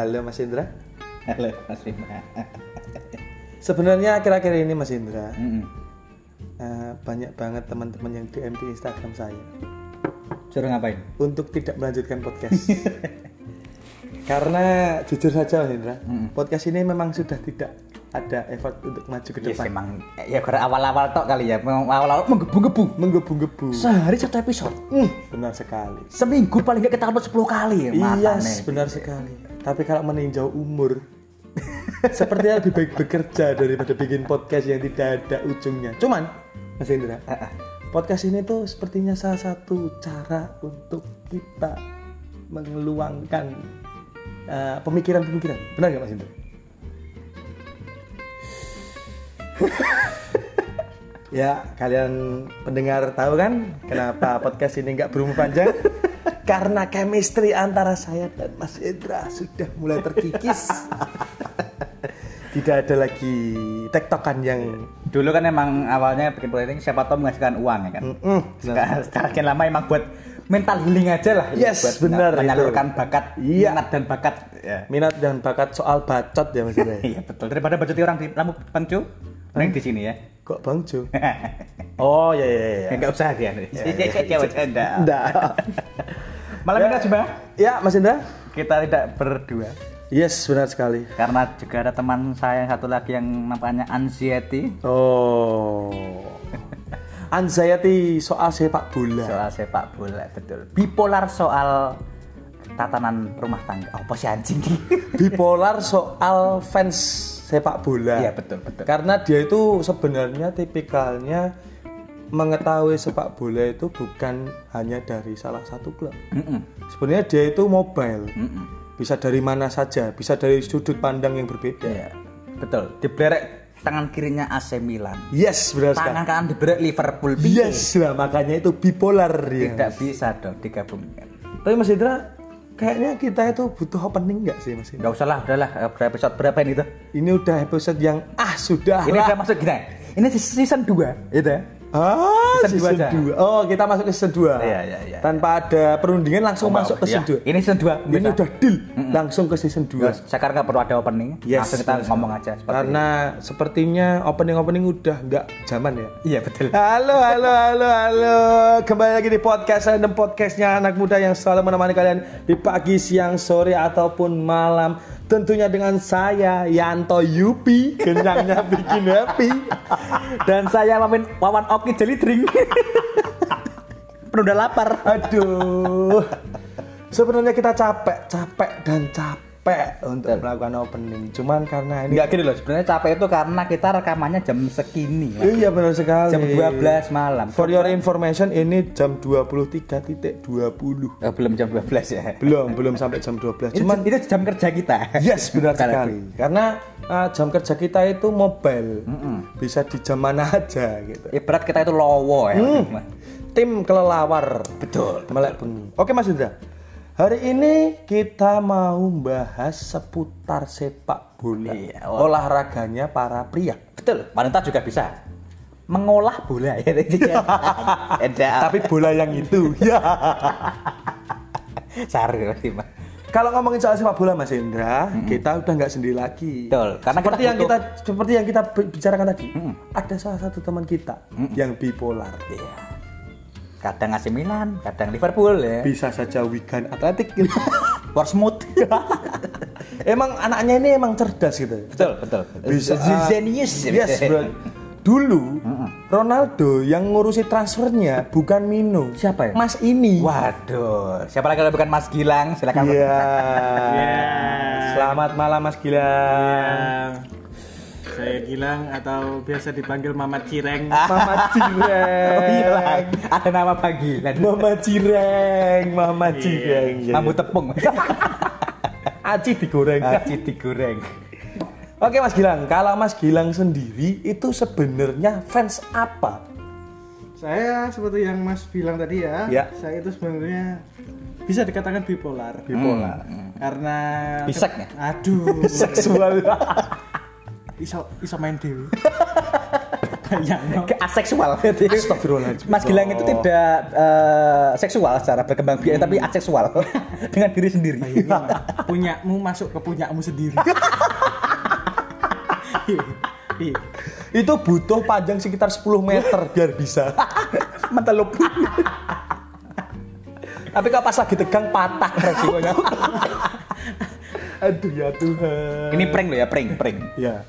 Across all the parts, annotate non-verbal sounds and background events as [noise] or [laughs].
Halo Mas Indra. Halo Mas Bima. Sebenarnya akhir-akhir ini Mas Indra Mm-mm. eh, banyak banget teman-teman yang DM di Instagram saya Suruh ngapain? untuk tidak melanjutkan podcast. [laughs] Karena jujur saja Mas Indra, podcast ini memang sudah tidak ada effort untuk maju ke Yes, depan. emang ya karena awal-awal tok kali ya. Awal-awal menggebu-gebu. Menggebu-gebu. Sehari satu episode. Hmm, benar sekali. Seminggu paling nggak kita upload 10 kali. Iya, Matane. benar sekali. Tapi kalau meninjau umur, [laughs] sepertinya lebih baik bekerja daripada bikin podcast yang tidak ada ujungnya. Cuman, Mas Indra, podcast ini tuh sepertinya salah satu cara untuk kita mengeluangkan eh, pemikiran-pemikiran. Benar nggak Mas Indra? [laughs] Ya, kalian pendengar tahu kan kenapa podcast ini nggak berumur panjang? Karena chemistry antara saya dan Mas Indra sudah mulai terkikis. [laughs] Tidak ada lagi tektokan yang Dulu kan emang awalnya bikin ini siapa tahu menghasilkan uang ya kan. Mm, lama emang buat mental healing aja lah. Yes, buat benar Menyalurkan itu. bakat, Iya. minat dan bakat. Ya. minat dan bakat soal bacot ya Mas Indra. [laughs] Iya betul. Daripada bacotin orang di lampu pencu, mending di sini ya. Kok Bang Jo? [laughs] Oh ya ya ya. Enggak usah dia. Iya, [laughs] bercanda. Enggak. Malam ini coba Ya, Mas Indra? kita tidak berdua Yes, benar sekali. karena juga ada teman saya yang satu lagi yang namanya anxiety Oh. [laughs] Anxiety soal sepak bola. soal sepak bola betul. Bipolar soal tatanan rumah tangga. Apa sih anjing? bipolar soal fans sepak bola. Iya, betul, betul. Karena dia itu sebenarnya tipikalnya mengetahui sepak bola itu bukan hanya dari salah satu klub. Mm-mm. Sebenarnya dia itu mobile. Mm-mm. Bisa dari mana saja, bisa dari sudut pandang yang berbeda. Iya, betul. Diblerek tangan kirinya AC Milan. Yes, benar sekali. Tangan kanan diblerek Liverpool. Yes, lah makanya itu bipolar. Tidak bisa dong digabungkan. Tapi Mas Indra, kayaknya kita itu butuh opening nggak sih Mas? Enggak usah lah, udahlah. Eh, Berapa episode berapa ini tuh? Ini udah episode yang ah sudah Ini udah masuk gini. Ini season 2, gitu ya. Ah, Season dua season aja. 2. Oh, kita masuk ke season 2. Iya, iya, iya. Tanpa ada perundingan langsung masuk ke Iya. season 2. Ini season 2. Ini udah deal langsung ke season 2. Sekarang nggak perlu ada opening. Yes, Langsung kita benar ngomong aja. seperti Karena sepertinya opening-opening udah nggak zaman ya. ini. Iya betul. Halo, halo, halo, halo. Kembali lagi di podcast random podcastnya anak muda yang selalu menemani kalian di pagi, siang, sore ataupun malam. Tentunya dengan saya Yanto Yupi, kenyangnya [laughs] bikin happy. Dan saya Mamin Wawan Oki Jelly Drink. [laughs] Penuh lapar. Aduh. Sebenarnya kita capek, capek dan capek untuk melakukan opening. Cuman karena ini Enggak gini loh, sebenarnya capek itu karena kita rekamannya jam segini. Mas. Iya benar sekali. Jam 12 malam. For your information ini jam 23.20. Eh, belum jam 12 ya. Belum, belum sampai jam 12. Itu, Cuman itu jam kerja kita. yes benar Sekali. Karena uh, jam kerja kita itu mobile. Bisa di jam mana aja gitu. Ibarat kita itu lowo ya. Mas. Tim kelelawar. Betul. Melek bengi. Oke Mas Indra. Hari ini kita mau bahas seputar sepak bola. Iya, Olahraganya para pria. Betul. Wanita juga bisa mengolah bola [laughs] ya. Tapi bola yang itu. Ya. [laughs] Sari pasti. Kalau ngomongin soal sepak bola Mas Indra, kita udah nggak sendiri lagi. Betul, karena seperti kita yang butuh- kita seperti yang kita bi- bicarakan tadi, ada salah satu teman kita yang bipolar. Iya. Kadang AC Milan, kadang Liverpool ya. Bisa saja Wigan Atletik gitu. [laughs] Portsmouth. [laughs] emang anaknya ini emang cerdas gitu. betul, betul. Bisa Zenius. Yes, bro. [laughs] Dulu Ronaldo yang ngurusi transfernya bukan Mino. Siapa ya? Mas ini. Waduh, siapa lagi kalau bukan Mas Gilang? Silakan. Iya. Selamat malam Mas Gilang. Saya Gilang atau biasa dipanggil Mama Cireng. [laughs] Mama Cireng. Oh iya lah, ada nama panggilan. Mama Cireng, Mama Iya. Cireng. Mambu tepung. [laughs] Aci digoreng. Aci digoreng. Oke Mas Gilang, kalau Mas Gilang sendiri itu sebenarnya fans apa? Saya seperti yang Mas bilang tadi ya, Ya. saya itu sebenarnya bisa dikatakan bipolar. Bipolar. Karena Bisek ya? Aduh, Seksual. [laughs] iso iso main dewi. [laughs] yang ke aseksual. Jadi, Astagfirullahaladzim. Mas Gilang itu tidak eh, seksual secara berkembang biak tapi aseksual [laughs] dengan diri sendiri. punyamu masuk ke punyamu sendiri. Iya. [laughs] Itu butuh panjang sekitar 10 meter biar bisa. Mentelup. Tapi kalau pas lagi tegang patah resikonya. Aduh ya Tuhan. Ini prank loh ya, prank, prank. Ya.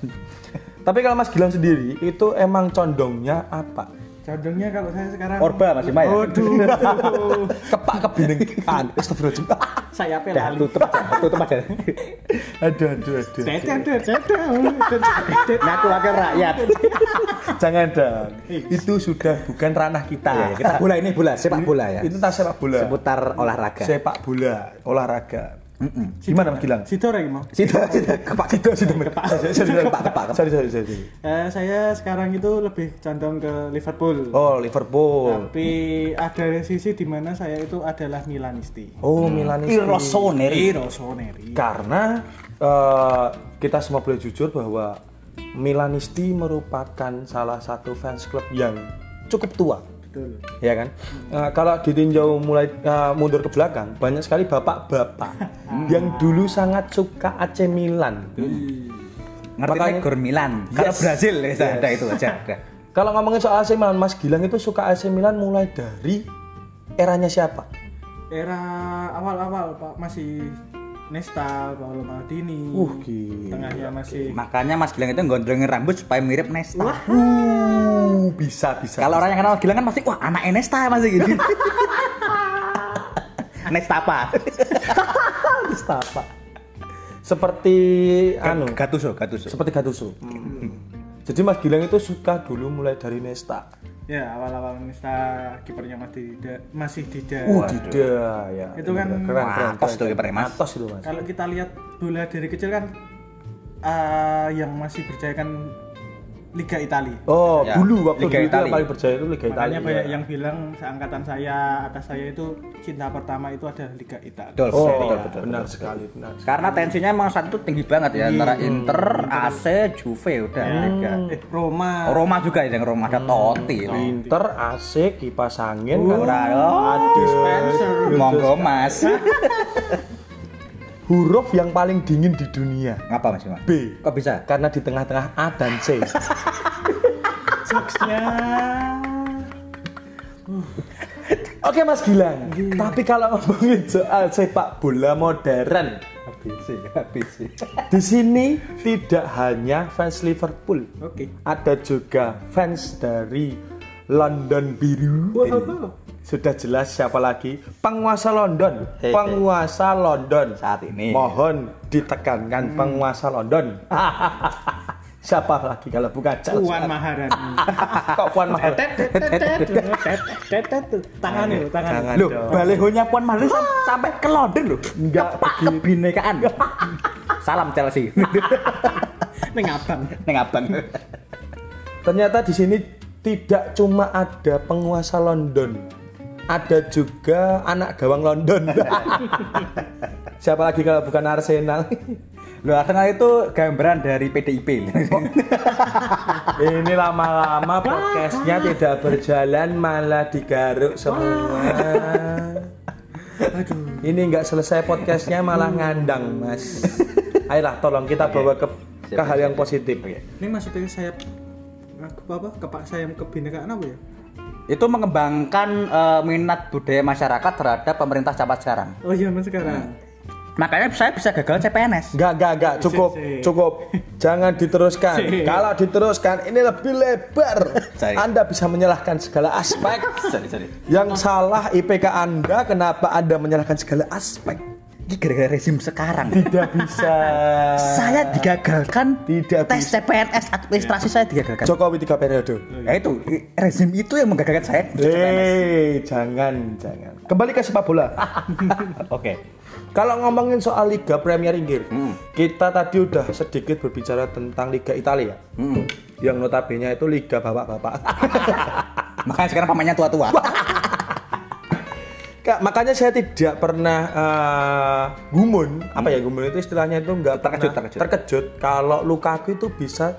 Tapi kalau Mas Gilang sendiri itu emang condongnya apa? Condongnya kalau saya sekarang Orba Mas Ima ya. Waduh. [laughs] Kepak kebinekaan. Astagfirullahaladzim. saya pelali. tutup aja, tutup aja. Aduh aduh aduh. Dedeng, dedeng, dedeng. Ngaku wakil rakyat. Jangan dong. Itu sudah bukan ranah kita. Iya, kita bola ini bola, sepak bola ya. Itu tas sepak bola. Seputar olahraga. Sepak bola, olahraga. Gimana Mas Gilang? Situ orang mau. Situ, kepak, situ, situ, kepak, Sorry, sorry, kepak, kepak, sorry, sorry, sorry, sorry. Eh, saya sekarang itu lebih condong ke Liverpool. Oh, Liverpool. Tapi ada sisi di mana saya itu adalah Milanisti. Oh, Milanisti. Irosoneri. Rossoneri. Karena eh, kita semua boleh jujur bahwa Milanisti merupakan salah satu fans club yang cukup tua. Betul. ya kan? Nah, kalau ditinjau mulai uh, mundur ke belakang, banyak sekali bapak-bapak yang dulu sangat suka AC Milan. Ngerti Makanya- Gor Milan. Kalau Yes. Brazil ya Yes. ada itu aja. Ada. [laughs] Kalau ngomongin soal AC Milan, Mas Gilang itu suka AC Milan mulai dari eranya siapa? Era awal-awal Pak masih Nesta, Paolo Maldini. Uh, gila. Tengahnya masih Makanya Mas Gilang itu gondrongin rambut supaya mirip Nesta. Uh, bisa bisa. Kalau orang yang kenal Gilang kan pasti wah anak Nesta masih gitu. [laughs] Nesta apa? [laughs] bisa apa? Seperti anu, Gattuso, Gattuso. seperti Gattuso. Jadi Mas Gilang itu suka dulu mulai dari Nesta. ya awal-awal Nesta kipernya masih di masih di Uh, tidak ya. Itu kan keren keren. Matos keren, tuh keren. kipernya, Mas. Matos itu Mas. Kalau kita lihat bola dari kecil kan eh, yang masih berjaya kan Liga Italia. Oh, Ya, dulu waktu Liga dulu itu yang Italia. paling berjaya itu Liga Italia. Makanya banyak ya. yang bilang seangkatan saya atas saya itu cinta pertama itu ada Liga Italia. Betul, Oh, betul, betul, benar betul. sekali, benar. Karena tensinya emang satu tinggi banget ya antara Inter, AC, Juve udah Liga. Eh, Roma. Oh, Roma juga ya, yang Roma ada Totti. Inter, AC, kipas angin Uh, kan. oh, Dispenser. Monggo Mas. [laughs] Huruf yang paling dingin di dunia. Ngapa Mas? B. Kok bisa? Karena di tengah-tengah A dan C. Jokesnya. Oke Mas Gilang. Tapi kalau ngomongin soal sepak bola modern, ABC, ABC. di sini tidak hanya fans Liverpool, Oke. ada juga fans dari London Biru. Wow. Sudah jelas siapa lagi? Penguasa London. Penguasa London. Saat ini. Mohon ditekankan penguasa London. [laughs] siapa lagi kalau bukan Chelsea? Puan Maharani. [laughs] Kok Puan Maharani? Tet, tet, tet, tet, tet, tet, tet, tuh. Tangan itu, tangan. Jangan Loh, dong. balehonya Puan Maharani sam- sampai ke London loh. Enggak kebinekaan. [laughs] Salam Chelsea. Neng abang. Neng abang. Ternyata di sini tidak cuma ada penguasa London, ada juga anak gawang London. [laughs] Siapa lagi kalau bukan Arsenal? Loh, Arsenal itu gambaran dari PDIP. [laughs] Ini lama-lama podcastnya tidak berjalan malah digaruk semua. [laughs] Aduh. Ini nggak selesai podcastnya malah ngandang mas. Ayolah tolong kita bawa ke ke hal yang positif. Ini maksudnya saya apa kepak saya kebinekaan apa ya? Itu mengembangkan eh, minat budaya masyarakat terhadap pemerintah zaman sekarang. Oh zaman sekarang. Makanya saya bisa gagal CPNS. Enggak, enggak, enggak, cukup, Si, si. cukup. Jangan diteruskan. Si. Kalau diteruskan ini lebih lebar. Sorry. Anda bisa menyalahkan segala aspek. Sorry, sorry. Yang salah IPK Anda, kenapa Anda menyalahkan segala aspek? Ini gara-gara rezim sekarang. Tidak bisa. saya digagalkan Tidak tes bisa. CPNS administrasi saya digagalkan. Jokowi tiga periode. Ya itu rezim itu yang menggagalkan saya. Eh, jangan, jangan. Kembali ke sepak bola. [laughs] Oke. Kalau ngomongin soal Liga Premier Inggris, Hmm. kita tadi udah sedikit berbicara tentang Liga Italia. Hmm. Yang notabene itu Liga bapak-bapak. [laughs] Makanya sekarang pemainnya tua-tua. [laughs] Kak, makanya saya tidak pernah eh, gumun. Apa ya gumun itu istilahnya itu nggak Terkejut, pernah terkejut. terkejut kalau Lukaku itu bisa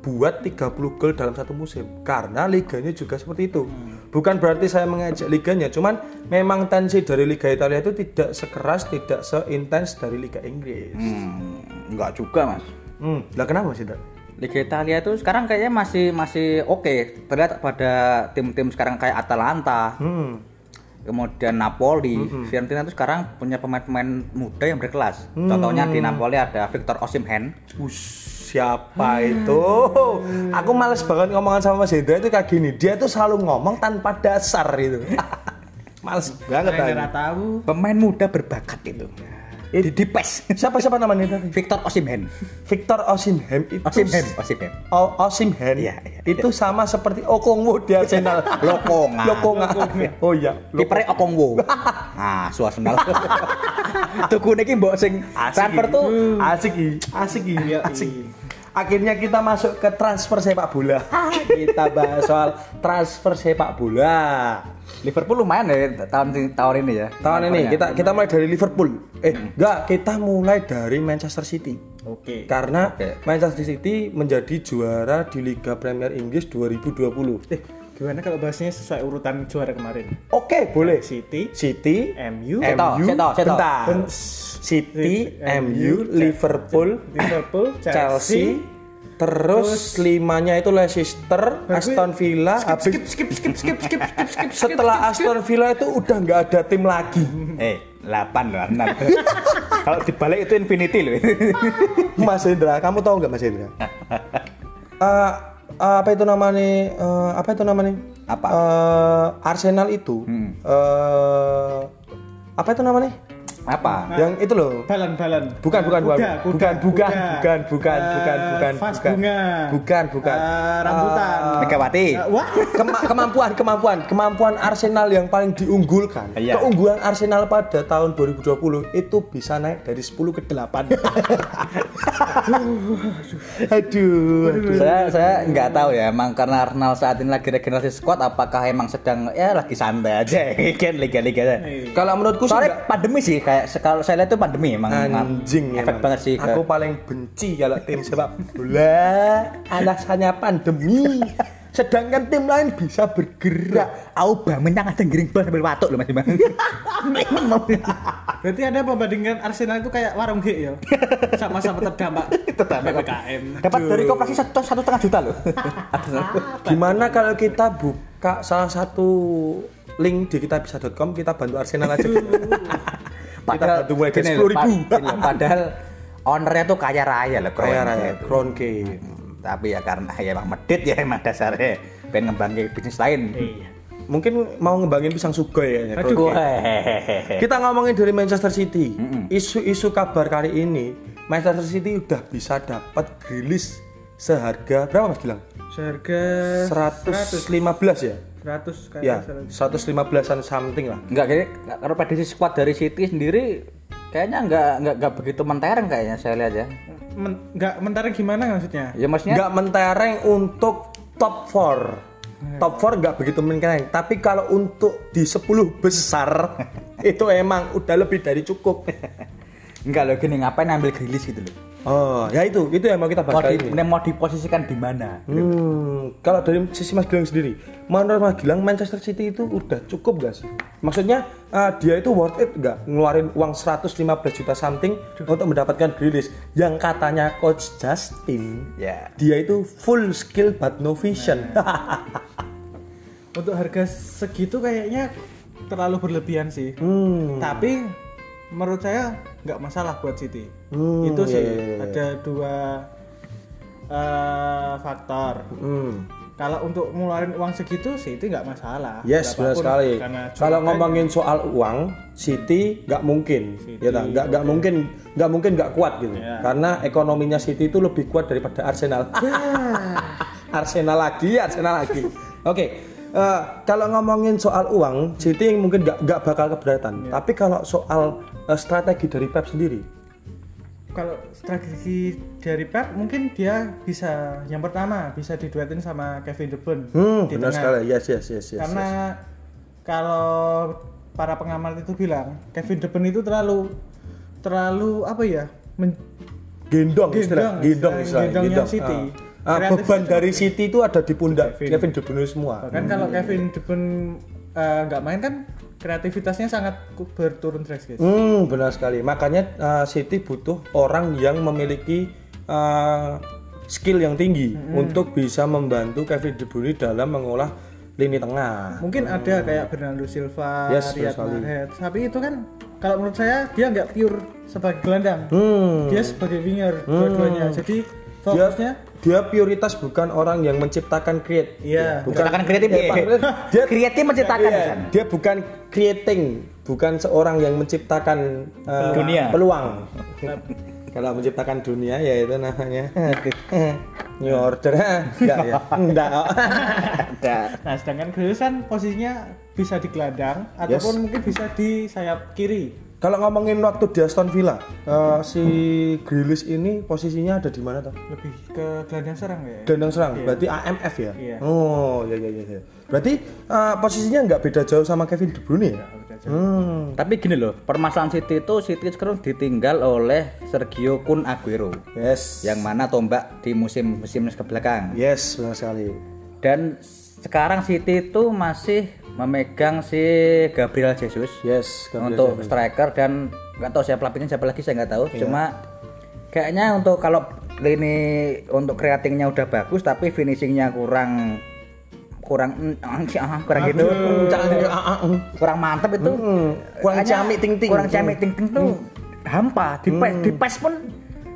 buat 30 gol dalam satu musim karena liganya juga seperti itu. Bukan berarti saya mengajak liganya, cuman memang tensi dari Liga Italia itu tidak sekeras, tidak seintens dari Liga Inggris. Hmm, enggak juga mas. Hmm, lah kenapa sih, Dok? Liga Italia itu sekarang kayaknya masih masih oke. Terlihat pada tim-tim sekarang kayak Atalanta, Hmm. Kemudian Napoli, Fiorentina itu sekarang punya pemain-pemain muda yang berkelas. Contohnya di Napoli ada Victor Osimhen. Ush, siapa itu? Aku males banget ngomongan sama Mas Hendra itu kayak gini. Dia tuh selalu ngomong tanpa dasar itu. [laughs] males banget tahu. Pemain muda berbakat itu. Di PES. Siapa siapa namanya tadi? Victor Osimhen. Victor Osimhen itu Osimhen, Osimhen. O- Osimhen Iya, iya, itu sama seperti Okongwu di Arsenal. [laughs] Lokongan. Lokongan. Oh iya. Kipernya Okongwo. [laughs] Ah, suasana. [laughs] Tuku niki mbok sing transfer tuh asik i, asik i, Iya, asik. Akhirnya kita masuk ke transfer sepak bola. kita bahas soal transfer sepak bola. Liverpool lumayan ya tahun tahun ini ya. Tahun ini kita kita mulai dari Liverpool. Eh, enggak, kita mulai dari Manchester City. Oke. Karena Oke. Manchester City menjadi juara di Liga Premier Inggris 2020. Eh, gimana kalau bahasnya sesuai urutan juara kemarin? Oke, boleh. City, City, MU, MU, bentar. City, MU, MU, Liverpool, Liverpool, Chelsea, terus limanya itu Leicester, Aston Villa, habis skip, skip, skip, skip, skip, skip, skip. setelah Aston Villa itu udah nggak ada tim lagi. Eh, 8 loh, 6. Kalau dibalik itu infinity loh. [laughs] Mas Hendra, kamu tahu nggak Mas Hendra? [laughs] Eh, apa itu namanya? eh, apa itu namanya? Apa? Eh, Arsenal itu, Hmm. eh, apa itu namanya? Apa? Yang itu loh. Balan, balan. Bukan, bukan, bukan. Kuda, bukan, kuda, bukan, kuda. bukan, bukan, Eh, bukan, bukan, vas bukan. bunga. Bukan, bukan. Eh, rambutan. Megawati. Eh, wah. Kema- kemampuan, kemampuan, kemampuan Arsenal yang paling diunggulkan. Iya. Keunggulan Arsenal pada tahun 2020 itu bisa naik dari 10 ke 8. [laughs] aduh, aduh. saya saya nggak tahu ya emang karena Arsenal saat ini lagi regenerasi squad apakah emang sedang ya lagi santai aja [laughs] kan liga-liga aja. Kalau menurutku sih Soalnya pandemi sih kayak kalau saya lihat itu pandemi emang anjing efek emang. banget sih ke- Aku paling benci kalau tim sepak bola alasannya pandemi. [laughs] Sedangkan tim lain bisa bergerak. Aubameyang ada giring bal sambil watuk loh Mas Bang. [laughs] Berarti ada perbandingan Arsenal itu kayak warung G ya. Sama-sama terdampak [laughs] PPKM. Dapat dari koperasi satu satu setengah juta loh. Gimana kalau kita buka salah satu link di kitabisa.com kita bantu Arsenal aja. Padahal bantu mulai dari gini 10.000. loh, Pak, gini loh, Padahal ownernya tuh kaya raya loh. Kaya raya, itu. Kronke. Tapi ya karena ya emang medit ya emang dasarnya pengen ngembangin bisnis lain. Iya. Mungkin mau ngembangin pisang sugoi ya. Aduh. Kita ngomongin dari Manchester City. Isu-isu kabar kali ini, Manchester City udah bisa dapat rilis seharga berapa Mas Gilang? Seharga 115 ya? 100 kayak Ya, 100. 115-an something lah. Enggak kayaknya kalau prediksi squad dari City sendiri kayaknya enggak enggak enggak begitu mentereng kayaknya saya lihat ya. Men, nggak mentara gimana maksudnya? Ya maksudnya Nggak mentereng untuk top 4. Top 4 nggak begitu mentereng, tapi kalau untuk di 10 besar [laughs] itu emang udah lebih dari cukup. enggak loh gini ngapain ambil Grealish gitu loh. Oh, ya itu, itu yang mau kita Mau, bahas di, ini. mau diposisikan di mana? Hmm, kalau dari sisi Mas Gilang sendiri, menurut Mas Gilang Manchester City itu udah cukup gak sih? Maksudnya uh, dia itu worth it gak ngeluarin uang 115 juta something untuk mendapatkan Grealish yang katanya Coach Justin, Ya. dia itu full skill but no vision. [laughs] Untuk harga segitu kayaknya terlalu berlebihan sih. hmm. Tapi menurut saya nggak masalah buat City. Hmm, itu sih iya, iya, iya. ada dua eh, faktor. Hmm. Kalau untuk ngeluarin uang segitu City nggak masalah. Yes, benar sekali. Kalau ngomongin soal uang, City nggak mungkin, City, ya? Nggak nggak mungkin, nggak mungkin nggak kuat gitu. Ya. Karena ekonominya City itu lebih kuat daripada Arsenal. [laughs] Arsenal lagi, Arsenal lagi. Oke, eh, kalau ngomongin soal uang, City mungkin nggak nggak bakal keberatan. Tapi kalau soal strategi dari Pep sendiri, kalau strategi dari Pep mungkin dia bisa yang pertama bisa diduetin sama Kevin De Bruyne hmm, di benar tengah. sekali, yes, yes, yes, yes. Karena yes. kalau para pengamat itu bilang Kevin De Bruyne itu terlalu terlalu apa ya? men- gendong, istilah, Gendong, gendong, istilah gendongnya gendong. City. Ah. Kreatif beban dari City itu ada di pundak Kevin De Bruyne semua. bahkan kalau Kevin De Bruyne eh, nggak main kan kreativitasnya sangat berturun drastis Hmm, benar sekali. Makanya uh, City butuh orang yang memiliki uh, skill yang tinggi untuk bisa membantu Kevin De Bruyne dalam mengolah lini tengah. mungkin ada kayak Bernardo Silva, Yes, Riyad. Mahrez tapi itu kan kalau menurut saya dia nggak pure sebagai gelandang Hmm. dia sebagai winger dua-duanya jadi fokusnya dia prioritas bukan orang yang menciptakan create. iya Menciptakan kreatif Eh, ya. Pak, [laughs] dia Kreatif menciptakan Iya, kan. dia bukan creating, bukan seorang yang menciptakan uh, Dunia. peluang. [laughs] Kalau menciptakan dunia ya itu namanya [laughs] New Order. Enggak ya? Enggak. Ada. nah sedangkan Grealish kan posisinya bisa di gelandang ataupun mungkin bisa di sayap kiri Kalau ngomongin waktu di Aston Villa, eh, si Grealish ini posisinya ada di mana tuh? lebih ke gelandang serang ya Gelandang serang, berarti AMF ya? Iya. Oh, ya ya ya. Berarti eh, posisinya nggak beda jauh sama Kevin De Bruyne ya? Hmm. Tapi gini loh, permasalahan City itu City sekarang ditinggal oleh Sergio Kun Aguero Yes. yang mana tombak di musim-musim ke belakang. Yes, benar sekali. Dan sekarang City itu masih memegang si Gabriel Jesus. Yes, Gabriel untuk Jesus. striker dan nggak tahu siapa pelatihnya siapa lagi saya nggak tahu. Cuma kayaknya untuk kalau lini untuk creatingnya udah bagus tapi finishingnya kurang kurang [laughs] kurang gitu. Kurang mantep itu. Hmm, kurang Kayaknya ciamik ting-ting. kurang ciamik ting ting tuh. Hampa di PES di PES pun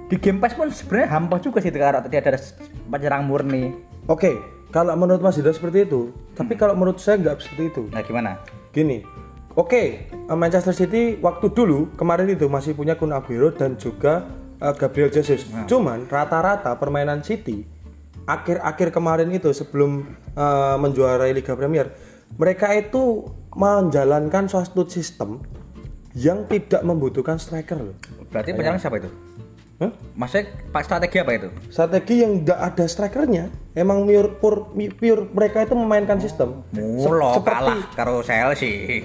di game PES pun sebenarnya hampa juga sih kalau tidak ada penyerang murni. Oke, kalau menurut Mas Yuda seperti itu, tapi kalau menurut saya nggak seperti itu. nah gimana Gini, oke, Manchester City waktu dulu kemarin itu masih punya Kun Aguero dan juga eh, Gabriel Jesus. Cuman rata-rata permainan City akhir-akhir kemarin itu sebelum eh, menjuarai Liga Premier, mereka itu menjalankan suatu sistem yang tidak membutuhkan striker loh. berarti penyerang siapa itu Hah? maksudnya pak strategi apa itu Strategi yang nggak ada strikernya, emang pure, pure, pure mereka itu memainkan sistem. Mulo Seperti- kalah karo Chelsea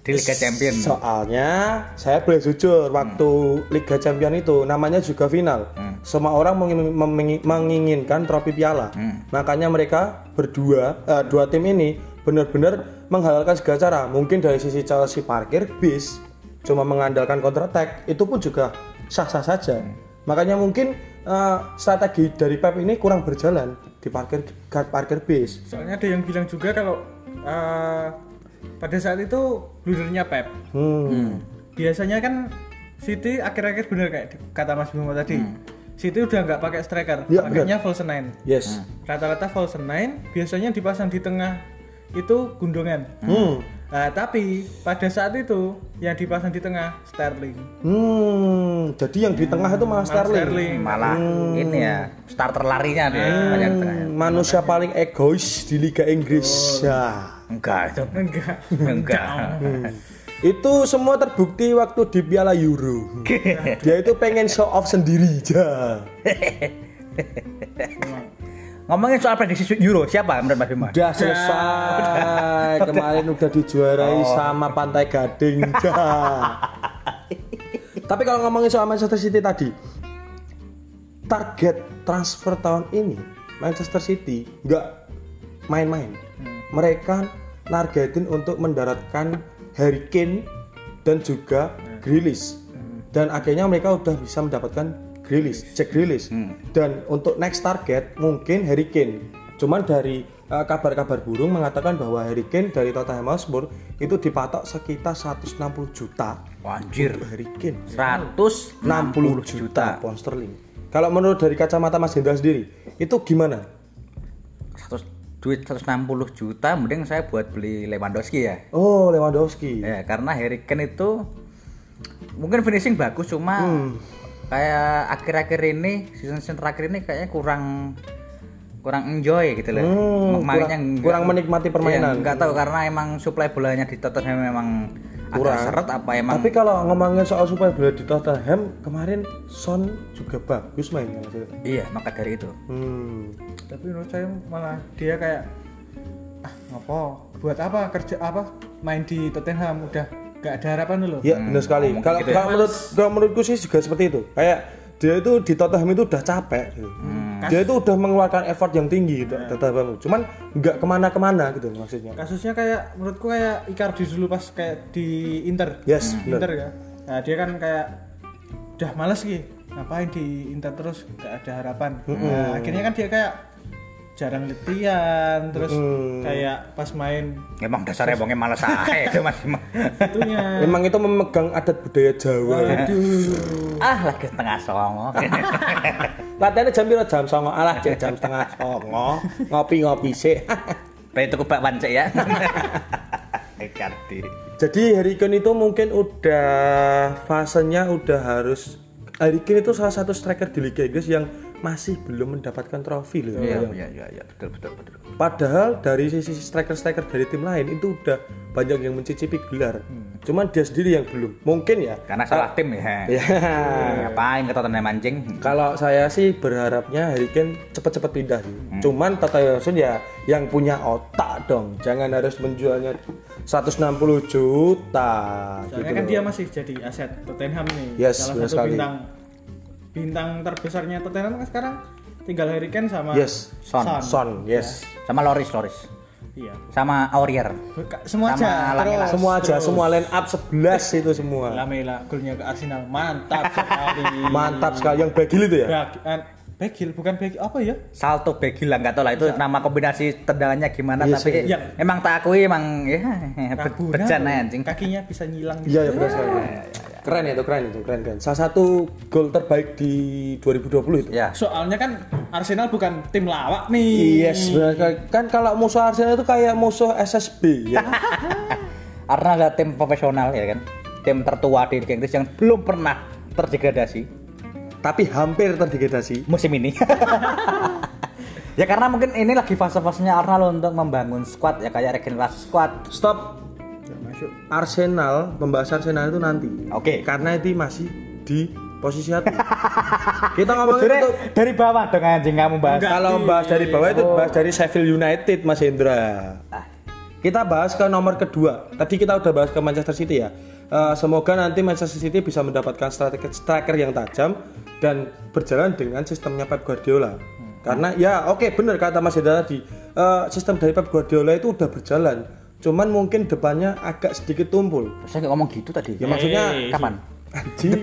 di Liga Champion Soalnya saya boleh jujur waktu Liga Champion itu namanya juga final. Semua orang mengin- mengi- menginginkan trofi piala. Makanya mereka berdua eh, dua tim ini benar-benar menghalalkan segala cara. Mungkin dari sisi Chelsea parkir bis cuma mengandalkan counter attack itu pun juga sah-sah saja. Makanya mungkin eh, strategi dari Pep ini kurang berjalan di parkir parkir bis. soalnya ada yang bilang juga kalau eh, pada saat itu bludernya Pep. Hmm. biasanya kan City akhir-akhir bener kayak kata Mas Bimo tadi. City udah nggak pakai striker. Iya, pakainya false nine. Yes. rata-rata false nine biasanya dipasang di tengah itu gundongan Hmm. Nah, tapi pada saat itu yang dipasang di tengah Sterling Hmm, jadi yang di tengah itu malah Sterling. Sterling. malah ini ya starter larinya dia banyak di tengah. Hmm, manusia paling egois di Liga Inggris. Ya. enggak itu [laughs] enggak enggak Itu semua terbukti waktu di Piala Euro. [laughs] Dia itu pengen show off sendiri aja. [laughs] ngomongin soal prediksi Euro siapa menurut Mas Bima Udah selesai. Kemarin udah dijuarai sama Pantai Gading. Tapi kalau ngomongin soal Manchester City tadi, target transfer tahun ini Manchester City nggak main-main. Mereka nargetin untuk mendaratkan Harry Kane dan juga Grealish. Dan akhirnya mereka udah bisa mendapatkan Grealish, Jack Grealish. Dan untuk next target mungkin Harry Kane. Cuman dari eh, kabar-kabar burung mengatakan bahwa Harry Kane dari Tottenham Hotspur itu dipatok sekitar 160 juta Anjir Harry Kane. 160 60 juta pound sterling. Kalau menurut dari kacamata Mas Hendra sendiri, itu gimana? 100 duit 160 juta mending saya buat beli Lewandowski ya Oh, Lewandowski. ya karena Harry Kane itu mungkin finishing bagus cuma kayak akhir-akhir ini season season terakhir ini kayaknya kurang kurang enjoy gitu loh Hmm, Mainnya kurang- enggak- kurang menikmati permainan. Iya, nggak tahu karena emang supply bolanya di Tottenham memang agak seret apa emang Tapi kalau ngomongin soal supaya bola di Tottenham, kemarin Son juga bagus mainnya. maksudnya. iya maka dari itu Hmm. tapi menurut saya malah dia kayak ah ngopo buat apa kerja apa main di Tottenham udah gak ada harapan dulu Ya, benar sekali. ngomong Kalau gitu ya. menurut kalau menurutku sih juga seperti itu. Kayak dia itu di Tottenham itu udah capek gitu. Hmm. Dia itu udah mengeluarkan effort yang tinggi gitu, Tottenham. Cuman nggak ke mana-kemana gitu maksudnya. kasusnya kayak menurutku kayak Icardi dulu pas kayak di Inter Yes, benar. Inter ya nah dia kan kayak udah males sih ngapain di Inter terus gak ada harapan nah, akhirnya kan dia kayak jarang latihan terus kayak pas main Emang dasarnya wongnya malas ae [laughs] itu Mas. itunya Memang itu memegang adat budaya Jawa. ah lagi tengah songo. [laughs] Latihannya jam piro jam songo alah cek jam setengah songo ngopi-ngopi sih. Baik itu kebak cek ya. [laughs] Jadi Harry Kane itu mungkin udah fasenya udah harus Harry Kane itu salah satu striker di Liga Inggris yang masih belum mendapatkan trofi loh. Iya iya iya iya betul betul betul. Padahal dari sisi striker-striker dari tim lain itu udah banyak yang mencicipi gelar. Cuman dia sendiri yang belum. Mungkin ya. Karena salah tim ya. Ya. Ngapain ke Tottenham anjing? Kalau saya sih berharapnya Harry Kane cepet-cepet pindah sih. Cuman Tata Yosun ya yang punya otak dong. Jangan harus menjualnya 160 juta. soalnya gitu kan loh. dia masih jadi aset Tottenham nih Yes, salah satu sekali. bintang bintang terbesarnya Tottenham kan sekarang tinggal Harry Kane sama Yes, Son. Son, yes. Sama Loris Loris. iya Sama Aurier. Semua Sama aja terus Semua aja, terus. semua line up 11 itu semua. Lamela golnya ke Arsenal mantap sekali [laughs] Mantap sekali yang bagil itu ya. Bag- eh, Begil bukan Begil apa ya Salto Begil lah nggak tahu lah itu nama kombinasi tendangannya gimana Iya tapi. Iya. emang tak akui emang ya [laughs] aja anjing. kakinya bisa nyilang Iya, ya benar sekali. Keren itu, keren itu, keren keren. Salah satu gol terbaik di 2020 itu. Ya. soalnya kan Arsenal bukan tim lawak nih Yes, benar sekali. Kan kalau musuh Arsenal itu kayak musuh SSB ya. [laughs] Karena ada tim profesional ya kan. Tim tertua di Liga Inggris yang belum pernah terdegradasi Tapi hampir terdegradasi. musim ini. [laughs] ya karena mungkin ini lagi fase-fasenya Arsenal untuk membangun squad ya kayak regenerasi squad. Stop. Masuk Arsenal, membahas Arsenal itu nanti. Oke. Karena itu masih di posisi satu. [laughs] Kita ngomongin Kudune untuk dari bawah dong anjing kamu bahas. Enggak. kalau bahas dari bawah itu bahas dari Sheffield United Mas Hendra. Kita bahas ke nomor kedua. Tadi kita udah bahas ke Manchester City ya. Eh, semoga nanti Manchester City bisa mendapatkan striker, striker yang tajam dan berjalan dengan sistemnya Pep Guardiola. Karena ya oke bener kata Mas Hendra tadi. eh, sistem dari Pep Guardiola itu udah berjalan. Cuman mungkin depannya agak sedikit tumpul. Saya nggak ngomong gitu tadi. Ya maksudnya Eh, Kapan? anjing.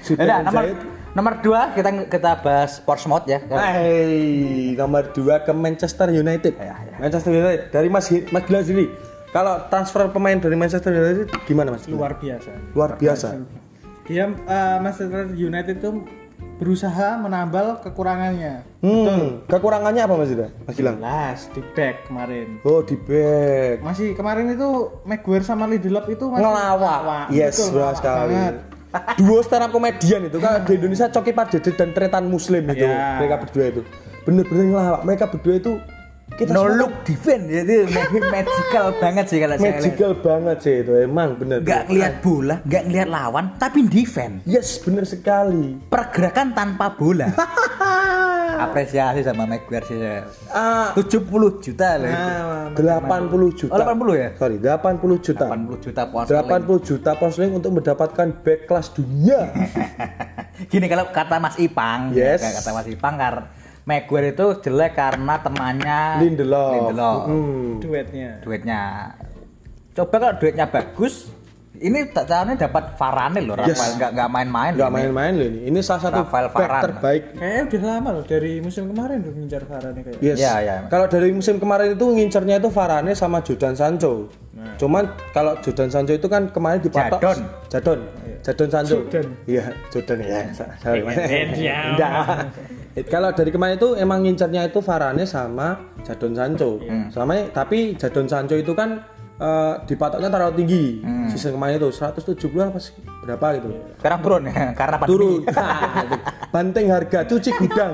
Sudah [laughs] Udah, nomor nomor dua kita kita bahas Portsmouth ya. Hey, nomor dua ke Manchester United. Ya, ya. Manchester United dari Mas Mas Gilang sendiri. Kalau transfer pemain dari Manchester United gimana Mas? luar biasa Luar biasa. dia eh, Manchester United tuh berusaha menambal kekurangannya Hmm, kekurangannya apa Mas Ida? Mas Gilang? Jelas di back kemarin Oh, di back. masih kemarin itu Maguire sama Lindelof itu masih Ngelawak. Yes, Betul, benar sekali. banget. [laughs] Duo stand komedian itu kan di Indonesia Coki Pardede dan Tretan Muslim itu. Ya. Mereka berdua itu. Bener-bener ngelawak. Mereka berdua itu kita no look defense [laughs] ya, itu magical [laughs] banget sih kalau saya magical banget sih itu emang bener. Nggak ngelihat bola, nggak ngelihat lawan, tapi defense. Yes, bener sekali. Pergerakan tanpa bola. [laughs] Apresiasi sama Maguire sih. saya. Ah, 70 juta loh. Nah, 80 juta. Oh, 80 ya? Sorry, 80 juta. 80 juta pound sterling. 80 juta pound untuk mendapatkan back kelas dunia. Gini kalau kata Mas Ipang, Yes. ya, kata Mas Ipang karena Maguire itu jelek karena temannya Lindelof. Lindelof. Hmm. duetnya Duitnya. Coba kalau duitnya bagus, ini tak caranya dapat Varane loh, Yes. Rafael nggak nggak main-main. Nggak main-main loh ini. Ini salah satu Rafael back Varane. terbaik. kayaknya udah lama loh dari musim kemarin udah ngincar Varane kayak Yes. Iya, iya. Kalau dari musim kemarin itu ngincernya itu Varane sama Jordan Sancho. Cuman kalau Jordan Sancho itu kan kemarin dipatok Jadon. Jadon. Jadon Sancho. Jordan. Iya, Jordan ya. Enggak. Kalau dari kemarin itu emang ngincernya itu Varane sama Jadon Sancho. Sama tapi Jadon Sancho itu kan eh, dipatoknya terlalu tinggi. Season kemarin itu 170 apa sih? berapa gitu. Sekarang turun ya, [laughs] karena pandemi. Turun. Banting harga, cuci gudang.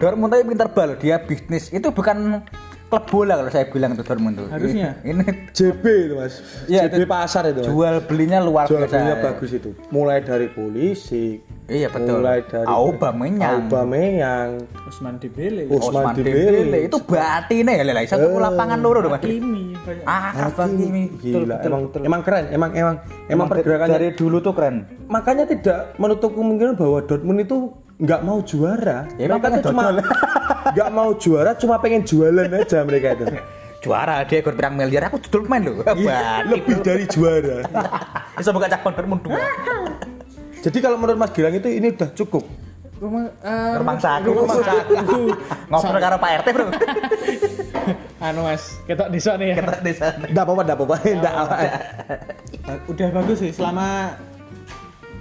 Dortmund tapi pinter bal, dia bisnis itu bukan klub bola kalau saya bilang itu Dortmund tuh. Harusnya. Ini JB itu Mas. Iya, JB itu pasar itu. Mas. jual belinya luar Jual biasa. belinya bagus itu. Mulai dari polisi, Iya betul. mulai dari Aubameyang. Aubameyang, Usman Dembele Usman Osman Dembele. Itu batine ya lah satu Eh. lapangan loro dong Mas. Hakimi banyak Ah, Hakimi. Gila, emang emang keren, emang emang emang pergerakannya dari dulu tuh keren. makanya tidak menutup kemungkinan bahwa Dortmund itu nggak mau juara. Ya, mereka tuh cuma dodol. [laughs] nggak mau juara, cuma pengen jualan aja mereka itu. Juara dia ikut pirang miliar aku duduk main loh. Balik. Lebih dari juara. [laughs] Bisa buka cak Dortmund dua. Jadi kalau menurut Mas Gilang itu ini udah cukup. Rumah eh, Rumah saku. rumah saku. [laughs] Ngobrol karo Pak RT, Bro. anu Mas, ketok desa nih ya. Kita di sana. Enggak apa-apa, enggak apa-apa. Enggak Udah bagus sih selama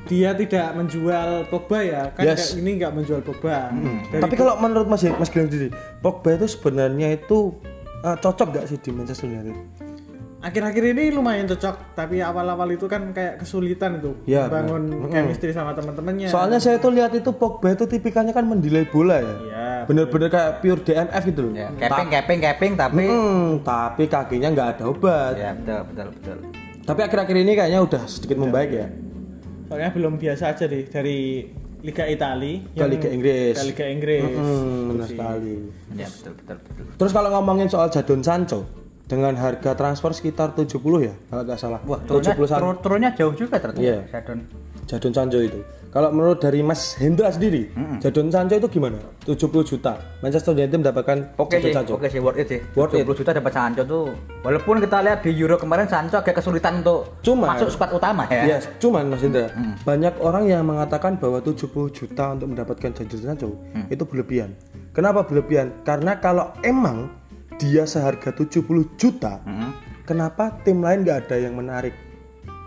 dia tidak menjual Pogba ya kan Yes. kayak ini nggak menjual Pogba Dari Tapi kalau menurut Mas Mas Gilang sendiri, Pogba itu sebenarnya itu eh, cocok gak sih di Manchester United? akhir-akhir ini lumayan cocok tapi awal-awal itu kan kayak kesulitan itu Ya, bangun chemistry sama teman-temannya Soalnya saya tuh lihat itu Pogba itu tipikalnya kan mendelay bola ya. Iya, Bener-bener kayak pure DMF gitu loh. Ya, keping, keping, keping, tapi Hmm, tapi kakinya nggak ada obat. ya betul, betul, betul. Tapi akhir-akhir ini kayaknya udah sedikit membaik ya. Soalnya belum biasa aja deh dari Liga Italia Ke Liga Inggris. ke Liga Inggris Hmm, benar sekali. Ya betul, betul, betul. Terus kalau ngomongin soal Jadon Sancho dengan harga transfer sekitar 70 ya, kalau nggak salah. Wah, turunnya, 70 san- turun, turunnya jauh juga ternyata. Iya. Jadon. Jadon Sancho itu. Kalau menurut dari Mas Hendra sendiri, Jadon Sancho itu gimana? 70 juta. Manchester United mendapatkan Oke Jadon sih, oke sih worth it sih. Worth 70 juta dapat Sancho tuh. Walaupun kita lihat di Euro kemarin Sancho agak kesulitan untuk Cuma- masuk squad utama ya. Yes, cuman Mas Hendra, banyak orang yang mengatakan bahwa 70 juta untuk mendapatkan Jadon Sancho itu berlebihan. Kenapa berlebihan? Karena kalau emang dia seharga 70 juta, kenapa tim lain nggak ada yang menarik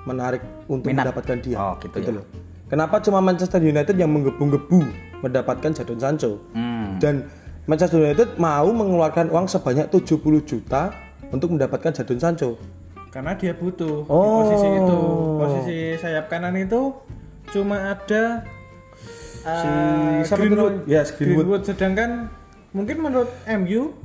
menarik untuk Minat. mendapatkan dia? Oh, gitu ya. loh. Kenapa cuma Manchester United yang menggebu-gebu mendapatkan Jadon Sancho? Hmm. Dan Manchester United mau mengeluarkan uang sebanyak 70 juta untuk mendapatkan Jadon Sancho. karena dia butuh di Oh. posisi itu posisi sayap kanan itu cuma ada Si uh, Greenwood. namanya? Yes, Greenwood. sedangkan mungkin menurut MU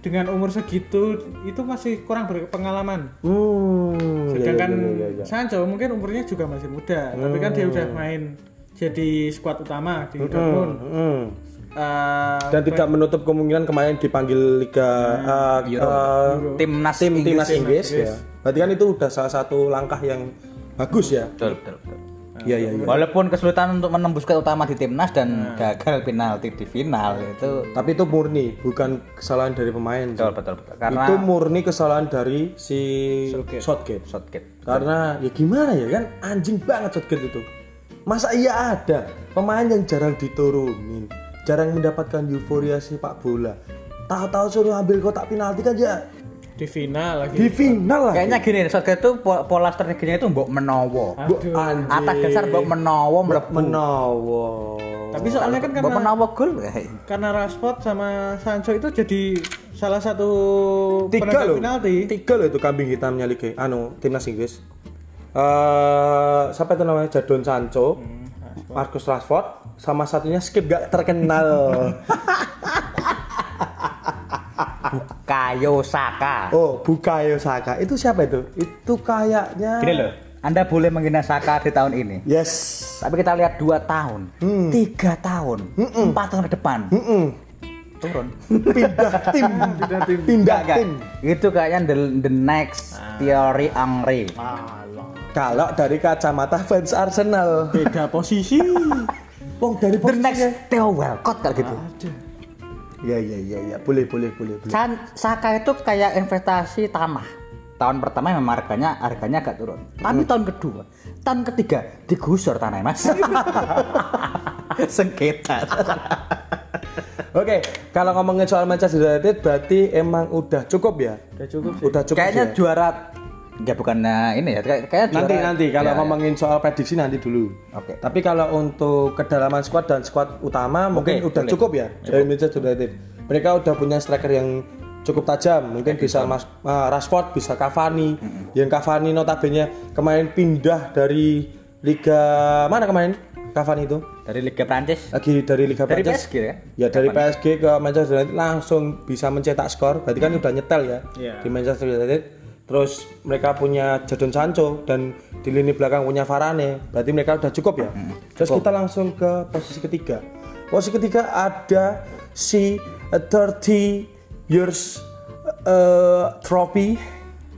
dengan umur segitu itu masih kurang berpengalaman Hmm, iya, sedangkan iya, iya, iya. Sancho mungkin umurnya juga masih muda tapi kan dia udah main jadi skuad utama di Dortmund Hmm. Uh, Dan tidak menutup kemungkinan kemarin dipanggil Liga uh, Euro. uh, Timnas tim Inggris. timnas Inggris, ya. Berarti kan itu udah salah satu langkah yang bagus ya. Betul, betul, betul. Iya iya iya. Walaupun kesulitan untuk menembus ke utama di timnas dan gagal penalti di final itu Tapi itu murni, bukan kesalahan dari pemain. betul betul betul. Karena Itu murni kesalahan dari si Southgate. Southgate. Karena ya gimana ya kan anjing banget Southgate itu. Masa iya ada pemain yang jarang diturunin, jarang mendapatkan euforia sepak bola. Tahu-tahu suruh ambil kotak penalti kan ya di final lagi di final lah. Kayaknya gini, Southgate itu po- pola strateginya itu mbok menowo. Aduh. anjing. Atas dasar mbok menowo mlebu. Menowo. tapi soalnya kan Mbok karena menowo gol. karena Rashford sama Sancho itu jadi salah satu tiga loh. penalti. Tiga loh itu kambing hitamnya Liga anu timnas Inggris. Eh siapa itu namanya Jadon Sancho, Marcus Rashford, sama satunya skip gak terkenal. [laughs] Kayo Saka. oh, Bukayo Saka. Itu siapa itu? Itu kayaknya Gini loh, Anda boleh menghina Saka di tahun ini. Yes. Tapi kita lihat dua tahun, tiga tahun, empat tahun ke depan, Mm-mm. turun. Pindah tim. Pindah tim. Pindah tim. Itu kayaknya the, the next Thierry Henry. Kalau dari kacamata fans Arsenal. Beda posisi. Wong dari The next Theo Walcott kalau gitu. Ya ya ya ya, boleh boleh boleh boleh. Saka itu kayak investasi tanah. Tahun pertama memang harganya harganya agak turun. Tapi tahun kedua, tahun ketiga digusur tanahnya mas. [laughs] Sengketa. [laughs] Oke, kalau ngomongin soal Manchester United berarti emang udah cukup ya? Udah cukup sih. Udah cukup Kayaknya ya? juara ya bukan eh, ini ya. Kayak kayak nanti juara- nanti kalau ya, ya. ngomongin soal prediksi nanti dulu. Oke. Tapi kalau untuk kedalaman squad dan squad utama mungkin udah boleh. cukup ya dari Manchester United. Mereka udah punya striker yang cukup tajam. Mungkin bisa Mas uh, Rashford, bisa Cavani. Yang Cavani notabene kemarin pindah dari liga mana kemarin? Cavani itu dari Liga Prancis. lagi dari liga Dari Prancis. PSG ya? Ya dari PSG ke Manchester United langsung bisa mencetak skor. Berarti kan udah nyetel ya Iya. di Manchester United. Terus mereka punya Jadon Sancho dan di lini belakang punya Varane. Berarti mereka udah cukup ya. Terus kita langsung ke posisi ketiga. Posisi ketiga ada si uh, 30 years uh, trophy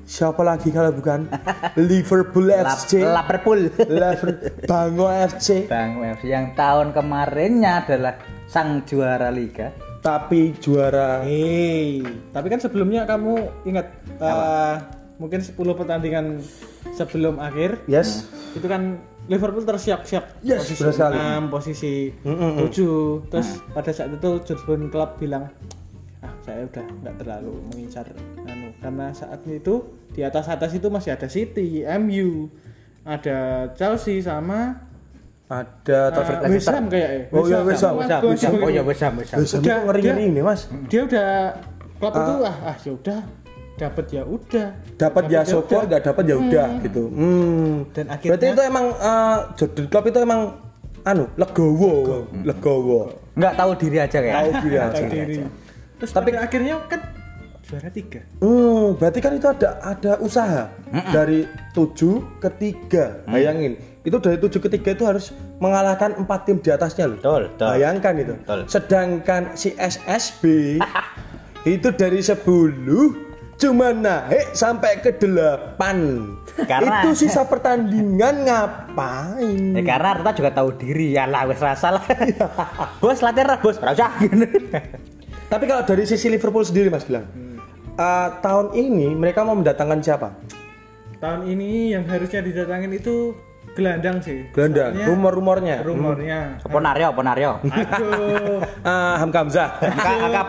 siapa lagi kalau bukan [laughs] Liverpool FC Liverpool. Liverpool Bango FC Bang FC yang tahun kemarinnya adalah sang juara liga. tapi juara Hei, tapi kan sebelumnya kamu ingat eh, mungkin 10 pertandingan sebelum akhir. Yes. Itu kan Liverpool tersiap-siap. Yes, posisi benar sekali. 6, posisi 7 terus pada saat itu Jurgen Klopp bilang ah saya udah nggak terlalu mengincar anu. Karena saat itu di atas atas itu masih ada City, MU, ada Chelsea sama ada Tottenham uh, West Ham kayak ya. Oh iya, West Ham, West Ham, West Ham. Oh iya West Ham, West Ham. West Ham. Udah, itu ngeri-ngeri dia- ini mas. Dia udah Klopp itu ah ah ya udah dapat ya udah. dapat ya syukur nggak dapat ya udah gitu hmm. Dan berarti akhirnya- itu emang uh, Jurgen Klopp itu emang anu legowo legowo Nggak tahu diri aja kayak. tahu diri aja tahu diri. Terus tapi akhirnya kan juara tiga. Hmm, berarti kan itu ada ada usaha dari tujuh ke tiga. Bayangin, itu dari tujuh ke tiga itu harus mengalahkan empat tim di atasnya loh. Betul, betul. Bayangkan itu. Betul. Sedangkan si SSB [laughs] itu dari 10 cuma naik sampai ke 8 Karena- itu sisa pertandingan ngapain Ya, karena Arteta juga tahu diri ya lah wes rasa lah. [laughs] bos latihan lah bos, ora usah. tapi kalau dari sisi Liverpool sendiri Mas Gilang eh, tahun ini mereka mau mendatangkan siapa Tahun ini yang harusnya didatangin itu gelandang sih. gelandang Soalnya rumor-rumornya rumornya. Apa Naryo, apa Naryo? Aduh. [laughs] Ah, Hamka Hamzah.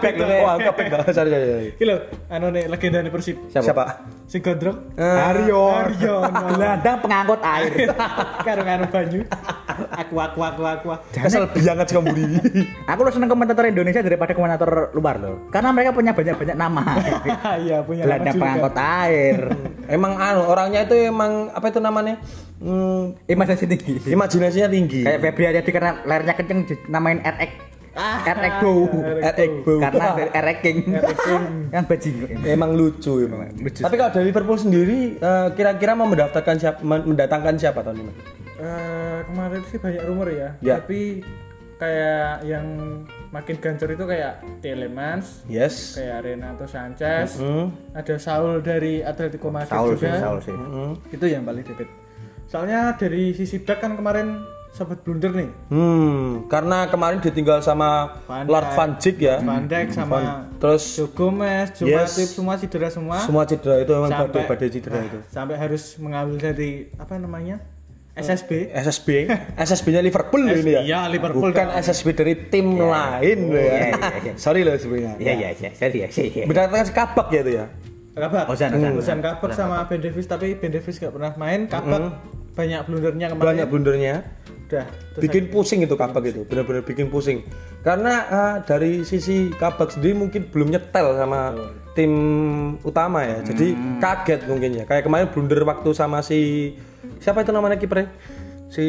Back lho. Oh, Hamka Back. Sorry, sorry, sorry. Lho, anu nih legenda nih Persib. Siapa? Si Gondrong. Ah, Aryon. [laughs] Gelandang pengangkut air. [laughs] Karo karo banyu. Aku aku aku aku. Kesel banget sih kamu ini. Aku lebih seneng komentator Indonesia daripada komentator luar loh. Karena mereka punya banyak-banyak nama. Iya punya nama Gelandang pengangkut air. Emang anu orangnya itu emang apa itu namanya? Hmm, Imajinasi tinggi. imajinasinya tinggi. Kayak Febri Haryadi karena layarnya kenceng namain RX. RX Bow. At Egbo. Karena RX King. Kan bajingan. Emang lucu emang. Tapi kalau dari Liverpool sendiri eh, kira-kira mau mendaftarkan siapa mendatangkan siapa tahun ini? Eh, kemarin sih banyak rumor ya. Ya. Tapi kayak yang makin gancur itu kayak Telemans, Yes. kayak Renato Sanchez, Hmm. ada Saul dari Atletico Madrid Saul sih, juga. Saul sih. Hmm. Itu yang paling debit. Soalnya dari sisi back kan kemarin sempat blunder nih. Hmm, karena kemarin ditinggal sama Van Lord. Van Dijk ya. Van Dijk sama Terus Joe Gomez, Joe Yes. Matip semua cedera semua. semua cedera itu memang Sampai- badai badai cedera Nah, itu. Sampai harus mengambil dari apa namanya? SSB. SSB, SSB-nya Liverpool loh ini ya. Iya, Liverpool Bukan dong. SSB dari tim lain loh ya. Iya, iya, iya. Sorry loh sebenarnya. Iya iya iya, saya iya iya. Mendatangkan si kabak ya itu ya. Kabak. Ozan, Ozan. Ozan Kabak sama Ben Davis tapi Ben Davis gak pernah main. Kabak banyak blundernya kemarin. Banyak blundernya. Udah. Bikin pusing itu kabak itu, benar-benar bikin pusing. Karena ah, dari sisi kabak sendiri mungkin belum nyetel sama tim utama ya. Jadi kaget mungkin ya. Kayak kemarin blunder waktu sama si siapa itu namanya kipernya? Si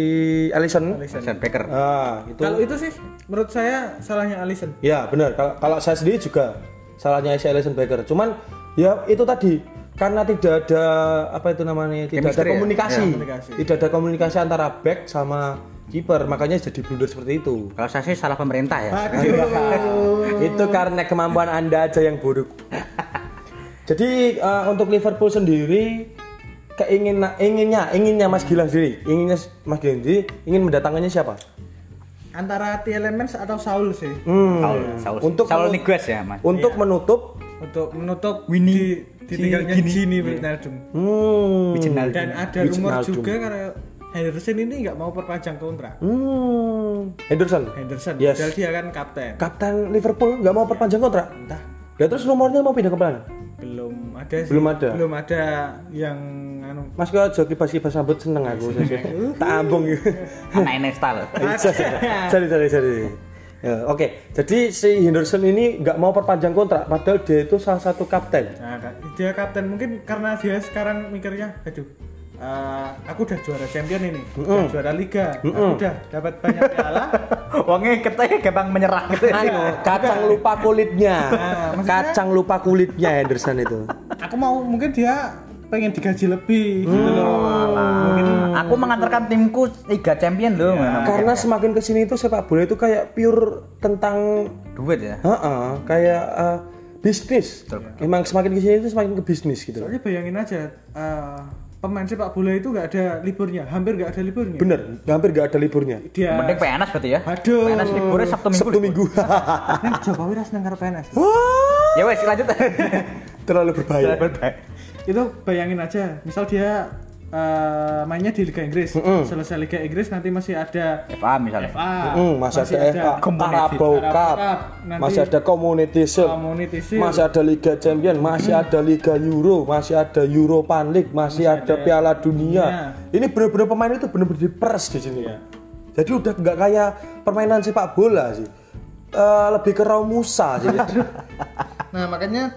Alisson. Alisson Becker. Ah, itu. Kalau itu sih menurut saya salahnya Alisson. Ya benar. Kalau kalau saya sendiri juga salahnya si Alisson Becker. Cuman ya itu tadi karena tidak ada apa itu namanya tidak ada Chemistry ya? komunikasi. Ya, komunikasi. tidak ada komunikasi antara back sama kiper makanya jadi blunder seperti itu. Kalau saya sih salah pemerintah ya. [laughs] Itu karena kemampuan anda aja yang buruk. [laughs] Jadi eh, untuk Liverpool sendiri keinginan inginnya inginnya Mas Gilang sendiri inginnya Mas Gilang sendiri ingin mendatangannya siapa? Antara Tielemans atau Saul sih. Hmm. Saul, Saul, Untuk Saul Niguez ya, Mas. Untuk menutup Untuk menutup Winnie. Di, ditinggalnya Gini Wijnaldum. hmm, Wijnaldum. Dan ada rumor Wijnaldum. juga karena Henderson ini nggak mau perpanjang kontrak. Hmm, Henderson. Henderson, Yes. padahal dia kan kapten. Kapten Liverpool nggak mau perpanjang kontrak. Entah Ya terus rumornya mau pindah ke mana? belum ada sih. Belum ada. Belum ada yang anu Mas kok aja kipas-kipas sambut seneng aku. [laughs] tak ambung gitu. [laughs] Anak loh. [laughs] sorry, sorry, sorry. Ya, Oke, jadi si Henderson ini nggak mau perpanjang kontrak, padahal dia itu salah satu kapten. Nah, dia kapten mungkin karena dia sekarang mikirnya, aduh, eh, aku udah juara champion ini, udah juara liga, aku udah dapat banyak piala. [laughs] Wongnya ketanya gampang menyerah gitu. Anu, kacang lupa kulitnya, kacang lupa kulitnya Henderson itu. aku mau mungkin dia pengen digaji lebih gitu loh. Mungkin Aku mengantarkan timku Liga Champion loh. Karena semakin ke sini itu sepak bola itu kayak pure tentang duit ya. Heeh, kayak eh, bisnis. Emang semakin ke sini itu semakin ke bisnis gitu. Soalnya bayangin aja eh, pemain sepak bola itu nggak ada liburnya, hampir nggak ada liburnya. Bener, hampir gak ada liburnya. Dia Mending PNS berarti ya. Aduh. PNS liburnya Sabtu Minggu. Sabtu Minggu. [laughs] Jokowi ras nang karo PNS. Ya wes lanjut. [laughs] Terlalu berbahaya. Itu bayangin aja, misal dia eh, mainnya di Liga Inggris, selesai Liga Inggris nanti masih ada FA misalnya. FA, Hmm, masih, ada FA, Cup, Cup, nanti masih ada Community Shield, Community Shield. masih ada Liga Champion, masih ada Liga Euro, masih ada Europa League, masih, ada, Piala Dunia. Ini bener-bener pemain itu bener-bener diperes di sini. Jadi udah nggak kayak permainan sepak bola sih. Eh, lebih ke Raul Musa sih. [laughs] Nah makanya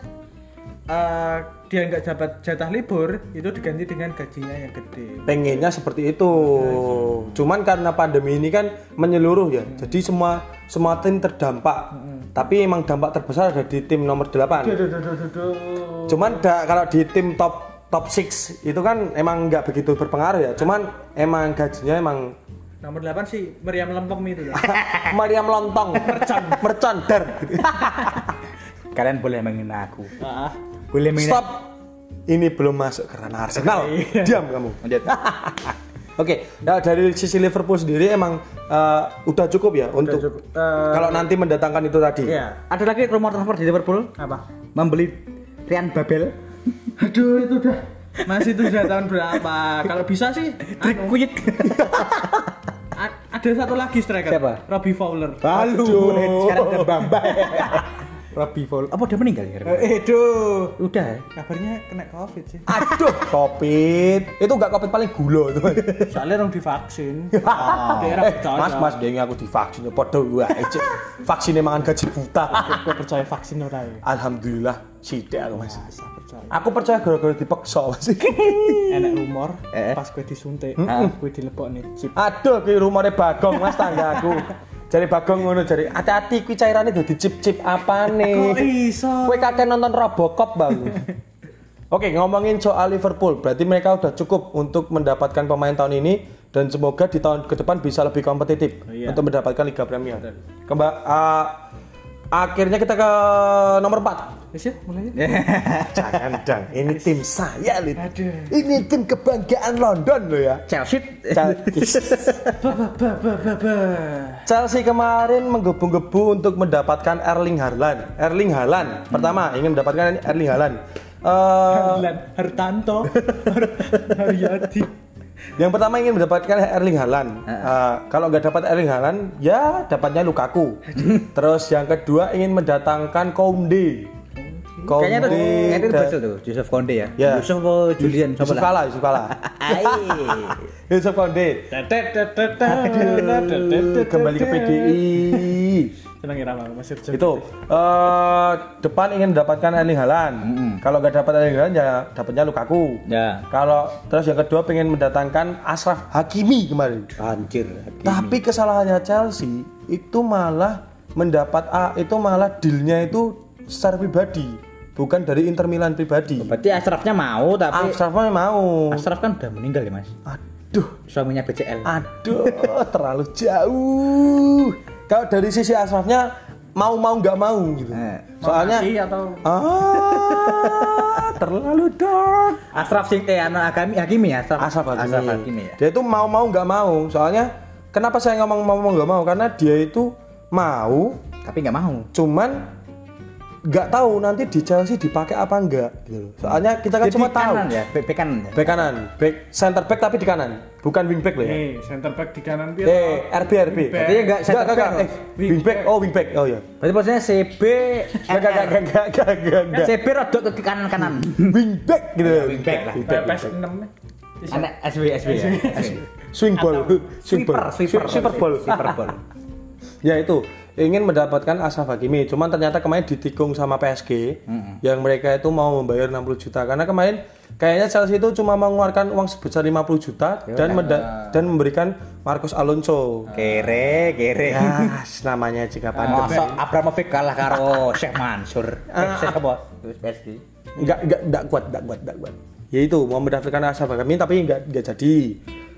eh, dia nggak dapat jatah libur itu diganti dengan gajinya yang gede. pengennya seperti itu. Cuman karena pandemi ini kan menyeluruh ya. Jadi semua semua tim terdampak. Tapi emang dampak terbesar ada di tim nomor 8. Cuman da- kalau di tim top top 6 itu kan emang nggak begitu berpengaruh ya. Cuman emang gajinya emang Nomor 8 sih Meriam Lempem itu. [laughs] Maria melontong, mercon, mercon dar. Kalian boleh menghina aku. ah, Boleh menghina. Stop. Ini belum masuk ke ranah Arsenal. [laughs] Diam kamu. Lanjut. [laughs] Oke, nah dari sisi Liverpool sendiri emang eh, udah cukup ya untuk cukup. Eh, kalau nanti mendatangkan itu tadi. Iya. Ada lagi rumor transfer di Liverpool Apa? membeli Rian Babel. Aduh itu udah masih itu sudah tahun berapa? Kalau bisa sih [laughs] Trik anu, kunyit. a- ada satu lagi striker. Siapa? Robbie Fowler. Halo, Aduh. sekarang udah bamba. Robbie Fowler. Apa udah meninggal ya? Eh, duh. Udah ya? Kabarnya kena Covid sih. Aduh, covid. Itu enggak covid paling gulo itu. Soalnya orang divaksin. [laughs] Ah. Daerah Eh, percaya. mas, mas, dia aku divaksin. Podo gua aja. [laughs] Vaksinnya mangan gaji buta. Gue percaya vaksin ora ya. Alhamdulillah, sidik aku mas. Percaya. Aku percaya gara-gara dipaksa mas. [laughs] Enak rumor Eh. pas gue disuntik, gue dilebok nih chip. Aduh, ki rumornya bagong mas tangga aku. Jari bagong ngono jari. Hati-hati kuwi cairane dadi cip-cip apa nih? Kok iso? Kowe kakek nonton Robocop bang. [laughs] Oke ngomongin soal Liverpool, berarti mereka udah cukup untuk mendapatkan pemain tahun ini dan semoga di tahun ke depan bisa lebih kompetitif iya. untuk mendapatkan Liga Premier. Kemba, ah, akhirnya kita ke nomor 4 Wis ya, mulai. [laughs] Jangan dang, ini tim saya Lid. Aduh. Ini tim kebanggaan London loh ya. Chelsea. [laughs] Ba ba ba ba ba ba. Chelsea kemarin menggebu-gebu untuk mendapatkan Erling Haaland. Erling Haaland pertama ingin mendapatkan Erling Haaland. Eh, Harlan Hartanto. [laughs] Har- Haryadi. Yang pertama ingin mendapatkan Erling Haaland. Eh, kalau nggak dapat Erling Haaland, ya dapatnya Lukaku. Terus yang kedua ingin mendatangkan Koundé. Kayaknya itu kayaknya itu da- Brazil tuh, Yusuf Konde ya. Ya. Yusuf apa Julian Yusuf Siapa lah? Kala, Yusuf Kala. Yusuf. Aduh, kembali ke PDI. Senang irama masih itu eh depan ingin mendapatkan Erling Haaland. Kalau nggak dapat Erling Haaland ya dapatnya Lukaku. Ya. Kalau terus yang kedua pengen mendatangkan Ashraf Hakimi kemarin. Anjir. Tapi kesalahannya Chelsea itu malah mendapat A itu malah dealnya itu secara pribadi, bukan dari Inter Milan pribadi. Berarti Ashrafnya mau tapi Ashrafnya mau. Ashraf kan udah meninggal ya mas. Aduh, Suaminya BCL. aduh, [laughs] terlalu jauh. Kalau dari sisi Ashrafnya mau mau nggak mau gitu. Eh, Soalnya Mati atau ah terlalu dark. Ashraf sing eh anak Hakimi ya. Ashraf, Ashraf Hakimi. Hakimi ya. Dia itu mau mau nggak mau. Soalnya kenapa saya ngomong mau mau nggak mau? Karena dia itu mau, Tapi nggak mau. cuman nggak tahu nanti di Chelsea dipakai apa enggak gitu loh. Soalnya kita kan Jadi cuma tahu kanan ya, bek bek kanan ya. back kanan, back center back tapi di kanan, bukan wing back loh ya. eh center back di kanan piye? Eh, RB RB. Wing back. Berarti enggak center Enggak, enggak, back, eh, wing back. Oh, wing back. Oh ya. Berarti maksudnya CB Enggak, [laughs] enggak, enggak, enggak, enggak. CB rodok ke kanan kanan. [laughs] Wing back gitu. wing back lah. Wing back, wing PPS back. 6 nih. Bisa. Anak SW SW ya. SW. [laughs] Swing ball, swing ball, sweeper, sweeper ball. sweeper ball. Ya itu ingin mendapatkan Ashraf Hakimi, cuman ternyata kemarin ditikung sama PSG yang mereka itu mau membayar 60 juta karena kemarin kayaknya Chelsea itu cuma mengeluarkan uang sebesar 50 juta dan menda- dan memberikan Marcos Alonso. Kere, kere. Ya, namanya jika pandemi. Masa Abramovich kalah karo Syekh Mansur. Eh, Syekh apa? Terus PSG. Enggak enggak enggak kuat, enggak kuat, enggak kuat. Ya itu mau mendaftarkan Ashraf Hakimi tapi enggak enggak jadi.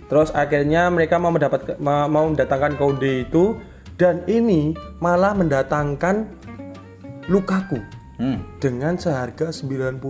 Terus akhirnya mereka mau mendapat ma- mau mendatangkan Koundé itu dan ini malah mendatangkan Lukaku. Hmm. dengan seharga 97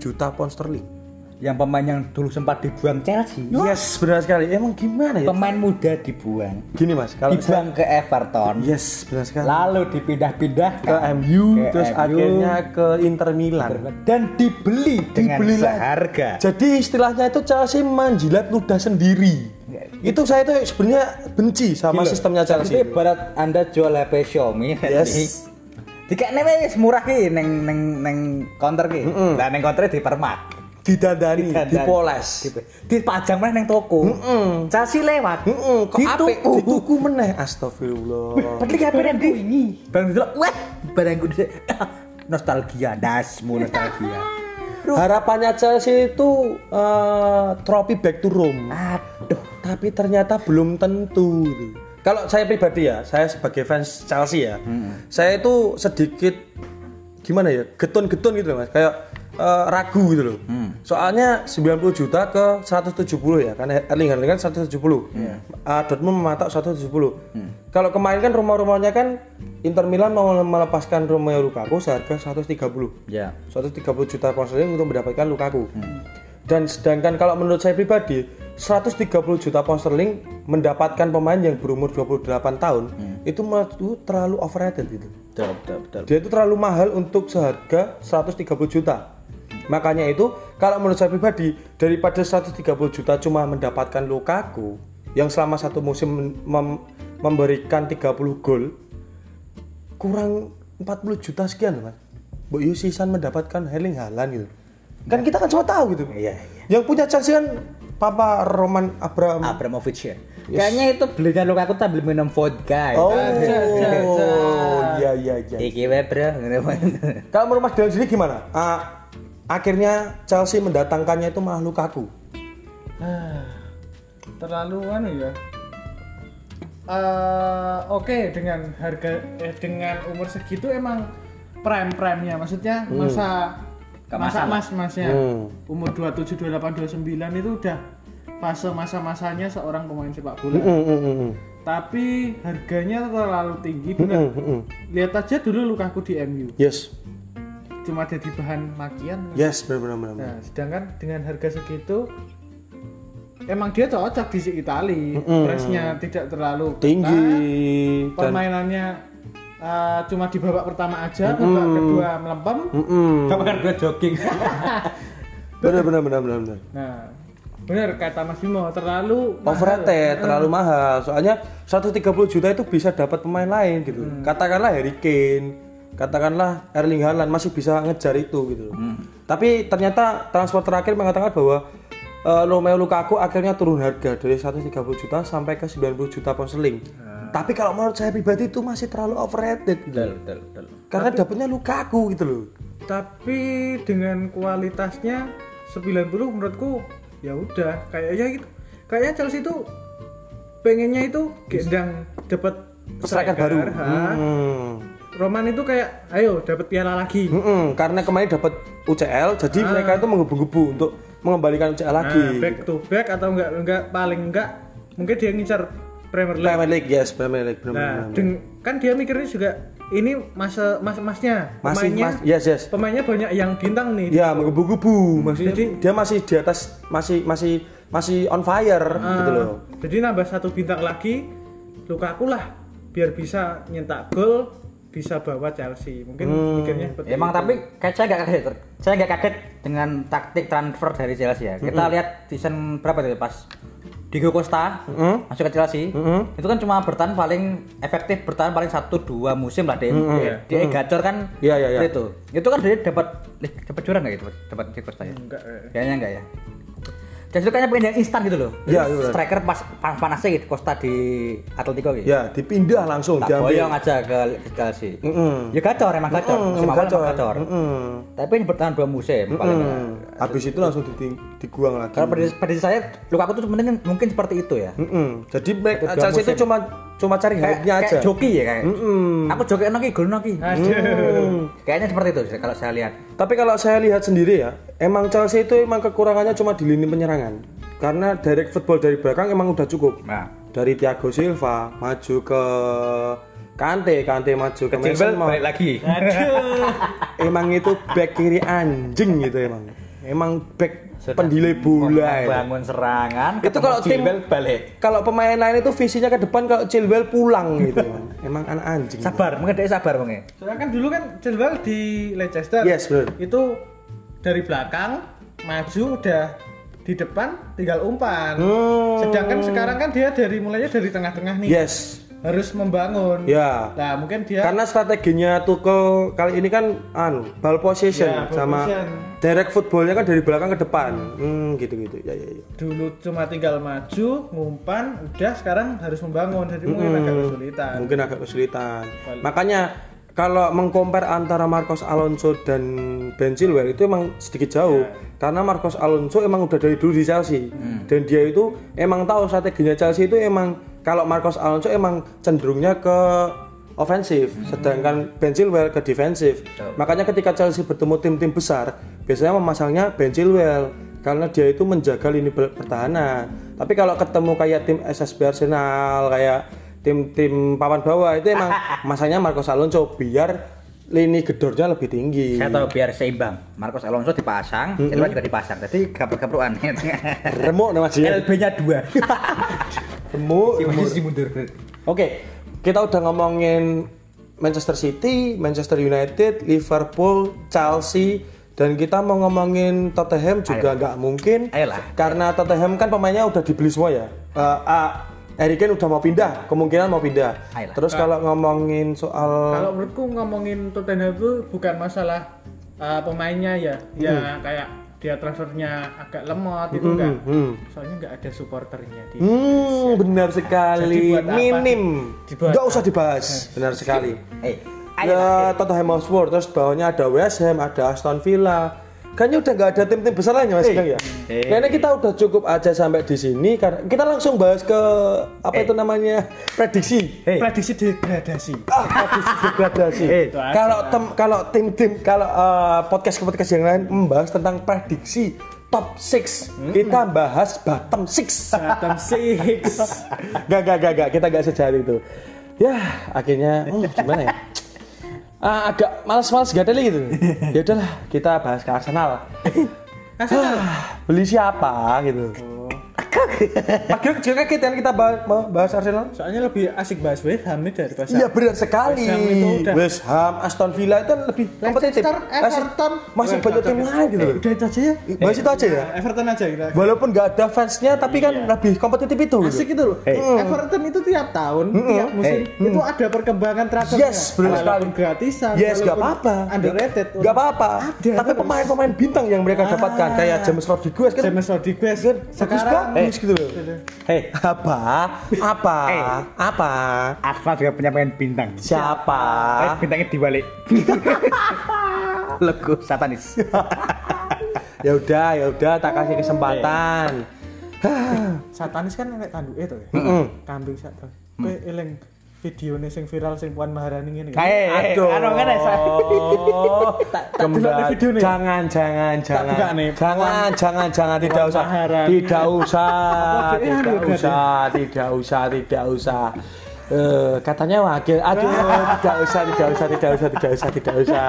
juta pound sterling. Yang pemain yang dulu sempat dibuang Chelsea. Yes, benar sekali. Emang gimana ya? Pemain muda dibuang. Gini Mas, kalau saya, Dibuang ke Everton. yes, benar sekali. Lalu dipindah-pindah ke MU Ke terus MU. akhirnya ke Inter Milan. dan dibeli dengan Dibeli seharga. Jadi istilahnya itu Chelsea menjilat ludah sendiri. Itu saya tuh sebenarnya benci sama Gila. sistemnya Chelsea. ibarat Anda jual HP Xiaomi Yes. Dikene wis murah ki neng neng neng counter ki. Lah neng counter dipermak. Didandani, Didandani. dipoles. Dip- Dipajang meneh neng toko. Mm-mm. Chelsea lewat. Heeh, kok Dituku. apik dituku meneh astagfirullah. Padahal HP nang ini. Barang itu wah barangku dhisik. Nostalgia, dasmu nostalgia. Harapannya Chelsea itu eh, trofi back to Rome. Aduh, Tapi ternyata belum tentu. Kalau saya pribadi ya, saya sebagai fans Chelsea ya, saya itu sedikit gimana ya, getun-getun gitu loh mas, kayak eh, ragu gitu loh. Soalnya 90 juta ke 170 ya, karena Erling Haaland kan 170. Ah, Dortmund mematok 170. Kalau kemarin kan rumah-rumahnya kan Inter Milan mau melepaskan Romelu Lukaku seharga 130. ya. 130 juta pound sterling untuk mendapatkan Lukaku. Dan sedangkan kalau menurut saya pribadi, 130 juta pound sterling mendapatkan pemain yang berumur 28 tahun itu menurutku terlalu overrated gitu. Betul, betul, betul. Dia itu terlalu mahal untuk seharga 130 juta. Makanya itu kalau menurut saya pribadi daripada 130 juta cuma mendapatkan Lukaku yang selama satu musim mem- mem- memberikan 30 gol kurang 40 juta sekian loh mas. Bu Yusisan mendapatkan Erling Haaland gitu. Kan kita kan semua tahu gitu. Iya, iya. Yang punya Chelsea kan Papa Roman Abraham. Abramovich ya. Kayaknya itu belinya Lukaku sambil minum vodka. ya. Oh, Jangan. [laughs] iya iya iya. Iki wae, Bro. Kalau menurut Mas Dewan sendiri gimana? Ah, akhirnya Chelsea mendatangkannya itu malah Lukaku. Ah, terlalu anu ya Eh, oke dengan harga eh, dengan umur segitu emang prime prime nya maksudnya masa Gak masa masalah. mas masnya Hmm. umur 27 28 29 itu udah fase masa masanya seorang pemain sepak bola Mm, mm, mm, mm. tapi harganya terlalu tinggi bener Mm, mm. lihat aja dulu Lukaku di MU Yes, cuma jadi bahan makian yes, benar benar benar. Nah, sedangkan dengan harga segitu emang dia cocok di si Itali. Pressnya tidak terlalu Tinggi dan Permainannya uh, cuma di babak pertama aja, babak kedua melempem. Mm, mm. Kamu kan gue jogging. [laughs] benar benar benar benar benar. Nah, benar kata Mas Bimo, terlalu mahal. Overrated, terlalu mahal. Soalnya 130 juta itu bisa dapat pemain lain gitu. Katakanlah Harry Kane, katakanlah Erling Haaland masih bisa ngejar itu gitu. Tapi ternyata transfer terakhir mengatakan bahwa eh, Romelu Lukaku akhirnya turun harga dari 130 juta sampai ke 90 juta pound sterling. Tapi kalau menurut saya pribadi itu masih terlalu overrated gitu. Betul, betul, betul. Karena dapatnya Lukaku gitu loh. Tapi dengan kualitasnya 90 menurutku ya udah kayaknya gitu. Kayaknya Chelsea itu pengennya itu gendang dapat Striker baru. Hmm. Roman itu kayak ayo dapat piala lagi. Mm-mm, karena kemarin dapat UCL, jadi mereka itu menggebu-gebu untuk mengembalikan UCL lagi. Nah, back to back atau enggak enggak paling enggak mungkin dia ngincar Premier League. Premier League, yes, Premier League, benar Nah, benar. deng- kan dia mikirnya juga ini masa mas masnya Masih, pemainnya mas, yes, yes. pemainnya banyak yang bintang nih. Ya, menggebu-gebu. Maksudnya Jadi- dia masih di atas, masih masih masih on fire gitu loh. Jadi nambah satu bintang lagi Lukaku lah biar bisa nyetak gol bisa bawa Chelsea. Mungkin Hmm. mikirnya seperti Emang itu. tapi kayak saya nggak kaget, saya nggak kaget dengan taktik transfer dari Chelsea ya. Kita lihat season berapa itu pas Diego Costa masuk ke Chelsea, itu kan cuma bertahan paling efektif bertahan paling satu dua musim lah dia. Iya. Dia gacor kan Iya, iya, iya. itu. Itu kan dia dapat eh, dapat juara nggak itu dapat Diego Costa ya? enggak eh. Kayaknya enggak ya. Chelsea itu kayaknya pengen yang instan gitu loh. Iya, Jadi iya, benar. striker pas panas panasnya gitu Costa di Atletico gitu. Ya, dipindah langsung Tak diambil. boyong aja ke ke Chelsea. Mm-mm. Ya gacor emang gacor. Mm, Musim gacor. emang gacor. Mm-mm. Tapi ini bertahan dua musim paling nggak. Mm. Habis itu langsung diting- diguang lagi. Kalau prediksi, prediksi saya Lukaku tuh mungkin mungkin seperti itu ya. Jadi mereka Itu dua Chelsea itu musim. cuma cuma cari Kayak, hype-nya aja. kayak joki ya kayak. Mm-mm. Aku joki noki, gol noki. Aduh. Kayaknya seperti itu sih kalau saya lihat. Tapi kalau saya lihat sendiri ya, emang Chelsea itu emang kekurangannya cuma di lini penyerangan. Karena direct football dari belakang emang udah cukup. Nah, Dari Thiago Silva maju ke Kante, Kante maju ke Mason Mount. balik lagi. Aduh. [laughs] Emang itu back kiri anjing gitu emang. Emang back pendilai bola. itu. bangun serangan. Itu kalau tim balik. Kalau pemain lain itu visinya ke depan kalau Chilwell pulang gitu. emang. [laughs] Emang anak anjing. Sabar, dia sabar mungkin. Soalnya kan dulu kan Chilwell di Leicester. Yes, betul. Itu dari belakang maju udah di depan tinggal umpan. Hmm. Sedangkan sekarang kan dia dari mulainya dari tengah-tengah nih. Yes. Harus membangun. Ya. Nah, mungkin dia Karena strateginya Tuchel kali ini kan anu ball possession Ya, ball sama possession. direct footballnya kan dari belakang ke depan. Hmm, gitu-gitu. Ya, ya, ya. dulu cuma tinggal maju, ngumpan, udah sekarang harus membangun. Jadi mungkin agak kesulitan. Mungkin agak kesulitan. Makanya kalau mengcompare antara Marcos Alonso dan Ben Chilwell itu emang sedikit jauh. Karena Marcos Alonso emang udah dari dulu di Chelsea. Dan dia itu emang tahu strateginya Chelsea itu emang kalau Marcos Alonso emang cenderungnya ke ofensif, sedangkan Ben Chilwell ke defensif. Makanya ketika Chelsea bertemu tim-tim besar, biasanya memasangnya Ben Chilwell karena dia itu menjaga lini pertahanan. Tapi kalau ketemu kayak tim SSB Arsenal, kayak tim-tim papan bawah itu emang [laughs] masanya Marcos Alonso biar lini gedornya lebih tinggi. Saya tahu biar seimbang. Marcos Alonso dipasang, Chilwell juga dipasang. Jadi gabrak-gabruan. Remuk nih Mas ya. LB-nya dua. [laughs] Mundur. Oke, kita udah ngomongin Manchester City, Manchester United, Liverpool, Chelsea, dan kita mau ngomongin Tottenham juga nggak mungkin. Ayolah. Karena Tottenham kan pemainnya udah dibeli semua ya. Eh ah, Harry Kane udah mau pindah, kemungkinan mau pindah. Ayolah. Terus kalau ngomongin soal Kalau menurutku ngomongin Tottenham itu bukan masalah uh, pemainnya ya, ya kayak dia transfernya agak lemot itu enggak. hmm. Soalnya nggak ada supporternya di Hmm, benar sekali. Jadi buat Minim. Dibuat Nggak usah dibahas. Benar sekali. Eh, ayo. Ya Tottenham Hotspur terus bawahnya ada West Ham, ada Aston Villa. Kayaknya udah nggak ada tim-tim besar lainnya Mas Gang ya. Eh. Kayaknya kita udah cukup aja sampai di sini karena kita langsung bahas ke apa itu namanya prediksi. Eh. prediksi degradasi. Ah, prediksi degradasi. itu aja. kalau tem kalau tim-tim kalau eh, podcast podcast yang lain membahas tentang prediksi top 6 kita bahas bottom 6 Bottom six. [laughs] gak gak gak gak kita gak sejahat itu ya akhirnya hmm, gimana ya Ah, agak malas-malas gak gitu [laughs] ya udahlah kita bahas ke Arsenal. Ah, beli siapa gitu Akhirnya juga kaget kan kita bahas, bahas Arsenal Soalnya lebih asik bahas West Ham nih daripada Iya benar sekali. West Ham itu udah- West Ham, Aston Villa itu lebih kompetitif. Leicester, Everton. Masih banyak tim lain gitu loh. Udah itu aja ya. Bahas itu aja ya. Everton aja kita. Walaupun nggak ada fansnya, tapi kan lebih kompetitif itu. gitu. Asik itu loh. Everton itu tiap tahun, tiap musim itu ada perkembangan transfernya. Yes, benar sekali. Gratisan. Yes, nggak apa-apa. Underrated. Nggak apa-apa. Tapi pemain-pemain bintang yang mereka dapatkan kayak James Rodriguez kan James Rodriguez kan bagus gitu loh. Hei, Apa? Apa? Eh. Apa? Arsenal juga punya pemain bintang. Eh, Siapa? bintangnya dibalik. [laughs] Logo satanis. [laughs] Ya udah, ya udah tak kasih kesempatan. Satanis kan enek tanduke to ya. Kambing satan. Kowe eling videone sing viral sing Puan Maharani ngene. Eh, eh, Aduh. anu kan ya, delok video nih. jangan jangan jangan. nih. jangan jangan jangan tidak usah. Tidak usah tidak usah tidak usah tidak usah. Eh, katanya wakil. Aduh tidak usah tidak usah tidak usah tidak usah tidak usah.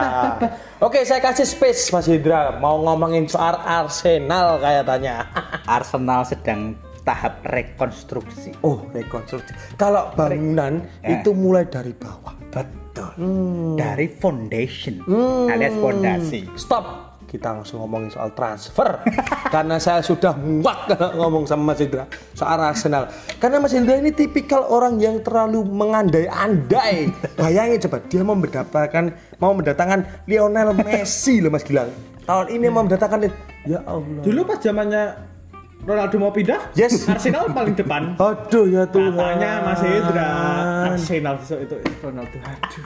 Oke saya kasih space Mas Indra. Mau ngomongin soal Arsenal kayaknya. Arsenal sedang tahap rekonstruksi. oh rekonstruksi kalau bangunan Eh. itu mulai dari bawah Betul. Hmm. Dari foundation Hmm. alias fondasi. Stop. Kita langsung ngomongin soal transfer. [laughs] Karena saya sudah muak ngomong sama Mas Indra soal Arsenal. Karena Mas Indra ini tipikal orang yang terlalu mengandai-andai. [laughs] Bayangin coba dia mau mendapatkan mau mendatangkan Lionel Messi loh Mas Gilang. Tahun ini mau mendatangkan ya Allah. Dulu pas zamannya Ronaldo mau pindah, Yes. [laughs] Arsenal paling depan. Aduh ya Tuhan. Katanya Mas Indra, Arsenal besok itu Ronaldo. Aduh.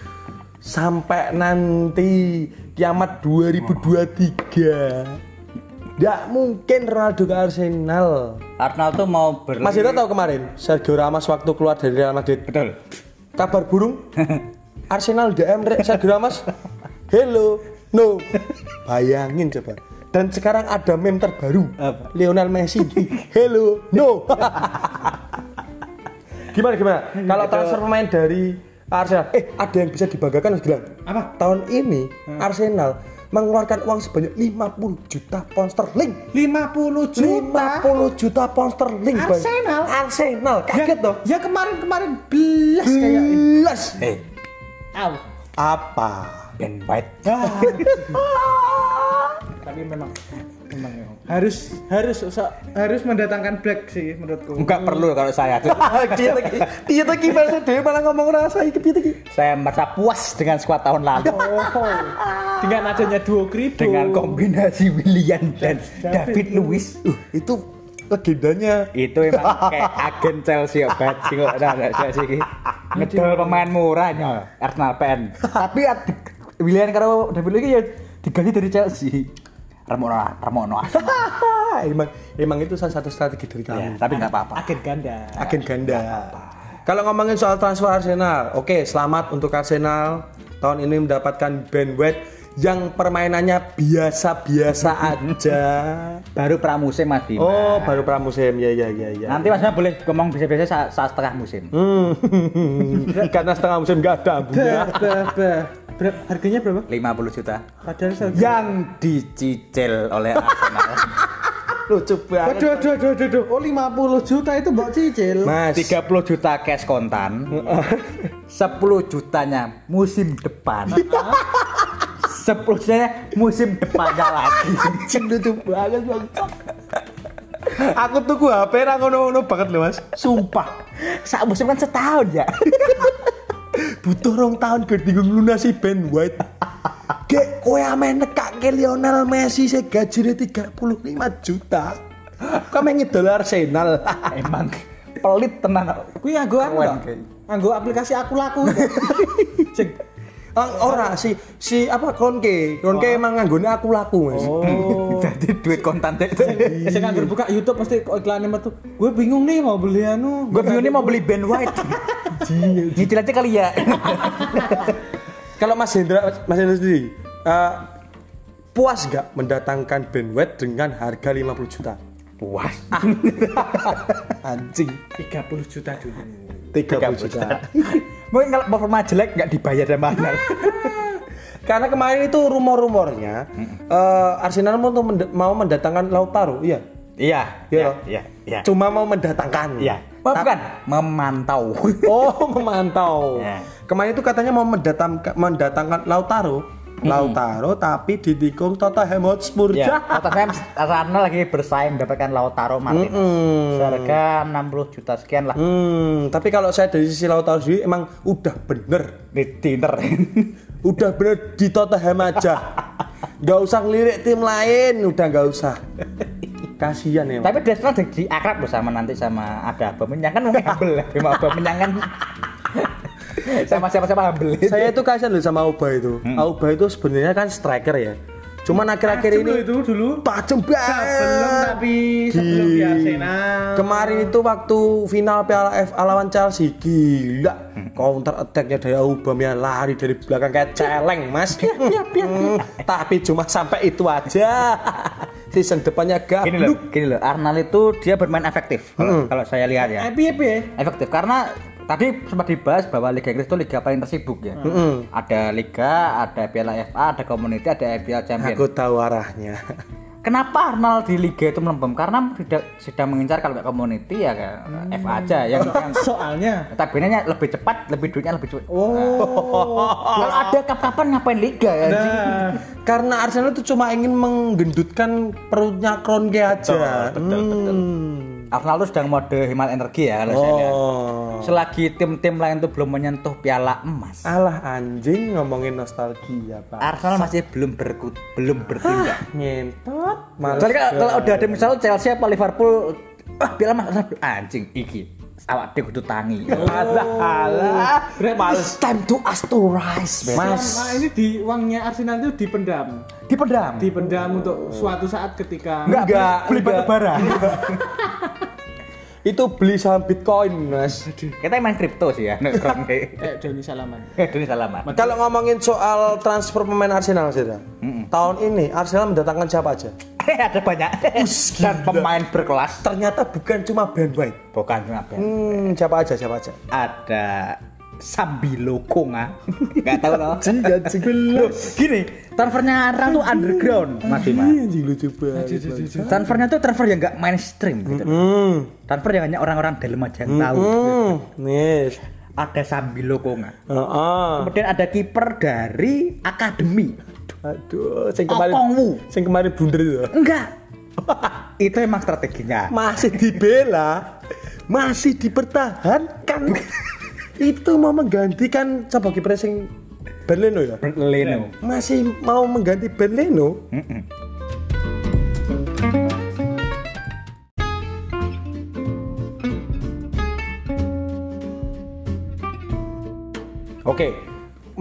sampai nanti kiamat 2023 Nggak mungkin Ronaldo ke Arsenal Arsenal tuh mau berlari. Mas Indra tahu kemarin Sergio Ramos waktu keluar dari Real Madrid Betul. kabar burung [laughs] Arsenal DM Sergio Ramos hello no [laughs] bayangin coba dan sekarang ada meme terbaru Apa? Lionel Messi hello no [laughs] gimana gimana kalau transfer pemain dari Arsenal. Eh, ada yang bisa dibanggakan Mas Gilang. Apa? Tahun ini Arsenal mengeluarkan uang sebanyak 50 juta pound sterling. 50 juta 50 juta pound sterling, Bang. Arsenal? Arsenal. Kaget toh? ya kemarin-kemarin belas kayak Belas. Eh, Au. Apa? Ben White. [laughs] tapi memang memang memang. harus harus so- harus mendatangkan black sih menurutku. Enggak perlu kalau saya. Dia lagi, dia lagi bahasa dia malah ngomong rasa iki piye iki. saya merasa puas dengan skuad tahun lalu. oh, dengan adanya duo kribo dengan kombinasi William dan David Luiz. Uh, itu legendanya. Itu emang kayak agen Chelsea ya bajing kok. Ada ada Chelsea iki ngedol pemain murahnya Arsenal pen tapi William karo David Luiz ya diganti dari Chelsea Remono Remono [laughs] emang emang itu salah satu strategi dari kami. ya, tapi nggak apa-apa. Agen ganda. Agen ganda. Kalau ngomongin soal transfer Arsenal, oke selamat untuk Arsenal. Tahun ini mendapatkan Ben White yang permainannya biasa-biasa aja. [laughs] baru pramusim Mas Bima Oh, baru pramusim ya ya ya ya. nanti Mas Bima boleh ngomong bisa-bisa saat, saat setengah musim Hmm. [laughs] Karena setengah musim nggak ada bah, bah. Berapa, harganya berapa 50 juta padahal saya yang dicicil oleh Arsenal [laughs] Lucu banget. Aduh, aduh, aduh, aduh, aduh. Oh 50 juta itu mbak cicil Mas. 30 juta cash kontan 10 jutanya musim depan 10 jutanya musim depannya lagi [laughs] Anjing lucu banget bang. Aku tuku HP ra ngono-ngono banget loh mas. Sumpah. Sak musim kan setahun ya [laughs] Butuh rong tahun biar bingung lunasi Ben White. Gek kowe amen nekake Lionel Messi se gajine 35 juta. Kamu ngidol Arsenal. [laughs] Emang pelit tenan Kuwi nganggo Mbak? kayak. Nganggo aplikasi aku laku. Ah, ora si si apa Kronke. Kronke emang nganggone aku laku Mas. Oh. [laughs] Jadi duit kontan deh Saya nganggur buka YouTube pasti kok iklannya metu. Gue bingung nih mau beli anu. Gue bingung nih mau beli Ben White [laughs] Nyicil aja kali ya [laughs] Kalau Mas Hendra Mas Hendra sendiri eh, puas gak mendatangkan Ben White dengan harga 50 juta? Puas Anjing. 30 juta dulu. 30 juta. Mungkin kalau performa jelek nggak dibayar sama Arsenal [laughs] Karena kemarin itu rumor-rumornya eh, Arsenal mau mend- mau mendatangkan Lautaro, iya. Iya Iya. Iya Iya Cuma mau mendatangkan. Iya Oh, bukan memantau [laughs] Oh, memantau. Ya. Kemarin itu katanya mau mendatang mendatangkan Lautaro. Lautaro tapi ditikung Tottenham Hotspur. Ya, Tottenham Arsenal lagi bersaing mendapatkan Lautaro Martinez. Mm-mm. Seharga 60 juta sekian lah. Hmm, tapi kalau saya dari sisi Lautaro sendiri emang udah bener. Di dinner. [laughs] Udah bener di Tottenham aja. Gak usah ngelirik tim lain, udah gak usah. Kasihan ya. Tapi Arsenal jadi akrab loh sama nanti sama ada Aubameyang kan mungkin [laughs] humble ya. Sama Aubameyang kan sama siapa-siapa humble. saya itu kasihan loh sama Auba itu. Auba itu sebenarnya kan striker ya. Cuman akhir-akhir Dulu ini itu dulu. tajam Sebelum banget. tapi sebelum di. Arsenal. Kemarin itu waktu final Piala FA lawan Chelsea gila. Counter attacknya dari Aubameyang lari dari belakang kayak celeng, Mas. Hmm, Tapi cuma sampai itu aja. Season depannya Gini loh, gini loh. Arsenal itu dia bermain efektif. Kalau kalau saya lihat ya. Eh, efektif karena tadi sempat dibahas bahwa Liga Inggris itu liga paling tersibuk ya. Ada liga, ada Piala FA, ada Community, ada Piala Champions. Aku tahu arahnya. [laughs] Kenapa Arsenal di liga itu melempem? Karena tidak sedang mengincar kalau nggak Community ya kayak FA aja yang, Soalnya tabelnya lebih cepat, lebih duitnya lebih cepat. Oh. [laughs] Kalau ada kap-kapan ngapain liga ya? Nah, Karena Arsenal itu cuma ingin menggendutkan perutnya Kronke aja. betul, betul. Hmm. Arsenal itu sedang mode hemat energi ya kalau saya lihat. Oh. Selagi tim-tim lain itu belum menyentuh piala emas, Alah anjing ngomongin nostalgia, Pak. Arsenal masih belum berkut, belum bertindak. Ngentot. Males Soalnya kalau, udah ada misal Chelsea apa Liverpool, ah piala emas anjing iki. Awak dia kudu tangi. Alah, alah. berarti It's time to us to rise. Mas. Nah, ini di uangnya Arsenal itu dipendam. Dipendam. Dipendam untuk suatu saat ketika Enggak, beli enggak. batu bara. [laughs] Itu beli saham Bitcoin, Mas. Kita main kripto sih ya, nongkrong kayak. [laughs] eh Doni Salaman. Ini salaman. Kalau ngomongin soal transfer pemain Arsenal, Sida. Tahun ini Arsenal mendatangkan siapa aja? Eh, [laughs] ada banyak. Dan pemain berkelas. Ternyata bukan cuma Ben White. Bukan cuma Ben. Hmm, siapa aja, siapa aja? Ada Sambilo Konga. Enggak [laughs] tahu loh. Anjing. Loh, Gini, transfernya Arsenal tuh underground, Mas Bima. Anjing lucu banget. Transfernya tuh transfer yang enggak mainstream gitu. Hmm. Transfer yang hanya orang-orang dalam aja yang tahu. Hmm. Nih. Ada Sambilo Konga. Heeh. Kemudian ada kiper dari akademi. Aduh, sing kemarin Okongwu. sing kemarin blunder itu. Enggak. [laughs] itu emang strateginya. Masih dibela, masih dipertahankan. [laughs] itu mau menggantikan coba kiper sing Berlino ya? Leno. Masih mau mengganti Berlino? Mm-mm. Oke.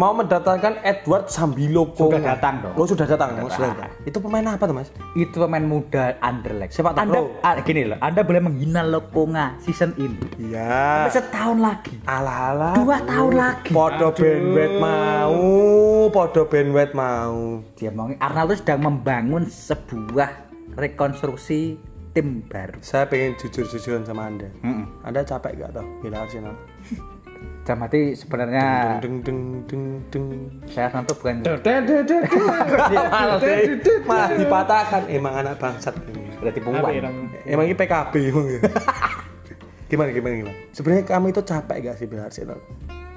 Mau mendatangkan Edward Sambiloko. Sudah datang dong. Oh, sudah datang. Sudah sudah datang. Itu pemain apa tuh, Mas? Itu pemain muda Anderlecht. Sepak Anda, takraw. ah, gini loh, Anda boleh menghina Lokonga season ini. Iya. Sampai setahun lagi. Ala-ala. Dua tahun lagi. Podo Benwet mau, podo Benwet mau. Dia mau Arnaldo sedang membangun sebuah rekonstruksi tim baru. Saya pengen jujur-jujuran sama Anda. Mm-mm. Anda capek gak toh bila Arsenal? [laughs] Dalam hati sebenarnya Deng deng deng deng. saya Arnaldo bukan Malah dipatahkan. Emang anak bangsat ini. berarti ya? Emang ini PKB emang ya. [laughs] gimana gimana gimana? Sebenarnya kamu itu capek gak sih bila Arsenal?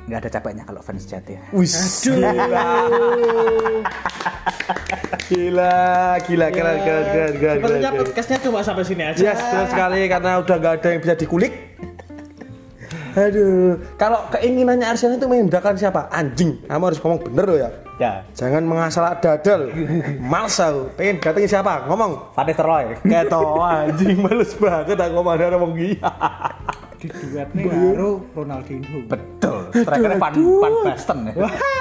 Nggak ada capeknya kalau fans sejati. Wis. [laughs] Gila. Gila, gila, keren, keren, keren, keren, Sepertinya keren. podcastnya cuma sampai sini aja. Yes, benar sekali karena udah gak ada yang bisa dikulik. Aduh, kalau keinginannya Arsenal itu mengindahkan siapa? Anjing. Kamu harus ngomong bener loh ya. Ya, Jangan mengasal dadal. Males aku. Pengen datengin siapa? Ngomong. Van Nistelrooy. Keto anjing males banget aku ngomong ada ngomong gila. Di duet nih karo Ronaldinho. Betul. Strikernya Van Van Basten ya.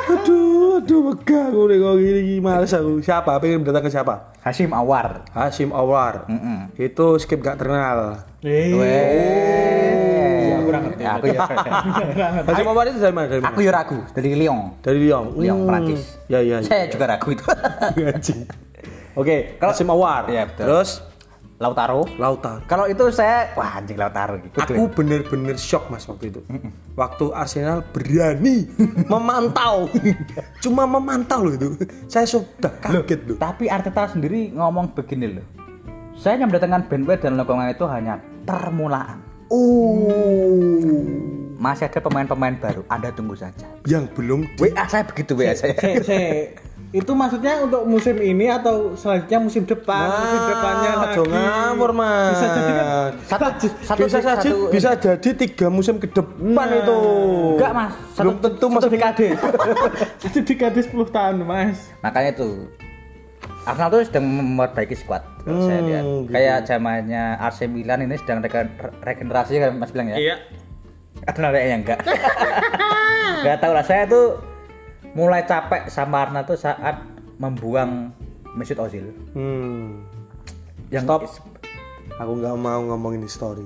Aduh, aduh megah aku nih kalau gini males aku. Siapa? Pengen datang ke siapa? Hashim Awar. Hashim Awar. Mm-mm. Itu skip gak terkenal. Weh. Ya, kurang ngerti. Aku ya. [laughs] Hashim Awar itu dari mana? Dari mana? Aku ya ragu dari Lyon. Dari Lyon. Lyon Hmm. Prancis. Ya ya. ya. Saya juga ragu itu. [laughs] Anjing. Oke, kalau Hashim Awar. Iya, betul. Terus Lautaro. Lautan. Kalau itu saya wah anjing Lautaro gitu. Aku bener-bener shock mas waktu itu. Waktu Arsenal berani [laughs] memantau, cuma memantau loh itu. Saya sudah kaget loh. Tapi Arteta sendiri ngomong begini loh. Saya yang mendatangkan Benway dan Lokongan itu hanya permulaan. Oh, Masih ada pemain-pemain baru. Anda tunggu saja. yang belum di- WA saya begitu WA saya. Itu maksudnya untuk musim ini atau selanjutnya musim depan? musim depannya Nah, lagi. ngawur mas. Bisa jadi kan Satu, satu, bisa saja satu- bisa jadi tiga musim ke depan Nah. itu. Enggak, Mas. Satu- belum tentu satu masuk dekade. [laughs] satu dekade 10 tahun, Mas. Makanya itu Arsenal tuh sedang memperbaiki squad kalau saya Hmm, lihat. gitu. Kayak zamannya AC Milan ini sedang regen- regenerasi kan Mas bilang ya. Iya. Arsenal kayaknya enggak. [laughs] Enggak tahu lah saya tuh mulai capek sama Arsenal tuh saat membuang Mesut Ozil. Hmm. Yang Stop. Aku nggak mau ngomongin story.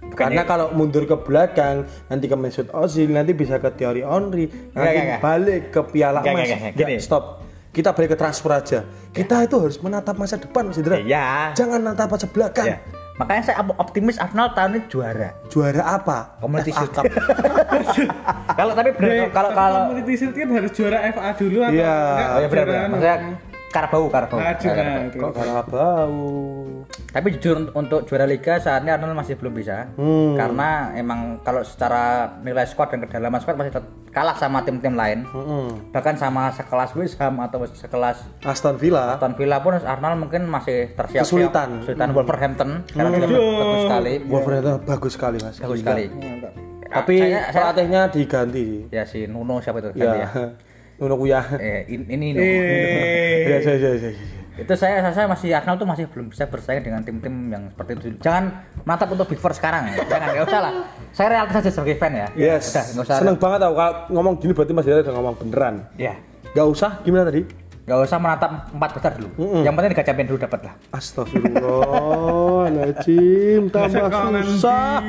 Bukannya- Karena kalau mundur ke belakang nanti ke Mesut Ozil nanti bisa ke teori Henry nanti enggak, enggak. balik ke Piala Enggak, Emas. enggak, enggak, Enggak, gini. stop. Kita balik ke transfer aja. Kita itu harus menatap masa depan Mas Indra. Iya. Jangan natap masa belakang. Ya. Makanya saya op- optimis Arsenal tahun ini juara. Juara apa? Community FA Shield. Cup. kalau tapi benar kalau kalau Community Shield kan harus juara FA dulu atau Iya. enggak oh ya benar Maksudnya Karabau Karabau. Aduh, Karabau. nah, itu. Kok Karabau? Tapi jujur un- untuk juara liga saat ini Arsenal masih belum bisa. Hmm. Karena emang kalau secara nilai squad dan kedalaman squad masih kalah sama tim-tim lain. Mm-mm. Bahkan sama sekelas West Ham atau sekelas Aston Villa. Aston Villa pun Arsenal mungkin masih tersiap Kesulitan. Kesulitan Wolverhampton sekarang juga bagus sekali. Wolverhampton bagus sekali Mas. Bagus sekali. Mantap. Tapi Saya- saya- pelatihnya diganti. Ya si Nuno siapa itu ganti Ya. ya. [laughs] Nuno Kuya. Eh in- ini Nuno. Eh, Ya, ya, ya, ya, ya. itu saya saya masih Arsenal tuh masih belum bisa bersaing dengan tim-tim yang seperti itu. Jangan mantap untuk Big Four sekarang. Jangan nggak usah lah. Saya realitas saja sebagai fan ya. Yes. Udah usah. Seneng banget aku kalau ngomong gini berarti Mas Dara udah ngomong beneran. Ya. Gak usah gimana tadi? Nggak usah menatap empat besar dulu. Yang penting Liga Champions dulu dapat lah. Astagfirullahaladzim Tambah susah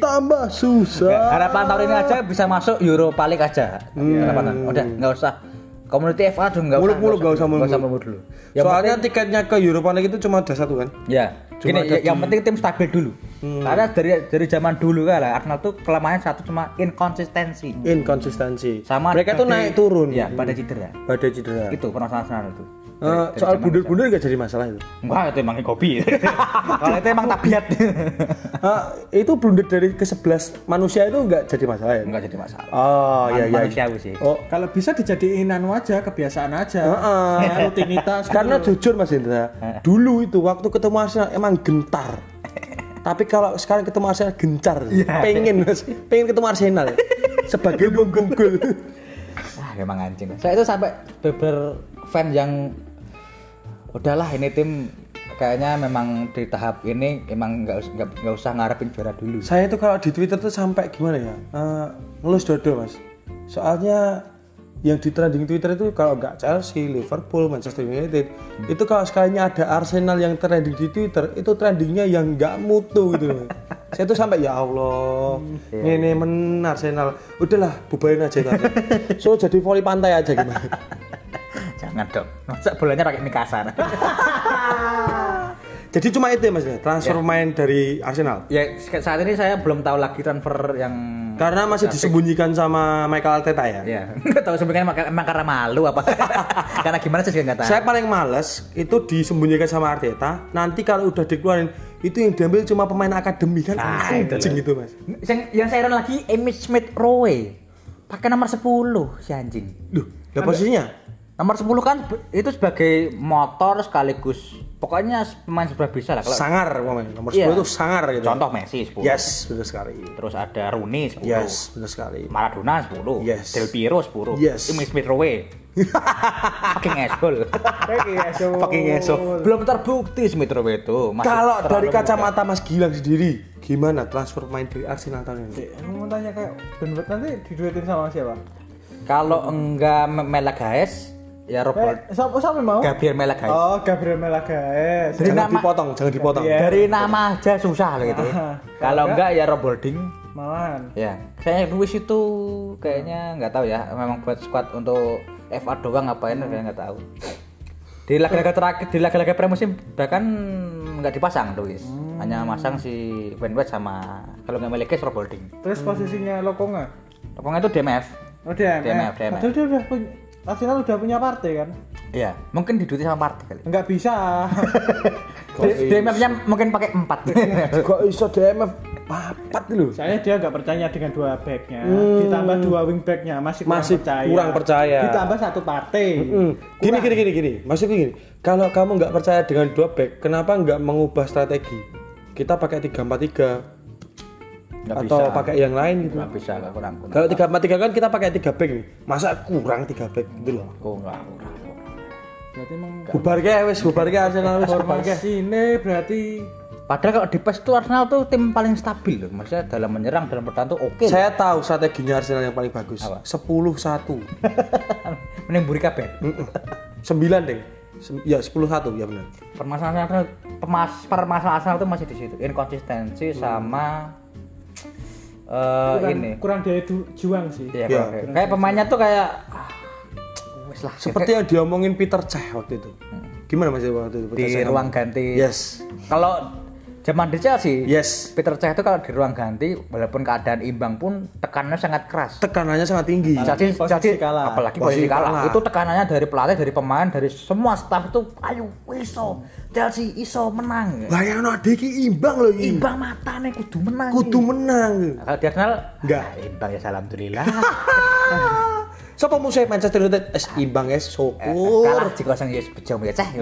Tambah susah Harapan tahun ini aja bisa masuk Europa League aja. Harapan tahun. Udah nggak usah. Community FA dulu nggak usah. Muluk-muluk gak usah Nggak usah muluk-muluk muluk dulu. Yang Soalnya tiketnya ke Europa League itu cuma ada satu kan? Ya, Cuma gini, ya- yang penting tim stabil dulu. Karena dari dari zaman dulu kan lah Arsenal tuh kelemahannya satu cuma inkonsistensi. inkonsistensi Sama mereka tuh naik turun Ya, pada cedera. badai cedera Itu permasalahan Arsenal itu. Eh, Dari- soal zaman bunder-bunder nggak jadi masalah itu Enggak, itu emang kopi. [laughs] Kalau itu emang tabiat. [laughs] Eh, itu blunder dari ke 11 manusia itu nggak jadi masalah ya Enggak jadi masalah. oh iya iya Manusiawi sih. oh Kalau bisa dijadiin anu aja, kebiasaan aja. Heeh. Kayak rutinitas. [laughs] gitu Karena loh. jujur Mas Indra, dulu itu waktu ketemu Arsenal emang gentar. Tapi kalau sekarang ketemu Arsenal gencar, pengen Mas, pengen ketemu Arsenal sebagai punggung gol. Ah, emang anjing. Saya itu sampai beber fan yang udahlah ini tim kayaknya memang di tahap ini emang nggak nggak usah ngarepin juara dulu. Saya itu kalau di Twitter tuh sampai gimana ya, eh, ngelus dodo Mas. Soalnya yang di trending Twitter itu kalau nggak Chelsea, Liverpool, Manchester United, itu kalau sekalinya ada Arsenal yang trending di Twitter, itu trendingnya yang nggak mutu gitu. [laughs] Saya tuh sampai ya Allah, ini men Arsenal, udahlah bubarin aja aja. So jadi voli pantai aja gimana? [laughs] Jangan dong. Masa bolanya pakai Mikasa. [laughs] Jadi cuma itu ya Mas, ya, transfer main dari Arsenal. ya saat ini saya belum tahu lagi transfer yang Karena masih disembunyikan sama Michael Arteta ya. ya [laughs] nggak tahu sebenarnya emang, karena malu apa? [laughs] Karena gimana sih nggak tahu. Saya paling males itu disembunyikan sama Arteta. Nanti kalau udah dikeluarin itu yang diambil cuma pemain akademi kan? Nah, itu anjing itu mas. yang, yang saya heran lagi Emmitt Smith Rowe pakai nomor 10 si anjing. Duh, lah posisinya? Nomor 10 kan itu sebagai motor sekaligus pokoknya pemain sebelah bisa lah kalau sangar pemain nomor 10 Iya. itu sangar gitu. contoh Messi 10. Yes, benar sekali. Terus ada Rooney 10. Yes, benar sekali. Maradona 10. Yes. Del Piero 10. Yes. Emmitt Smith Rowe. [laughs] Fucking asshole. Kayak gitu. Fucking. Belum terbukti Smith Rowe itu. Kalau dari muda. kacamata Mas Gilang sendiri, gimana transfer main dari Arsenal tahun ini? Mau tanya kayak Ben White nanti diduetin sama siapa? Kalau enggak Me- Melagaes ya Eh, Robert siapa siapa mau? Gabriel Melagaes. Oh, Gabriel Melagaes. Dari Jangan nama- dipotong, jangan dipotong. Iya. Dari nama aja susah loh gitu. Ah, Kalau enggak ya Rob Holding. Malahan. Ya, saya Luis itu kayaknya nggak tahu ya, memang buat squad untuk FA doang ngapain saya nggak tahu. Di laga-laga terakhir, di laga-laga pramusim bahkan nggak dipasang Luis, hanya masang si Ben White sama kalau nggak miliknya Rob Holding. Terus posisinya Lokonga. Pokoknya itu DMF. Oh, DMF. DMF, DMF. Padahal dia udah punya Arsenal udah punya partai kan? Iya, mungkin diduti sama partai kali. Enggak bisa. [laughs] DMF-nya mungkin pakai empat. [laughs] Kok iso DMF papat lho. Soalnya dia nggak percaya dengan dua backnya, ditambah dua wing backnya masih kurang Masih percaya. kurang percaya. Ditambah satu partai. Hmm. Gini gini gini gini. Maksudku gini. Kalau kamu nggak percaya dengan dua back, kenapa nggak mengubah strategi? Kita pakai 343 Nggak atau bisa. pakai yang lain gitu. Nggak bisa, nggak kurang. kurang. Kalau 343 kan kita pakai 3 back nih. Masa kurang 3 back gitu loh. Kok nggak kurang. Berarti emang Bubar ke wis, bubar ke Arsenal wis bubar ke. formasi ini berarti Padahal kalau di PES itu Arsenal tuh tim paling stabil loh. Maksudnya dalam menyerang, dalam bertahan tuh oke. Saya tahu strateginya Arsenal yang paling bagus. Apa? 10-1. [laughs] Mending buri kabeh. 9 deh. Sem- Ya 10-1 ya benar. Permasalahan Arsenal, permasalahan Arsenal tuh masih di situ. Inkonsistensi sama eh kurang, ini. kurang daya juang sih. Iya, Iya. kayak- kayak pemainnya tuh kayak ah, wes lah Seperti yang diomongin Peter Cech waktu itu. Gimana Mas waktu itu? Peter di Cech? ruang ganti. Yes. Kalau zaman di Chelsea, Yes. Peter Cech itu kalau di ruang ganti walaupun keadaan imbang pun tekanannya sangat keras. Tekanannya sangat tinggi. Chelsea, posisi Chelsea- kalah. apalagi Posisi posisi kalah. kalah. Itu tekanannya dari pelatih, dari pemain, dari semua staff itu, ayo iso, Chelsea iso menang. Bayangno adek iki imbang loh iki. Imbang mata nih, kudu menang. Kudu menang. Kalau di Arsenal, Enggak. ah, imbang ya alhamdulillah. [laughs] Siapa musuh Manchester United? Es imbang es Kalah syukur. jika kosong ya bejong ya ceh. [laughs]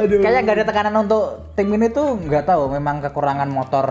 Kayak nggak ada tekanan untuk tim ini tuh nggak tahu memang kekurangan motor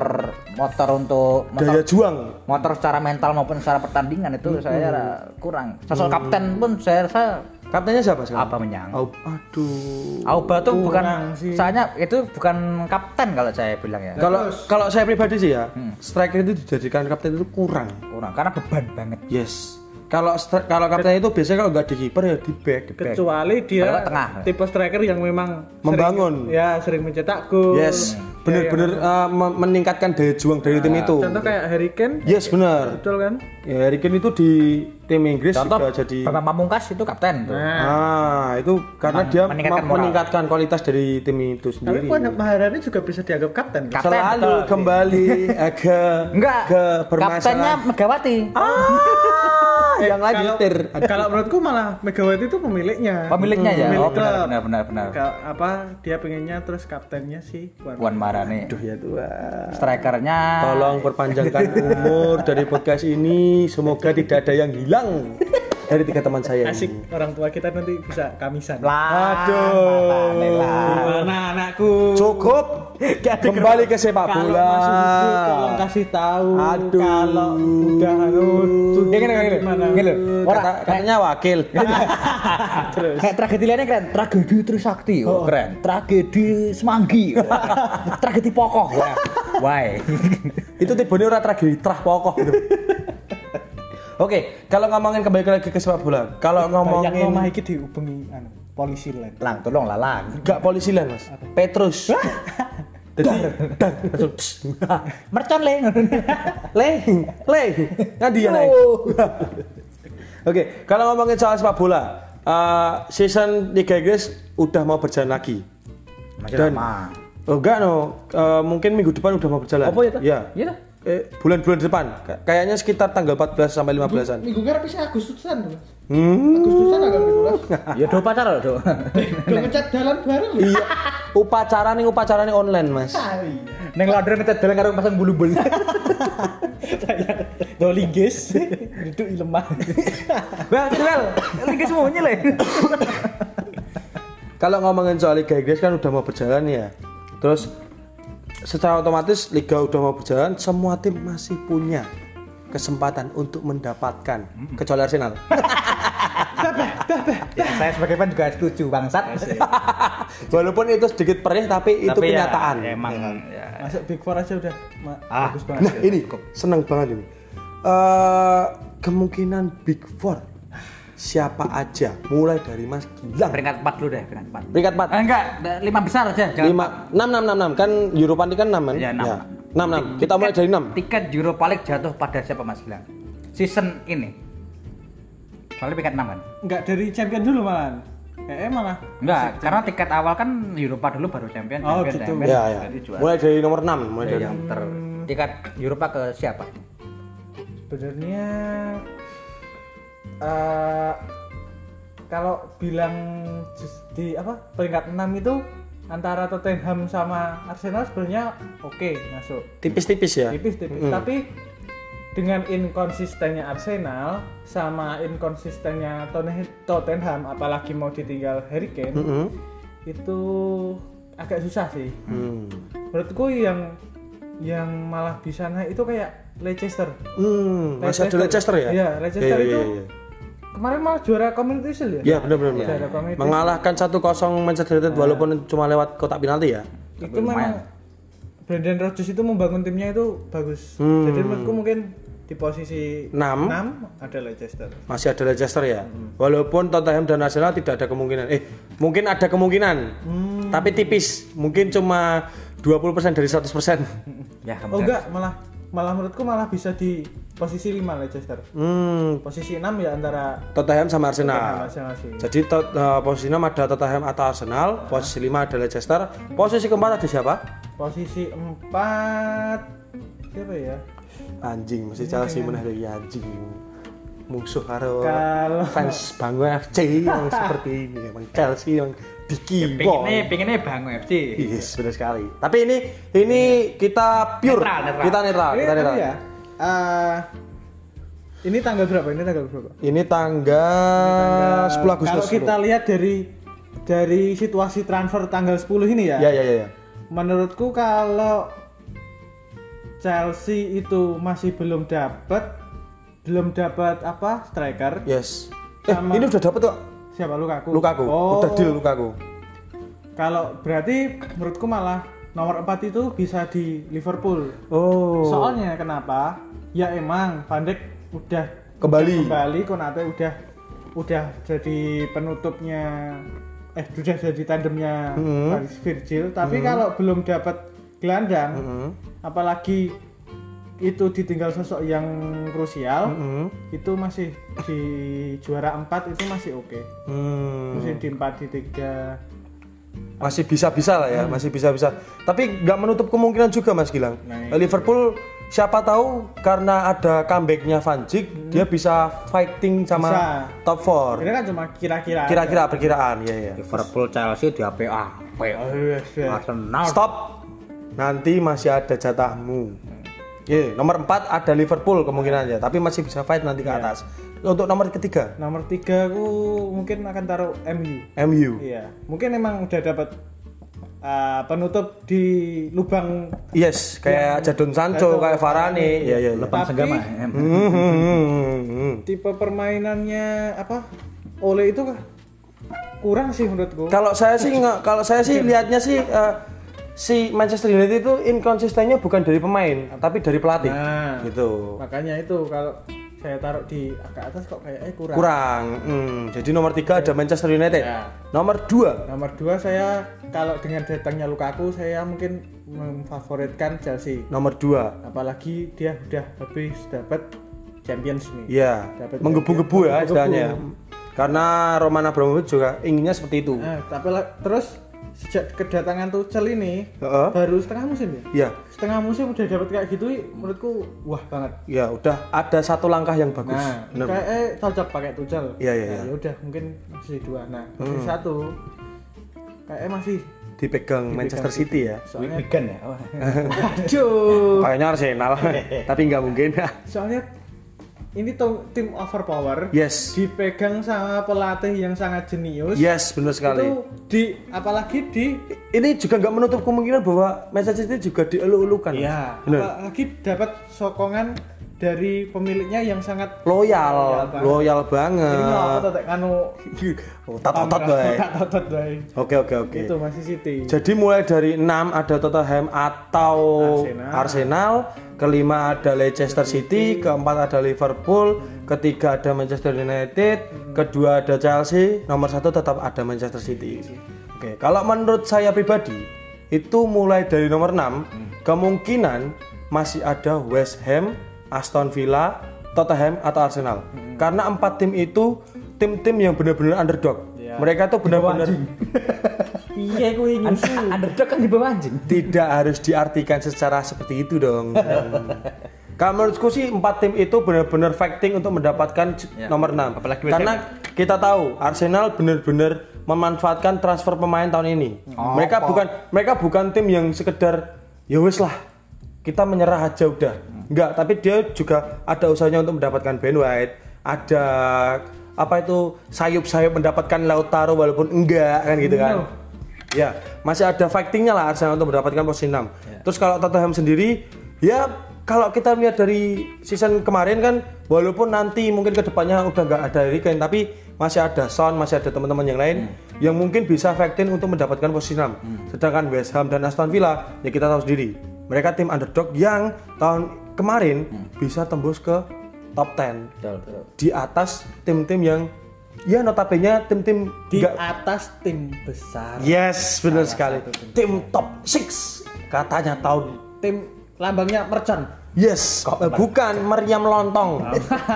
motor untuk motor Daya juang. motor secara mental maupun secara pertandingan itu saya kurang. Sosok kapten pun saya rasa Kaptennya siapa sekarang? apa menyang. Au- aduh. Auba tuh bukan sih. soalnya itu bukan kapten kalau saya bilang ya. Kalau kalau saya pribadi sih ya, Hmm. striker itu dijadikan kapten itu kurang. Kurang karena beban banget. Yes. Kalau kalau kapten itu biasanya kalau nggak di kiper ya di back. kecuali dia tengah. tipe striker yang memang Membangun. sering, ya sering mencetak gol Yes, bener-bener uh, me- meningkatkan daya juang dari tim itu. contoh kayak Harry Kane Yes, benar. betul kan Ya, Harry Kane itu di tim Inggris Contoh juga jadi Bambang Pamungkas itu kapten tuh. Ah, itu karena dia meningkatkan moral. meningkatkan kualitas dari tim itu tapi sendiri. Puan Maharani juga bisa dianggap kapten kan? Kapten, Selalu betul. kembali eh, ke Enggak. ke Kaptennya permasalahan. Megawati. Ah, yang lain kalau, nyetir. kalau menurutku malah Megawati itu pemiliknya Pemiliknya ya. Pemilik Oh, benar klub. benar benar benar. Ka- apa dia pengennya terus kaptennya si Puan Puan Maharani. Aduh ya Tuhan. Strikernya Tolong perpanjangkan umur dari podcast ini. Semoga tidak ada yang hilang dari tiga teman saya asik ini. orang tua kita nanti bisa kamisan lah. Aduh. Gimana anakku Cukup. Kembali ke sepak kalau bola. tolong kasih tahu Aduh. kalau udah anu Ya gini gini. gimana Gini. Ora Kata- katanya wakil. [laughs] terus Kayak tragedi lainnya keren, tragedi Trisakti, oh, keren. Tragedi Semanggi, [laughs] tragedi Pokok, wah, why? itu tibone ora tragedi trah pokok gitu. [laughs] Oke, kalau ngomongin kembali lagi ke sepak bola. Kalau yang omah ngomongin iki dihubungi anu polisi lain lang, tolong lah lang. enggak polisi lah, Mas. Petrus. Jadi. Mercon le. [laughs] Le, le. Ngadi ya, Le? Oke, kalau ngomongin soal sepak bola, eh, season Liga Inggris udah mau berjalan lagi. Masih Dan- lama. Oh, enggak no, Eh, mungkin minggu depan udah mau berjalan. Apa ya? Ya. Iya, Tah? Eh, bulan-bulan depan. Kay- Kayaknya sekitar tanggal 14 sampai 15-an. minggu ngarep bisa Agustusan Mas. Hmm. Agustusan agak minggu [laughs] Ya do pacar loh, do. Udah ngecat jalan bareng lho. Iya. Upacara nih upacara nih online, Mas. Ah, iya. Neng laundry ngecat dalan karo pasang bulu-bulu. [laughs] Dolinggis duduk di lemah. Well, well, lagi semuanya le. Kalau ngomongin soal Liga Inggris kan udah mau berjalan ya. Terus secara otomatis liga udah mau berjalan, semua tim masih punya kesempatan untuk mendapatkan kecuali Arsenal. Ya, saya sebagai fan juga setuju bangsat. [laughs] Walaupun itu sedikit perih tapi itu Tapi ya, kenyataan. emang ya. Masuk Big Four aja udah Ah. bagus Nah, banget. ini seneng banget ini. Eh kemungkinan Big Four siapa aja mulai dari Mas Gilang Peringkat 4 dulu deh, peringkat 4. peringkat 4 Eh, enggak, lima besar aja. jangan lima enam enam enam enam kan Europa League kan enam kan Ya, enam. enam enam kita mulai dari enam Tiket Europa League jatuh pada siapa Mas Gilang? Season ini. Soalnya peringkat 6 kan? Enggak dari champion dulu malahan. Kayaknya malah Enggak, karena tiket awal kan Europa dulu baru champion, Oh, champion, gitu. champion, ya ya jadi juara. mulai dari nomor enam mulai Ya, dari yang ter tiket Europa ke siapa? sebenarnya eh kalau bilang di apa peringkat 6 itu antara Tottenham sama Arsenal sebenarnya oke masuk tipis-tipis ya tipis-tipis tapi dengan inkonsistennya Arsenal sama inkonsistennya Tottenham apalagi mau ditinggal Harry Kane Mm-mm. itu agak susah sih Hmm. menurutku yang yang malah bisa naik itu kayak Leicester Hmm, masih ada Leicester ya? Iya, Leicester Iya, itu iya, iya. Kemarin malah juara Community Shield ya Iya, benar benar. Juara benar. Community Mengalahkan 1-0 Manchester United walaupun cuma lewat kotak penalti ya. itu memang Brendan Rodgers itu membangun timnya itu bagus Hmm. jadi menurutku mungkin di posisi Enam. 6 ada Leicester Masih ada Leicester ya. Walaupun Tottenham dan Arsenal tidak ada kemungkinan. Eh, mungkin ada kemungkinan. Tapi tipis. Mungkin cuma 20% dari 100%. Ya, oh enggak malah malah menurutku malah bisa di posisi 5 Leicester Hmm, posisi 6 ya antara Tottenham sama Tottenham Arsenal. Sih. Jadi tot- eh, posisi 6 ada Tottenham atau Arsenal, posisi 5 ada Leicester, posisi keempat ada siapa? posisi 4 siapa ya? Anjing, mesti Chelsea menang dari anjing. Musuh karo Kalau- fans Bangun FC yang seperti ini emang Chelsea yang diki Pengennya, pengennya Bangun FC. Yes, benar sekali. Tapi ini ini kita pure, Netral, netral. kita netral, ini kita anu netral. ya eh, ini tanggal berapa ini tanggal berapa Ini tanggal 10 Agustus. Kalau kita lihat dari dari situasi transfer tanggal 10 ini ya, Ya ya ya. ya. menurutku kalau Chelsea itu masih belum dapat belum dapat apa striker Yes. Eh, Sama- ini udah dapet kok. Siapa Lukaku? Lukaku. Oh, Udah deal Lukaku. Kalau berarti menurutku malah nomor 4 itu bisa di Liverpool. Oh. Soalnya kenapa? Ya emang Van Dijk udah kembali. kembali Konate udah udah jadi penutupnya eh sudah jadi tandemnya Hmm. Virgil tapi kalau belum dapat gelandang Hmm. apalagi itu ditinggal sosok yang krusial Hmm. itu masih di juara 4 itu masih oke Hmm. masih di 4 di 3 masih bisa-bisa lah ya, masih bisa-bisa. Tapi nggak menutup kemungkinan juga Mas Gilang. Nah, Liverpool siapa tahu karena ada comebacknya Van Dijk, dia bisa fighting sama Bisa. top 4. ini kan cuma kira-kira. Kira-kira perkiraan, ya ya. Liverpool Chelsea di APA Oh, iya, iya. Arsenal Stop. Nanti masih ada jatahmu. Ye, nomor 4 ada Liverpool kemungkinannya, tapi masih bisa fight nanti ke atas. Untuk nomor ketiga, nomor 3 aku mungkin akan taruh MU MU. Iya, mungkin emang udah dapat uh, penutup di lubang Yes, kayak Jadon Sancho, Jadon kayak Varane. Iya, iya, iya. Lepas Tapi- senggama Hmm, hmm, hmm, tipe permainannya apa? Oleh itu kah? kurang sih menurutku. Kalau saya sih nggak, kalau saya sih lihatnya sih eh, si Manchester United itu inkonsistennya bukan dari pemain, tapi dari pelatih. Nah, Gitu. makanya itu kalau saya taruh di agak atas kok kayaknya kurang. Kurang. Hmm, jadi nomor tiga ada Manchester United. Ya. Nomor dua Nomor dua saya kalau dengan datangnya Lukaku saya mungkin memfavoritkan Chelsea. nomor dua Apalagi dia udah habis dapat Champions nih. Iya, Dapat menggebu-gebu ya istilahnya. Karena Roman Abramovich juga inginnya seperti itu. Nah, tapi terus sejak kedatangan Tuchel ini Heeh. baru setengah musim ya. Iya, Setengah musim udah dapat kayak gitu menurutku wah banget. ya udah ada satu langkah yang bagus. Nah, Bener. kayak eh, cocok pakai Tuchel. Iya, iya, Nah, iya. ya udah mungkin masih dua. Nah, masih satu. Kayak masih Dipegang Manchester City ya. soalnya Wigan ya [laughs] [laughs] oh. aduh. Kayaknya Arsenal, [laughs] tapi nggak mungkin. Soalnya ini tuh tim overpower yes, dipegang sama pelatih yang sangat jenius. yes, benar sekali. Itu di apalagi di ini juga nggak menutup kemungkinan bahwa Manchester City juga dielu-elukan. Iya, benar. apalagi dapat sokongan dari pemiliknya yang sangat Loyal, banget. loyal Ini banget. nggak tetek kanu Otot-otot bae. Bae. Oke oke oke. Itu masih City. Jadi mulai dari 6 ada Tottenham atau Arsenal. Arsenal, kelima ada Leicester City, keempat ada Liverpool, ketiga ada Manchester United, kedua ada Chelsea, nomor satu tetap ada Manchester City. Oke, kalau menurut saya pribadi itu mulai dari nomor 6 kemungkinan masih ada West Ham, Aston Villa, Tottenham atau Arsenal. Karena empat tim itu tim-tim yang benar-benar underdog. Mereka tuh benar-benar [laughs] Iya, aku ingin sih. underdog kan di bawah anjing tidak harus diartikan secara seperti itu dong. [laughs] Kalau menurutku sih empat tim itu benar-benar fighting untuk mendapatkan c- nomor 6. Apalagi Karena kita tahu Arsenal benar-benar memanfaatkan transfer pemain tahun ini. mereka bukan mereka bukan tim yang sekedar ya wis lah kita menyerah aja udah. Enggak, tapi dia juga ada usahanya untuk mendapatkan Ben White, ada apa itu sayup-sayup mendapatkan Lautaro walaupun enggak kan gitu kan. Ya, masih ada fightingnya lah Arsenal untuk mendapatkan posisi 6. Terus kalau Tottenham sendiri, ya kalau kita lihat dari season kemarin kan, walaupun nanti mungkin ke depannya udah nggak ada Harry Kane, tapi masih ada Son, masih ada teman-teman yang lain yang mungkin bisa fighting untuk mendapatkan posisi 6. Sedangkan West Ham dan Aston Villa, ya kita tahu sendiri, mereka tim underdog yang tahun kemarin bisa tembus ke top 10 betul betul di atas tim-tim yang ya notabene tim-tim Di nggak atas tim besar. Yes, benar sekali. tim Tim top 6 katanya tahun. Tim lambangnya mercon. Yes, eh, bukan meriam lontong.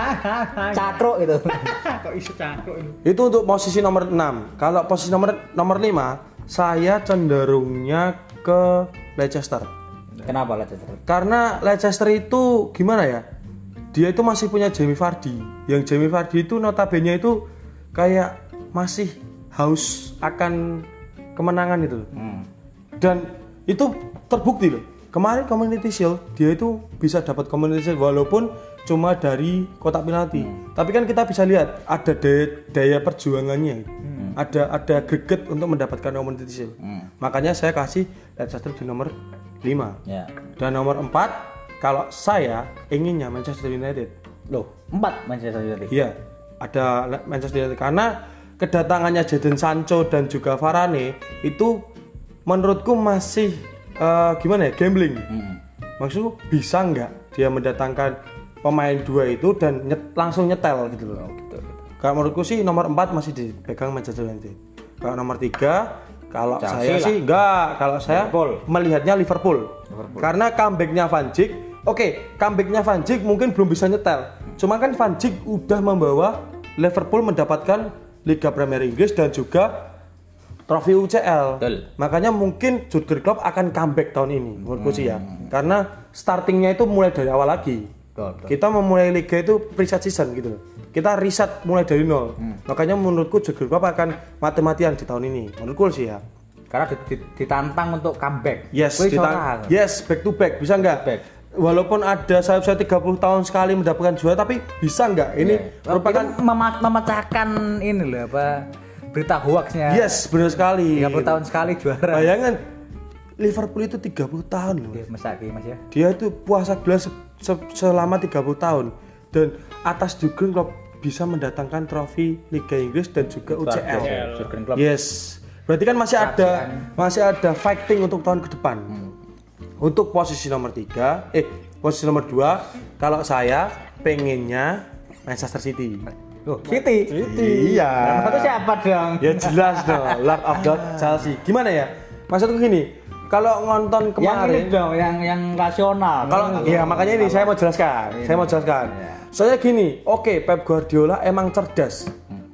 [laughs] cakro gitu [laughs] Kok isu cakro ini? Itu untuk posisi nomor 6. Kalau posisi nomor nomor 5, saya cenderungnya ke Leicester. Kenapa lah Leicester Karena Leicester itu gimana ya? Dia itu masih punya Jamie Vardy. Yang Jamie Vardy itu notabene itu kayak masih haus akan kemenangan itu. loh. hmm. dan itu terbukti loh kemarin community shield dia itu bisa dapat community shield walaupun cuma dari kotak penalti tapi kan kita bisa lihat ada daya, daya perjuangannya ada ada greget untuk mendapatkan community shield makanya saya kasih Leicester di nomor 5 ya dan nomor 4 kalau saya inginnya Manchester United loh empat Manchester United Iya, ada Manchester United karena kedatangannya Jadon Sancho dan juga Varane itu menurutku masih eh, gimana ya gambling. Hmm. Maksudku bisa nggak dia mendatangkan pemain dua itu dan nyet- langsung nyetel gitu loh. gitu. Kalau menurutku sih nomor 4 masih dipegang Manchester United. Kalau nomor 3 kalau Chelsea saya lah. sih enggak, kalau saya Liverpool. melihatnya Liverpool. Karena comebacknya Van Dijk, oke, comebacknya Van Dijk mungkin belum bisa nyetel. Cuma kan Van Dijk udah membawa Liverpool mendapatkan Liga Premier Inggris dan juga trofi UCL. Betul. Makanya mungkin Jurgen Klopp akan comeback tahun ini menurutku sih ya. Karena startingnya itu mulai dari awal lagi. Betul, betul. Kita memulai liga itu preset season gitu loh. Kita riset mulai dari nol. Makanya menurutku Jurgen Klopp akan mati-matian di tahun ini. Menurutku sih ya. Karena di- di- ditantang untuk comeback. Yes, ora. yes, back to back bisa nggak? Back. Walaupun ada sayap-sayap 30 tahun sekali mendapatkan juara tapi bisa nggak? Ini merupakan Itu mema- memecahkan ini loh apa berita hoaxnya. yes, benar sekali. 30 tahun sekali juara. Bayangan Liverpool itu 30 tahun loh. Aki, Mas ya. Dia itu puasa gelas se- se- selama 30 tahun dan atas Jurgen Klopp bisa mendatangkan trofi Liga Inggris dan juga UCL. Jurgen Klopp. Yes. Berarti kan masih ada masih ada fighting untuk tahun ke depan. Untuk posisi nomor 3, eh posisi nomor 2 kalau saya pengennya Manchester City. Oh, City. Iya. Yang satu siapa dong? Ya jelas dong, Love of God Chelsea. Gimana ya? Maksudku gini, kalau nonton yang kemarin ini dong, yang yang rasional. kalau ya makanya ini saya mau jelaskan. Saya mau jelaskan. Soalnya gini, oke Pep Guardiola emang cerdas.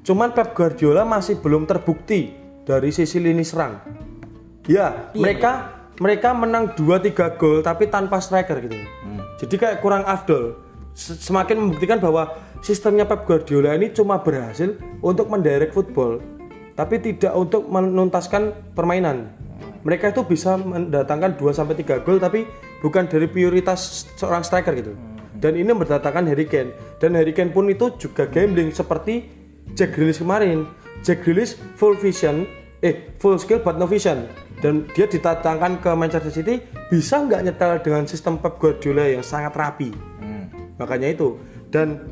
Cuman Pep Guardiola masih belum terbukti dari sisi lini serang. Ya, mereka mereka menang 2-3 gol tapi tanpa striker gitu. Jadi kayak kurang afdol. Semakin membuktikan bahwa sistemnya Pep Guardiola ini cuma berhasil untuk mendirect football tapi tidak untuk menuntaskan permainan. Mereka itu bisa mendatangkan 2 sampai 3 gol tapi bukan dari prioritas seorang striker gitu. Dan ini mendatangkan Harry Kane. Dan Harry Kane pun itu juga gambling seperti Jack Grealish kemarin. Jack Grealish full vision, eh full skill but no vision. Dan dia ditatangkan ke Manchester City bisa nggak nyetel dengan sistem Pep Guardiola yang sangat rapi. Makanya itu. Dan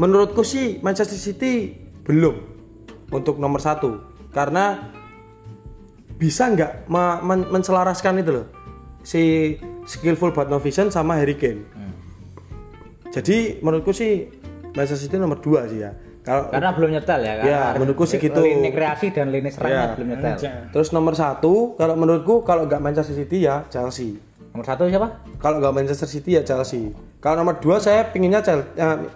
menurutku sih Manchester City belum untuk nomor satu karena bisa nggak me- men- menselaraskan itu loh si skillful but no vision sama Harry Kane. Jadi menurutku sih Manchester City nomor dua sih ya. Kalau Karena belum nyetel ya kan. Ya, menurutku sih gitu. Lini kreasi dan lini serangnya Ya. belum nyetel. terus nomor satu kalau menurutku kalau nggak Manchester City ya Chelsea. Nomor satu siapa? Kalau nggak Manchester City ya Chelsea. Kalau nomor dua saya pinginnya Chelsea,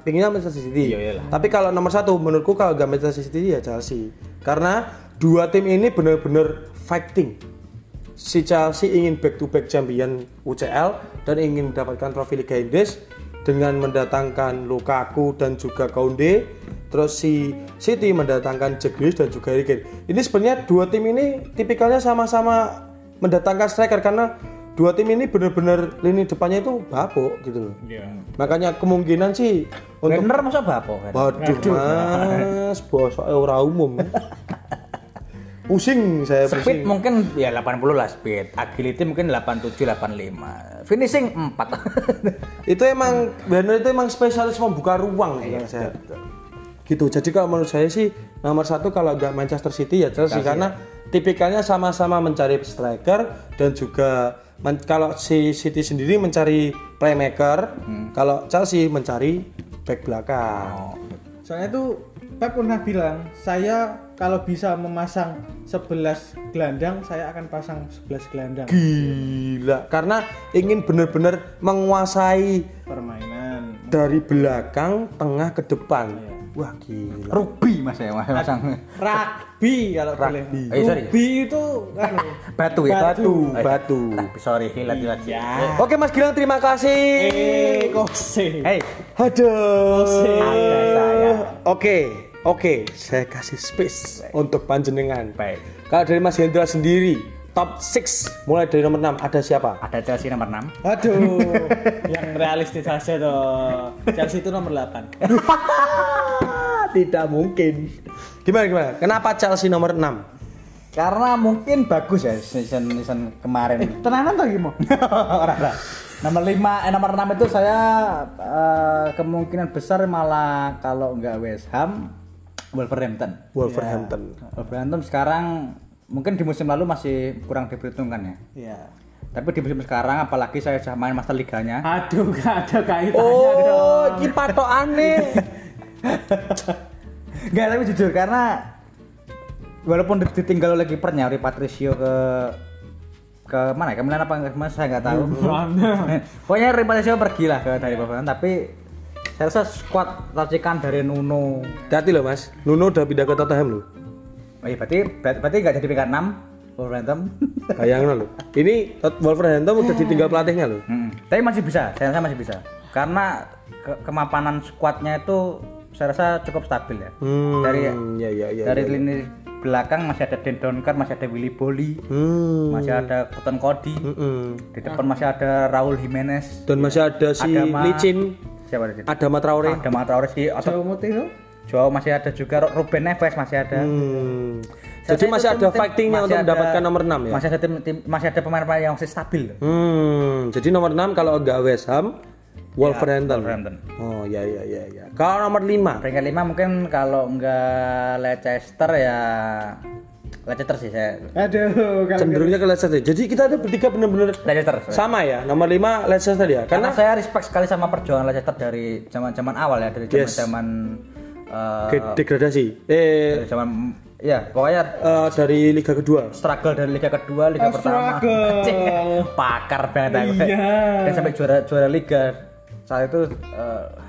pinginnya Manchester City. Iya, iyalah. Tapi kalau nomor satu menurutku kalau nggak Manchester City ya Chelsea. Karena dua tim ini benar-benar fighting. Si Chelsea ingin back to back champion UCL dan ingin mendapatkan trofi Liga Inggris dengan mendatangkan Lukaku dan juga Kounde. Terus si City mendatangkan Grealish dan juga Harry Kane. Ini sebenarnya dua tim ini tipikalnya sama-sama mendatangkan striker karena dua tim ini benar-benar lini depannya itu bapuk gitu loh. Iya. Makanya kemungkinan sih untuk Werner masa bapo kan? Waduh mas, bosoknya ora umum. [laughs] pusing saya Speed pusing. mungkin ya 80 lah speed. Agility mungkin 87 85. Finishing 4. [laughs] Itu emang benar itu emang spesialis membuka ruang sih kalau saya. Gitu. Jadi kalau menurut saya sih nomor satu kalau nggak Manchester City ya Chelsea, karena tipikalnya sama-sama mencari striker dan juga men- kalau si City sendiri mencari playmaker, kalau Chelsea mencari back belakang. Soalnya itu Pep pernah bilang, saya kalau bisa memasang 11 gelandang, saya akan pasang 11 gelandang. Gila, karena ingin benar-benar menguasai Permainan. dari belakang, tengah ke depan. Wah gila. Rugby Mas ya Mas masang. Rugby kalau boleh. Rugby. Eh, sorry. Rugby itu kan [laughs] Batu ya. Batu, Eh, batu. Tapi sorry hilat hilat. ya. Oke Mas Gilang terima kasih. Eh, kose. Hey, Aduh. Ada saya. Oke, oke, saya kasih space untuk panjenengan. baik. Kalau dari Mas Hendra sendiri, top 6 mulai dari nomor 6 ada siapa? Ada Chelsea nomor 6. Aduh, [laughs] yang realistis aja toh. Chelsea itu nomor 8. [laughs] Tidak mungkin. Gimana gimana? Kenapa Chelsea nomor 6? Karena mungkin bagus ya season season kemarin. Tenanan toh gimana? [laughs] Ora. Nomor 5 eh nomor 6 itu saya eh, kemungkinan besar malah kalau nggak West Ham Wolverhampton. Wolverhampton. Wolverhampton sekarang mungkin di musim lalu masih kurang diperhitungkan ya. Iya. Tapi di musim sekarang apalagi saya sudah main Master Liganya. Aduh, [laughs] gak ada kaitannya Oh, dong. iki patokane. Enggak, [laughs] tapi jujur karena walaupun ditinggal oleh kipernya Patricio ke ke mana ya? Ke Milan apa enggak saya nggak tahu. Mana? [laughs] Pokoknya Ori Patricio pergi lah ke dari Wolverhampton tapi saya rasa skuad racikan dari Nuno Hati loh Mas. Nuno udah pindah ke Tottenham loh. Oh iya, berarti berarti, nggak jadi peringkat 6 Wolverhampton. [laughs] Bayangin loh. Ini Wolverhampton udah ditinggal pelatihnya loh. Hmm, Tapi masih bisa, saya rasa masih bisa. Karena ke- kemapanan skuadnya itu saya rasa cukup stabil ya. Hmm, Dari ya ya ya. dari ya. lini belakang masih ada Den Donker, masih ada Willy Boli, Hmm. masih ada Cotton Cody. Mm-mm. Di depan masih ada Raul Jimenez. Dan masih ada si Adama- Licin, Siapa di situ? ada Traore. Ada Mata Traore si atau Joe Moutinho? Joao masih ada juga Ruben Neves masih ada. Hmm. Jadi masih ada tim- fightingnya untuk ada- mendapatkan nomor 6 ya. Masih ada tim, tim- masih ada pemain-pemain yang masih stabil. Hmm. Jadi nomor 6 kalau enggak West Ham, Wolverhampton. Wolverhampton. Oh ya ya ya ya. Kalau nomor 5 Peringkat 5 mungkin kalau enggak Leicester ya Leicester sih saya. Aduh, kalau cenderungnya ke Leicester. Jadi kita ada bertiga benar-benar Leicester. sama ya. Nomor 5 Leicester ya. Karena Karena saya respect sekali sama perjuangan Leicester dari zaman-zaman awal ya, dari Yes. zaman-zaman eh, ke- degradasi. Eh dari zaman ya pokoknya eh, dari liga kedua. struggle dari liga kedua, liga Oh, pertama. [laughs] Pakar banget aku. Iya. Dan sampai juara juara liga. Saat itu man.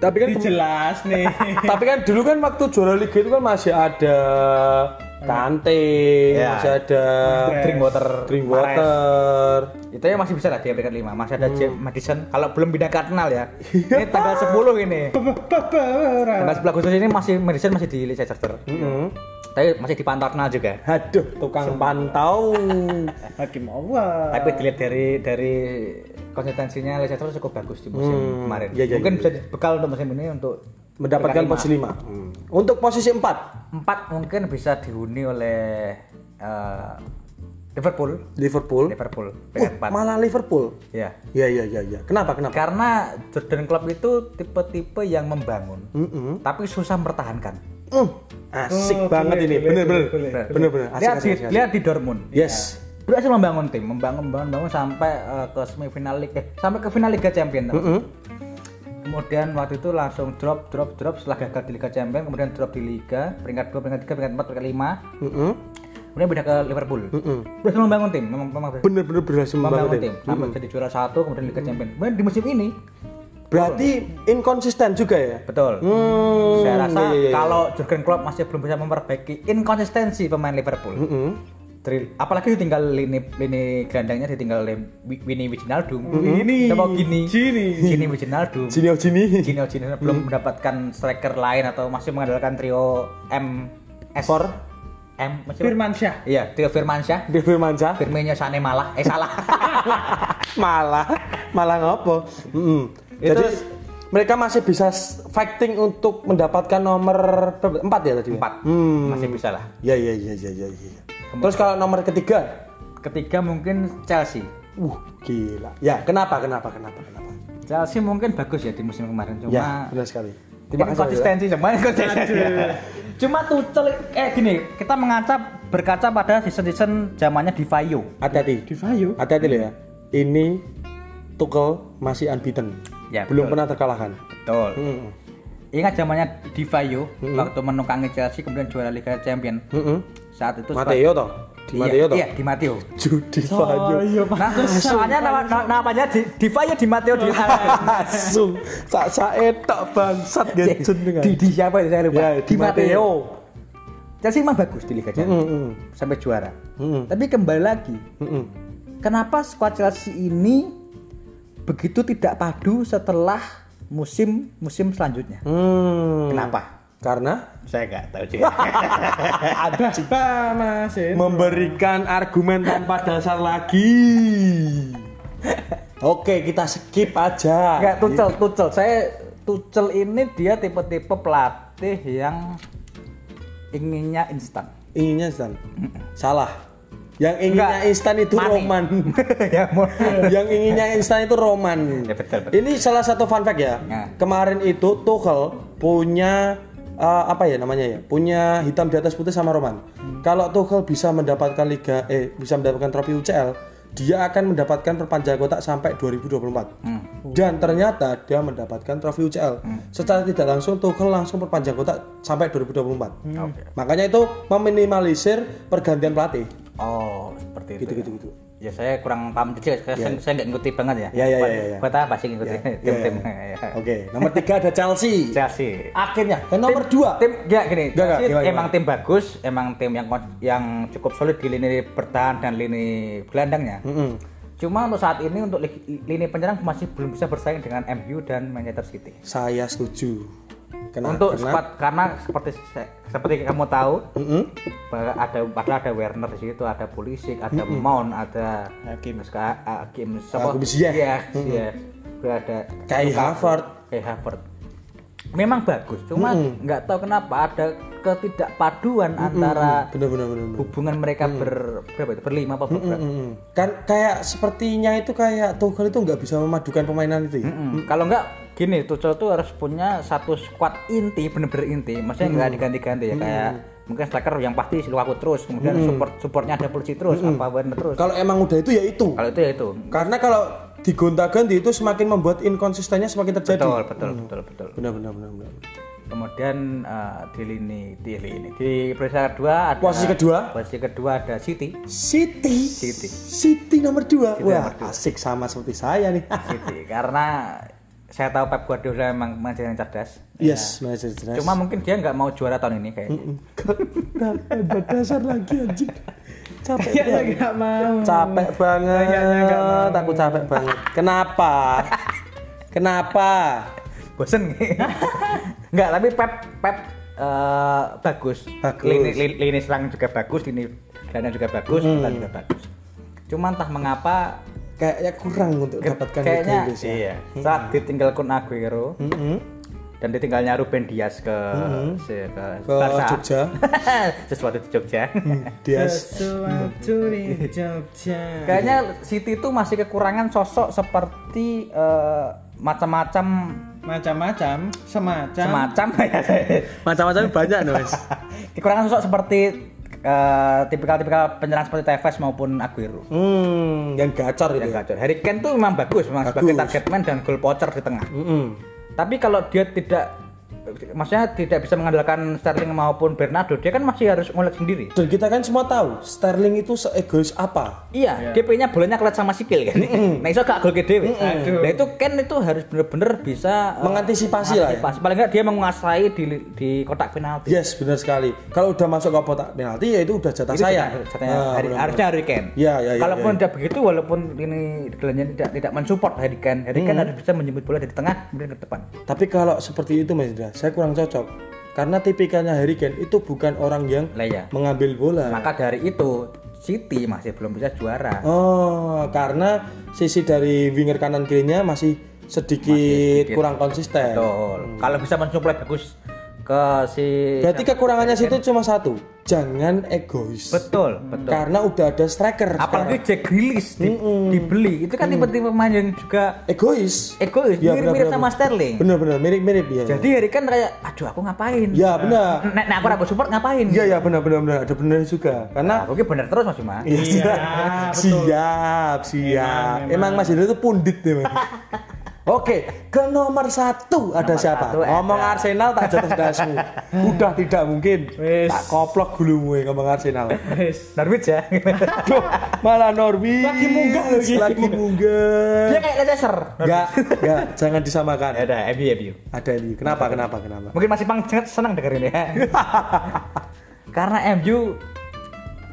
Tapi kan jelas nih. [laughs] tapi kan dulu kan waktu juara liga itu kan masih ada Kante, Ya. masih ada Drinkwater. Drinkwater. Itu ya masih bisa lah di peringkat 5. Masih ada James Madison kalau belum pindah ke Arsenal ya. ini tanggal 10 ini. [laughs] Tanggal 10 Agustus ini masih Madison masih di Leicester. Mm-mm. Tapi masih dipantau Arsenal juga. Aduh, tukang pantau. [laughs] Hakim Allah. Tapi dilihat dari dari konsistensinya Leicester cukup bagus di musim kemarin. iya, iya, Mungkin iya, bisa bekal untuk musim ini untuk Mendapatkan posisi 5. Untuk posisi 4. empat mungkin bisa dihuni oleh eh, Liverpool. Liverpool. Liverpool empat. malah Liverpool. Ya. Ya ya ya ya. Kenapa kenapa? Karena Jordan Klopp itu tipe-tipe yang membangun, Mm-mm. tapi susah mempertahankan. Mm, Asik Oh, banget boleh, ini. boleh, Bener bener. boleh, boleh. Bener bener. Asik lihat asik di asik. asik. lihat di Dortmund. Yes. Berhasil membangun tim, membangun membangun, membangun sampai eh, ke semifinal Liga, eh, sampai ke final Liga Champions. teman. Mm-mm. Kemudian waktu itu langsung drop, drop, drop setelah gagal di Liga Champions, kemudian drop di Liga, peringkat 2, peringkat 3, peringkat 4, peringkat 5. Mm-mm. Kemudian pindah ke Liverpool. Mm-mm. Berhasil membangun tim, memang memang bener berhasil membangun membangun tim. tim. Sampai jadi juara satu, kemudian Liga Champions. Kemudian di musim ini, Berarti inkonsisten juga ya? betul. Hmm. Saya rasa iya, iya, iya. kalau Jurgen Klopp masih belum bisa memperbaiki inkonsistensi pemain Liverpool. Mm-mm. Drill. Apalagi ditinggal lini lini gelandangnya ditinggal Winnie Wijnaldum. Ini. Siapa gini? Gini. Gini Wijnaldum. Sini oh sini. Gini Gini belum mendapatkan striker lain atau masih mengandalkan trio M S For? M masih Firmansyah. Iya, trio Firmansyah. Di Firmansyah Firmino Sane malah. Eh salah. [laughs] malah malah ngopo? Itu- Jadi mereka masih bisa fighting untuk mendapatkan nomor berapa? empat ya tadi? Empat. Hmm. Masih bisa lah. Ya ya ya ya ya. ya. Terus kalau nomor ketiga, Ketiga mungkin Chelsea. uh gila. Ya kenapa kenapa kenapa kenapa? Chelsea mungkin bagus ya di musim kemarin cuma Ya benar sekali. Terima kasih. Konsistensi cuma konsistensi. Cuma Tuchel eh gini, kita mengaca berkaca pada season-season zamannya Di Vaio. Hati-hati. Di Vayu. Hati-hati loh ya. Ini Tuchel masih unbeaten. Ya, Belum betul. pernah terkalahkan. Betul. Hmm. Ingat zamannya Di Vaio waktu menukangi Chelsea kemudian juara Liga Champion. Mm-mm. Saat itu Mateo toh? Di Mateo iya, toh? iya, di Matteo. Judi Vaio. Nah, soalnya nama, nama- namanya di, di Vaio di Matteo di Langsung sak sak etok bangsat gejun dengan. di, di siapa itu saya lupa. Ya, di Di Matteo. Chelsea mah bagus di Liga Champions sampai juara. Tapi kembali lagi, kenapa skuad Chelsea ini begitu tidak padu setelah musim musim selanjutnya? Hmm. Kenapa? Karena Saya nggak tahu juga. [laughs] Ada apa Mas? Itu. memberikan argumen tanpa dasar lagi. Oke, kita skip aja. Enggak, Tuchel, Tuchel. Saya Tuchel ini dia tipe-tipe pelatih yang inginnya instan. Inginnya instan. Salah. Yang inginnya Enggak. instan itu Money. roman. [laughs] ya, yang inginnya instan itu roman. Ya, betul, betul. Ini salah satu fun fact ya. Nah. Kemarin itu Tuchel punya eh, apa ya namanya ya? Punya hitam di atas putih sama Roman. kalau Tuchel bisa mendapatkan liga eh bisa mendapatkan trofi UCL, dia akan mendapatkan perpanjangan kontrak sampai 2024. Hmm. Dan ternyata dia mendapatkan trofi UCL. Secara tidak langsung Tuchel langsung perpanjang kontrak sampai 2024. Oke. Makanya itu meminimalisir pergantian pelatih. Oh, seperti itu. Gitu gitu gitu. Ya saya kurang paham kecil, saya, saya, saya nggak ngikuti banget ya. Ya, ya, ya, ya, ya. Apa sih ngikuti Ya, tim-tim? ya, [laughs] Ya. Oke, nomor tiga ada Chelsea. Chelsea. Akhirnya, dan nomor dua. Tim ya gini, enggak, Chelsea gimana, emang tim bagus, emang tim yang yang cukup solid di lini bertahan dan lini gelandangnya. Mm-mm. Cuma untuk saat ini untuk li- lini penyerang masih belum bisa bersaing dengan MU dan Manchester City. Saya setuju. Kenapa? untuk Karena- squad karena seperti se- seperti kamu tahu Mm-mm. bahwa ada padahal ada Werner di situ, ada Pulisic, ada Mount, ada Hakim. Ska- Hakim, siapa? Hakim Ziyech. Ada Kai Havertz. Kai Havertz. Memang bagus, cuma nggak tahu kenapa ada ketidakpaduan antara bener bener bener. bener. hubungan mereka ber berapa itu berlima apa berberapa? Mm-mm. Kan kayak sepertinya itu kayak Tuchel itu nggak bisa memadukan permainan itu ya. Mm-mm. Kalau nggak gini, Tuchel tuh harus punya satu squad inti, bener-bener inti. Maksudnya nggak diganti-ganti ya kayak mungkin striker yang pasti Lukaku terus, kemudian support supportnya ada Pulisic terus, apa Werner terus. Kalau emang udah itu ya itu. Kalau itu ya itu. Karena kalau digonta-ganti itu semakin membuat inkonsistennya semakin terjadi. Betul, betul, betul, betul. Benar benar benar benar. Kemudian eh, di lini di lini di peringkat kedua ada Posisi kedua? Posisi kedua ada City. City. City. City nomor dua. Wah, nomor dua. asik sama seperti saya nih. [laughs] City karena saya tahu Pep Guardiola memang manajer yang cerdas. yes, manajer jelas. Cuma mungkin dia nggak mau juara tahun ini kayaknya. [laughs] hebat dasar lagi anjing. Capek Kayaknya banget. nggak mau. Capek banget. Kayaknya nggak mau. Aku capek banget. Kenapa? Kenapa? bosen nggak tapi Pep Pep eh, bagus Bagus. lini, lini, lini serang juga bagus lini gelandang juga bagus bertahan juga bagus cuma entah mengapa Kayaknya kurang untuk ke- dapatkan kayaknya ya. iya saat ditinggal Kun Aguero Mm-mm. Dan ditinggalnya Ruben Dias ke se- ke, Ke Barca. Jogja. [laughs] sesuatu di Jogja Dia Sesuatu di Jogja. kayaknya City itu masih kekurangan sosok seperti eh, macam-macam Macam-macam, semacam. semacam [laughs] ya macam-macam banyak nih, Mas. [laughs] kekurangan sosok seperti eh, tipikal-tipikal penyerang seperti Tevez maupun Aguero Hmm, yang gacor itu. yang ya. gacor. Harry Kane tuh memang bagus, memang sebagai Bagus. target man dan goal poacher di tengah. Mm-mm. Tapi kalau dia tidak maksudnya tidak bisa mengandalkan Sterling maupun Bernardo, dia kan masih harus ngulik sendiri. Dan kita kan semua tahu Sterling itu seegois apa. Iya, DP-nya bolanya kelet sama sikil kan. Nah, iso gak gol ke dhewe. Nah, itu Ken itu harus bener-bener bisa eh, Mengantisipasi lah ya. mengantisipasi. Paling enggak dia menguasai di di kotak penalti. Yes, benar sekali. Kalau udah masuk ke kotak penalti ya itu udah jatah Itu saya. jatah- jatahnya Nah, benar-benar. harusnya Harry Kane. Ya, ya, ya, Kalaupun ya, ya. tidak begitu, walaupun ini gelandangnya tidak tidak mensupport Harry Kane, Harry Hmm. Kane harus bisa menjemput bola dari tengah kemudian ke depan. Tapi kalau seperti itu Mas Indra, saya kurang cocok. Karena tipikalnya Harry Kane itu bukan orang yang ya. mengambil bola. Maka dari itu City masih belum bisa juara. Oh, karena sisi dari winger kanan kirinya masih sedikit, kurang konsisten. Betul. Kalau bisa mensuplai bagus ke si Berarti kekurangannya situ cuma satu, jangan egois. betul, betul. Karena udah ada striker. Apalagi Jack Grealish di- dibeli, itu kan tipe-tipe pemain yang juga egois. egois, Ya, mirip-mirip benar, sama benar. Sterling. Bener-bener mirip-mirip ya. Jadi Harry Kane kayak, aduh aku ngapain? Ya benar. Nek, nek aku ragu support ngapain? Iya ya benar-benar benar. ada benar juga. Karena Aku ki bener terus Mas Bima. Iya, [laughs] siap, siap. Emang Mas Indra itu pundit deh, Mas. [laughs] Oke, ke nomor satu ada siapa? satu Ngomong ada. Arsenal tak jatuh dasmu. [laughs] Udah tidak mungkin. Wis. Tak koplok gulumu ya ngomong Arsenal. Wis. Norwich ya. Duh, malah Norwich Lagi munggah lagi. lagi munggah. Dia kayak Leicester. Enggak, enggak, jangan disamakan. Ya udah, MU MU. Ada ini. Kenapa? Kenapa? Kenapa? Mungkin masih sangat senang dengerin ya. [laughs] Karena MU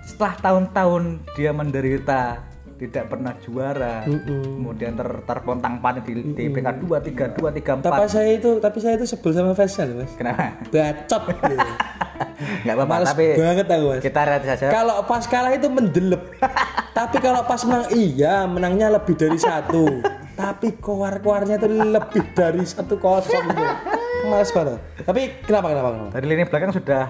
setelah tahun-tahun dia menderita tidak pernah juara, kemudian ter terpontang-panting di, di peringkat dua tiga dua tiga Tapi empat. saya itu, tapi saya itu sebel sama fansnya loh, Mas. Kenapa? Bacot. [laughs] Nggak apa-apa, tapi banget aku, Mas. kita lihat saja. Kalau pas kalah itu mendelep. [laughs] Tapi kalau pas menang iya, menangnya lebih dari satu. [laughs] Tapi keluar-keluarnya itu lebih dari satu kosong gitu. Males banget. Tapi kenapa kenapa kenapa? Dari lini belakang sudah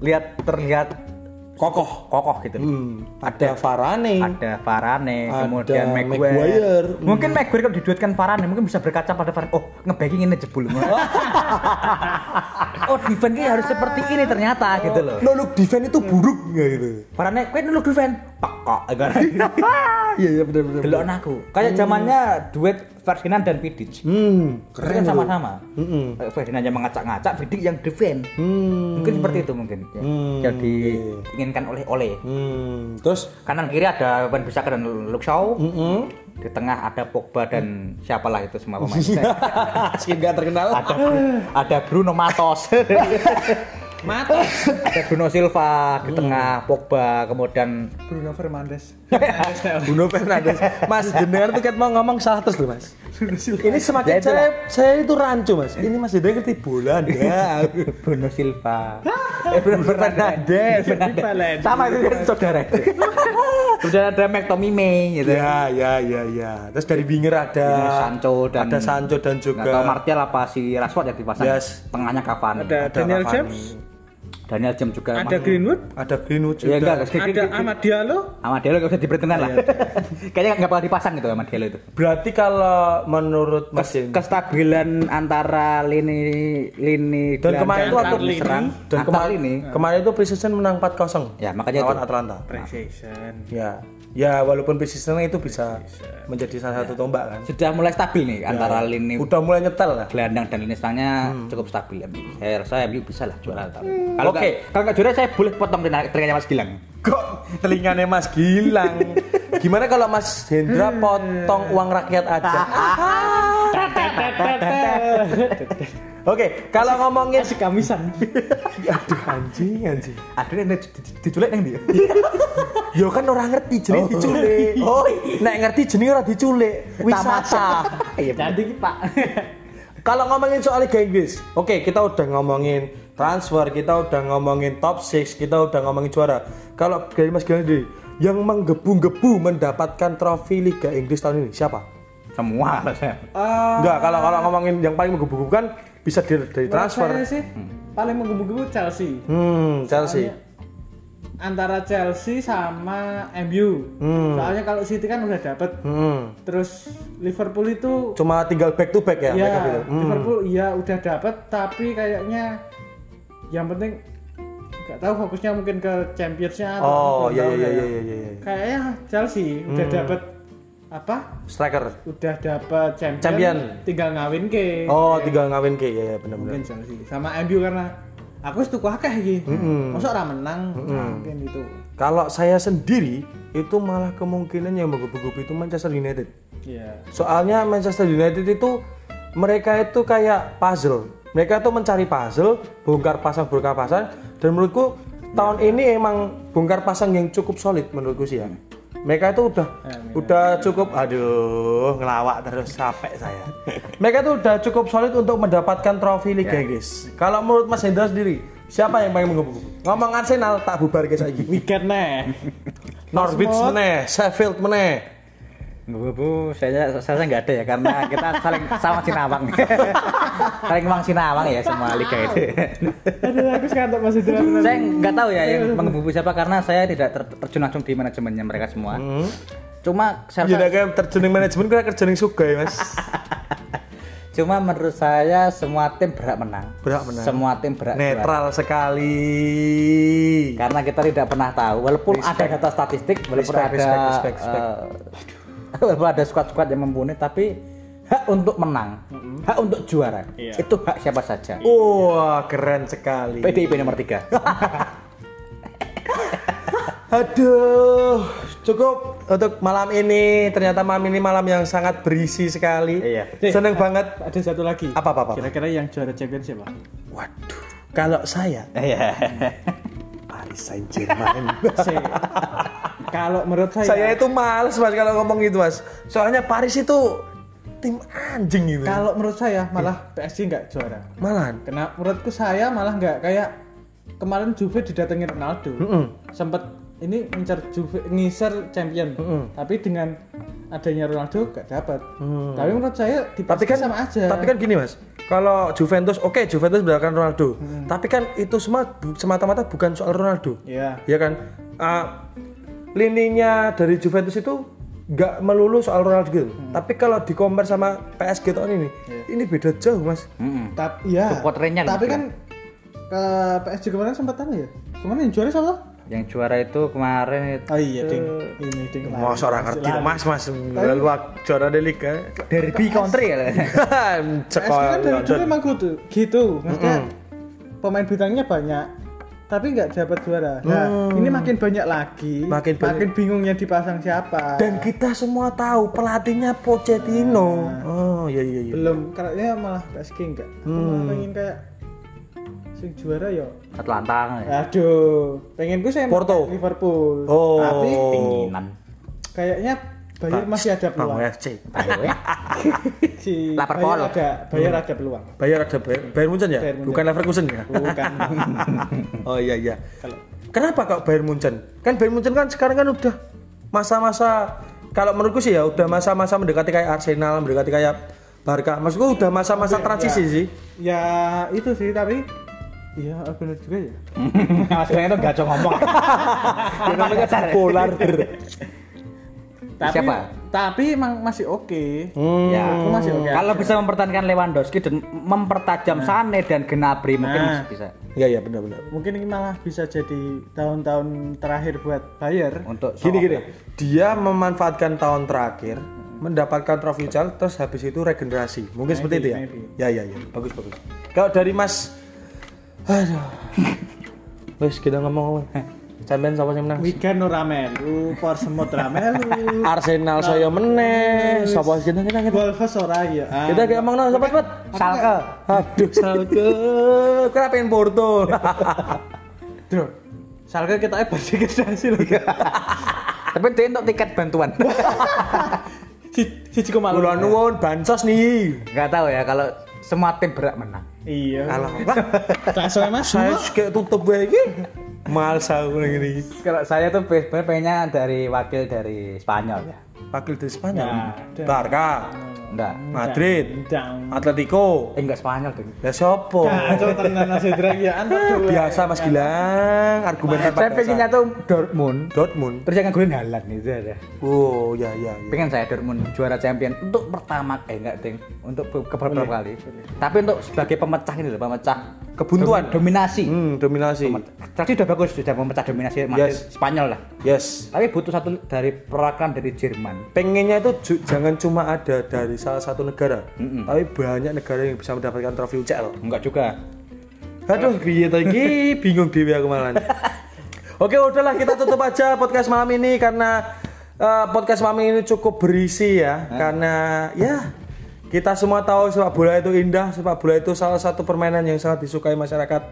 lihat terlihat kokoh kokoh gitu Hmm, ada Varane. ada Varane Ada kemudian Maguire, Maguire. Hmm. mungkin Maguire kalau diduetkan Varane mungkin bisa berkaca pada Varane oh ngebacking ini jebul [laughs] oh defense ini harus seperti ini ternyata gitu loh No look defense itu buruk nggak gitu. Varane kowe nuluk defense pekok [laughs] Iya iya benar benar. delok aku kayak zamannya duet Ferdinand dan Vidic Hmm, keren kan sama-sama Mm-mm. Kayak Ferdinand yang mengacak-ngacak Vidic yang defend Hmm. mungkin seperti itu mungkin ya. Hmm, yang diinginkan oleh oleh Hmm. Terus kanan kiri ada Van Bissaka dan Luke Shaw Mm-mm. di tengah ada Pogba dan siapalah itu semua pemain [laughs] gak terkenal. ada ada Bruno Matos [laughs] Matos. ada Bruno Silva di tengah Pogba kemudian Bruno Fernandes. [laughs] Bruno Fernandes. Mas jenengan tuh kan mau ngomong salah terus loh mas. Ini semakin Ya, itulah. saya saya itu rancu mas. Ini mas jenengan ngerti bola anda. Bruno Silva eh Bruno Fernandes sama itu kan saudara kemudian ada McTominay gitu ya ya ya ya. Terus dari winger ada Ini Sancho dan ada Sancho dan juga Martial apa si Rashford yang dipasang Yes. tengahnya Cavani Ada Daniel Cavani. James, Daniel James juga ada Greenwood, ada Greenwood juga. ya enggak ada Ahmad Diallo. sama Diallo gak usah diperhitungkan lah [laughs] kayaknya nggak bakal dipasang gitu sama Diallo itu Berarti kalau menurut Mas Kes- kestabilan antara lini lini dan kemarin itu antar waktu lini. serang dan kemarin lini kemarin itu Precision menang 4-0 ya makanya lawan itu Atlanta. Precision. Ya. Ya walaupun Precision itu bisa menjadi salah satu tombak kan. sudah mulai stabil nih antara Ya. lini Udah mulai nyetel lah. gelandang dan lini serangnya cukup stabil MU. Saya rasa MU bisa lah juara tahun. Kalau Oke. nggak- kalau nggak juara saya boleh potong telinga- telinganya Mas Gilang. Kok telinganya Mas Gilang? [laughs] Gimana kalau Mas Hendra potong uang rakyat aja? [laughs] Oke, kalau ngomongin Si kamisan. aduh anjing anjing. Aduh di- diculik nang dia. [laughs] Yo kan orang ngerti jenenge diculik. [laughs] Oh, Nek ngerti jenenge ora diculik. Wisata. Iya. Jadi Pak. Kalau ngomongin soal Liga Inggris, oke kita udah ngomongin transfer, kita udah ngomongin top 6, kita udah ngomongin juara. Kalau dari Mas sendiri, yang menggebu-gebu mendapatkan trofi Liga Inggris tahun ini siapa? Semua lah saya. Eh, Enggak, kalau kalau ngomongin yang paling menggebu-gebu kan bisa dari, dari transfer. saya sih paling menggebu-gebu Chelsea. Hmm, Chelsea. Soalnya antara Chelsea sama MU. Hmm. Soalnya kalau City kan udah dapet. Hmm. Terus Liverpool itu Cuma tinggal back to back ya, ya mereka. Hmm. Liverpool iya udah dapet tapi kayaknya yang penting nggak tahu fokusnya mungkin ke Championsnya atau Oh, iya iya saya. iya iya iya. iya. Kayaknya Chelsea udah dapet apa? Striker. Udah dapet champion, Champion. tinggal ngawin ke. Oh, tinggal ngawin ke ya, ya benar-benar. mungkin Chelsea sama MU karena aku wis tuku akeh iki. Masa ora menang? Nah, mungkin itu. Kalau saya sendiri itu malah kemungkinan yang menggebu-gebu itu Manchester United. Iya. Soalnya Manchester United itu mereka itu kayak puzzle. Mereka tuh mencari puzzle, bongkar pasang bongkar pasang dan menurutku tahun ini emang bongkar pasang yang cukup solid menurutku sih ya. Mereka itu udah udah cukup aduh ngelawak terus capek saya. Mereka itu udah cukup solid untuk mendapatkan trofi Liga Inggris. Kalau menurut Mas Hendra sendiri, siapa yang paling menggebu? Ngomong Arsenal tak bubar guys lagi. Wigan nih. Norwich meneh, Sheffield meneh. Bu, saya saya nggak ada ya karena kita saling sama Sinawang. [laughs] saling memang Sinawang ya semua liga itu. Aduh, aku sekarang masih dengan saya nggak tahu ya yang menggebu siapa karena saya tidak ter- terjun langsung di manajemennya mereka semua. Cuma saya Ya kayak terjun di manajemen kira kerja ning Sugoi, Mas. [laughs] cuma menurut saya semua tim berhak menang. Berhak menang. Semua tim berhak juara. Netral sekali. Karena kita tidak pernah tahu walaupun ada data statistik, walaupun Respect, ada respect, respect, respect. walaupun [laughs] ada squad-squad yang mumpuni tapi hak untuk menang, hak untuk juara. Iya. Itu hak siapa saja. Wah, keren sekali. PDIP nomor 3. [laughs] Aduh, cukup untuk malam ini. Ternyata malam ini malam yang sangat berisi sekali. Iya. Seneng banget. ada satu lagi. Apa apa apa? Kira-kira yang juara champion siapa? Waduh, kalau saya Iya. Paris Saint Germain. [laughs] Kalau menurut saya, saya itu males mas kalau ngomong gitu mas. Soalnya Paris itu tim anjing gitu. kalau menurut saya malah PSG nggak juara. Malahan. Karena menurutku saya malah nggak kayak kemarin Juve didatengin Ronaldo. Sempet ini ngincer Juve ngisar champion. Tapi dengan adanya Ronaldo nggak dapat. Tapi menurut saya di Tapi kan sama aja. Tapi kan gini mas, kalau Juventus oke Juventus berdasarkan Ronaldo tapi kan itu semua semata-mata bukan soal Ronaldo Iya. ya kan Ah, lininya dari Juventus itu nggak melulu soal Ronaldo gitu. tapi kalau di compare sama PSG tahun ini ini beda jauh mas Mm-mm. Tapi ya. Support Tapi gitu. kan ke PSG kemarin sempat tanya ya. Kemarin yang juara siapa? Yang juara itu kemarin itu Oh iya, ding. Ini ding. Mas orang ngerti mas mas lalu juara di liga derby country ya. [laughs] PSG kan dari dulu emang gitu, gitu. Maksudnya pemain bintangnya banyak, tapi nggak dapat juara. Nah, ini makin banyak lagi, Makin banyak. bingungnya dipasang siapa. dan kita semua tahu pelatihnya Pochettino oh iya iya iya belum, kayaknya malah PSG enggak. Aku malah pengen kayak sing juara ya. Atlanta ya. Aduh, pengen gue saya Porto. Liverpool. Oh. Tapi Pinginan. kayaknya Bayar masih ada Bang peluang. FC ya. [laughs] Si Lapar Bayar pol. ada, Bayar ada peluang. Bayar ada Bayar, Bayern Munchen ya? Bayern Munchen. Bukan Leverkusen ya? Bukan. [laughs] oh iya iya. Kalau Kenapa kok Bayern Munchen? Kan Bayern Munchen kan sekarang kan udah masa-masa kalau menurutku sih ya udah masa-masa mendekati kayak Arsenal, mendekati kayak Barca. Maksudku udah masa-masa transisi ya. sih. ya itu sih tapi Iya benar juga ya. [laughs] Mas itu gacor ngomong. Dia namanya bipolar. Tapi, Siapa? Tapi emang masih oke. Hmm. Ya, Aku masih oke. Kalau bisa mempertahankan Lewandowski dan mempertajam Sane dan Gnabry mungkin Nah. masih bisa Iya iya benar-benar. Mungkin ini malah bisa jadi tahun-tahun terakhir buat Bayar. untuk Gini gini, dia memanfaatkan tahun terakhir mendapatkan trofi UCL terus habis itu regenerasi. Mungkin seperti itu ya. maybe. Ya ya ya, bagus bagus. Kalau dari Mas Aduh. [laughs] Wes kita ngomong Champion siapa yang menang? Wigan ora melu, Portsmouth ora melu. [laughs] Arsenal saya meneh. Kita kita kita. Wolves ora ya. Kita kayak ngomong cepet cepet. Salke. Aduh, Salke. Kenapa pengen Porto? [laughs] Bro, Salke kita berdegradasi loh. [laughs] tapi dia untuk tiket bantuan si si Ciko malu. Kula nuwun bansos nih. nggak tahu ya kalau semua tim berat menang Iya. Wah, Langsung mas saya tutup gue iki. Males aku gini. kalau saya tuh pengennya dari wakil dari Spanyol ya Wakil dari Spanyol. Ya. Barca, enggak Madrid, Dang. Atletico. eh enggak Spanyol dong Ya sopo? Kacau tenan nasi drag ya dua. Biasa Mas Gilang, argumen tanpa saya pengennya tuh Dortmund Dortmund. terus yang golin Halan itu ada Oh, ya ya ya. pengen saya Dortmund juara champion untuk pertama eh enggak ding untuk be- keberapa kali tapi untuk sebagai pemecah ini loh pemecah Kebuntuan. domi- dominasi Hmm, dominasi. tadi udah bagus sudah memecah dominasi Madrid Yes. Spanyol lah Yes. tapi butuh satu dari perwakilan dari Jerman Pengennya itu jangan cuma ada dari salah satu negara, tapi banyak negara yang bisa mendapatkan trofi UCL. enggak juga Aduh, to iki? [laughs] Bingung dewe aku malah. Oke, udahlah kita tutup aja podcast malam ini karena eh, podcast malam ini cukup berisi ya. Karena ya kita semua tahu sepak bola itu indah, sepak bola itu salah satu permainan yang sangat disukai masyarakat.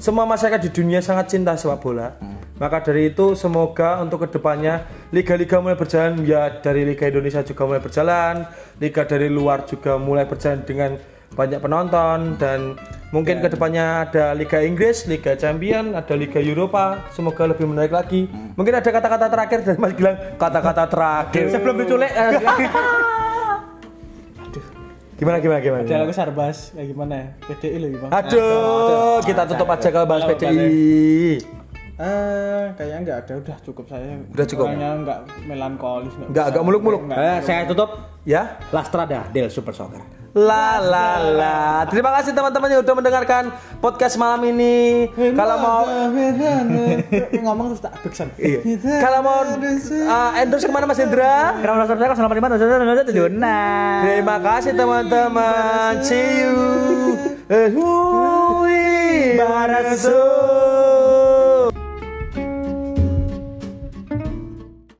Semua masyarakat di dunia sangat cinta sepak bola. Maka dari itu semoga untuk ke depannya liga-liga mulai berjalan ya dari Liga Indonesia juga mulai berjalan, liga dari luar juga mulai berjalan dengan banyak penonton dan mungkin ke depannya ada Liga Inggris, Liga Champion, ada Liga Eropa. Semoga lebih menarik lagi. Mungkin ada kata-kata terakhir dari Mas Gilang. Kata-kata terakhir. sebelum diculik eh, [laughs] [laughs] Gimana gimana gimana? Ada lagu Sarbas kayak gimana ya? PDI loh gimana? Aduh, kita tutup aja kalau bahas PDI. Eh, kayaknya enggak ada, udah cukup saya. Udah cukup. Orangnya enggak melankolis, enggak. Enggak agak muluk-muluk. eh, saya tutup Ya. Lastrada Del Super Soccer La la la. Terima kasih teman-teman yang udah mendengarkan podcast malam ini. Kalau mau ngomong terus tak backsound. Iya. Kalau mau uh, endorse ke mana Mas Indra? Kan selama lima Nah. Terima kasih teman-teman. See you. Eh, barazo.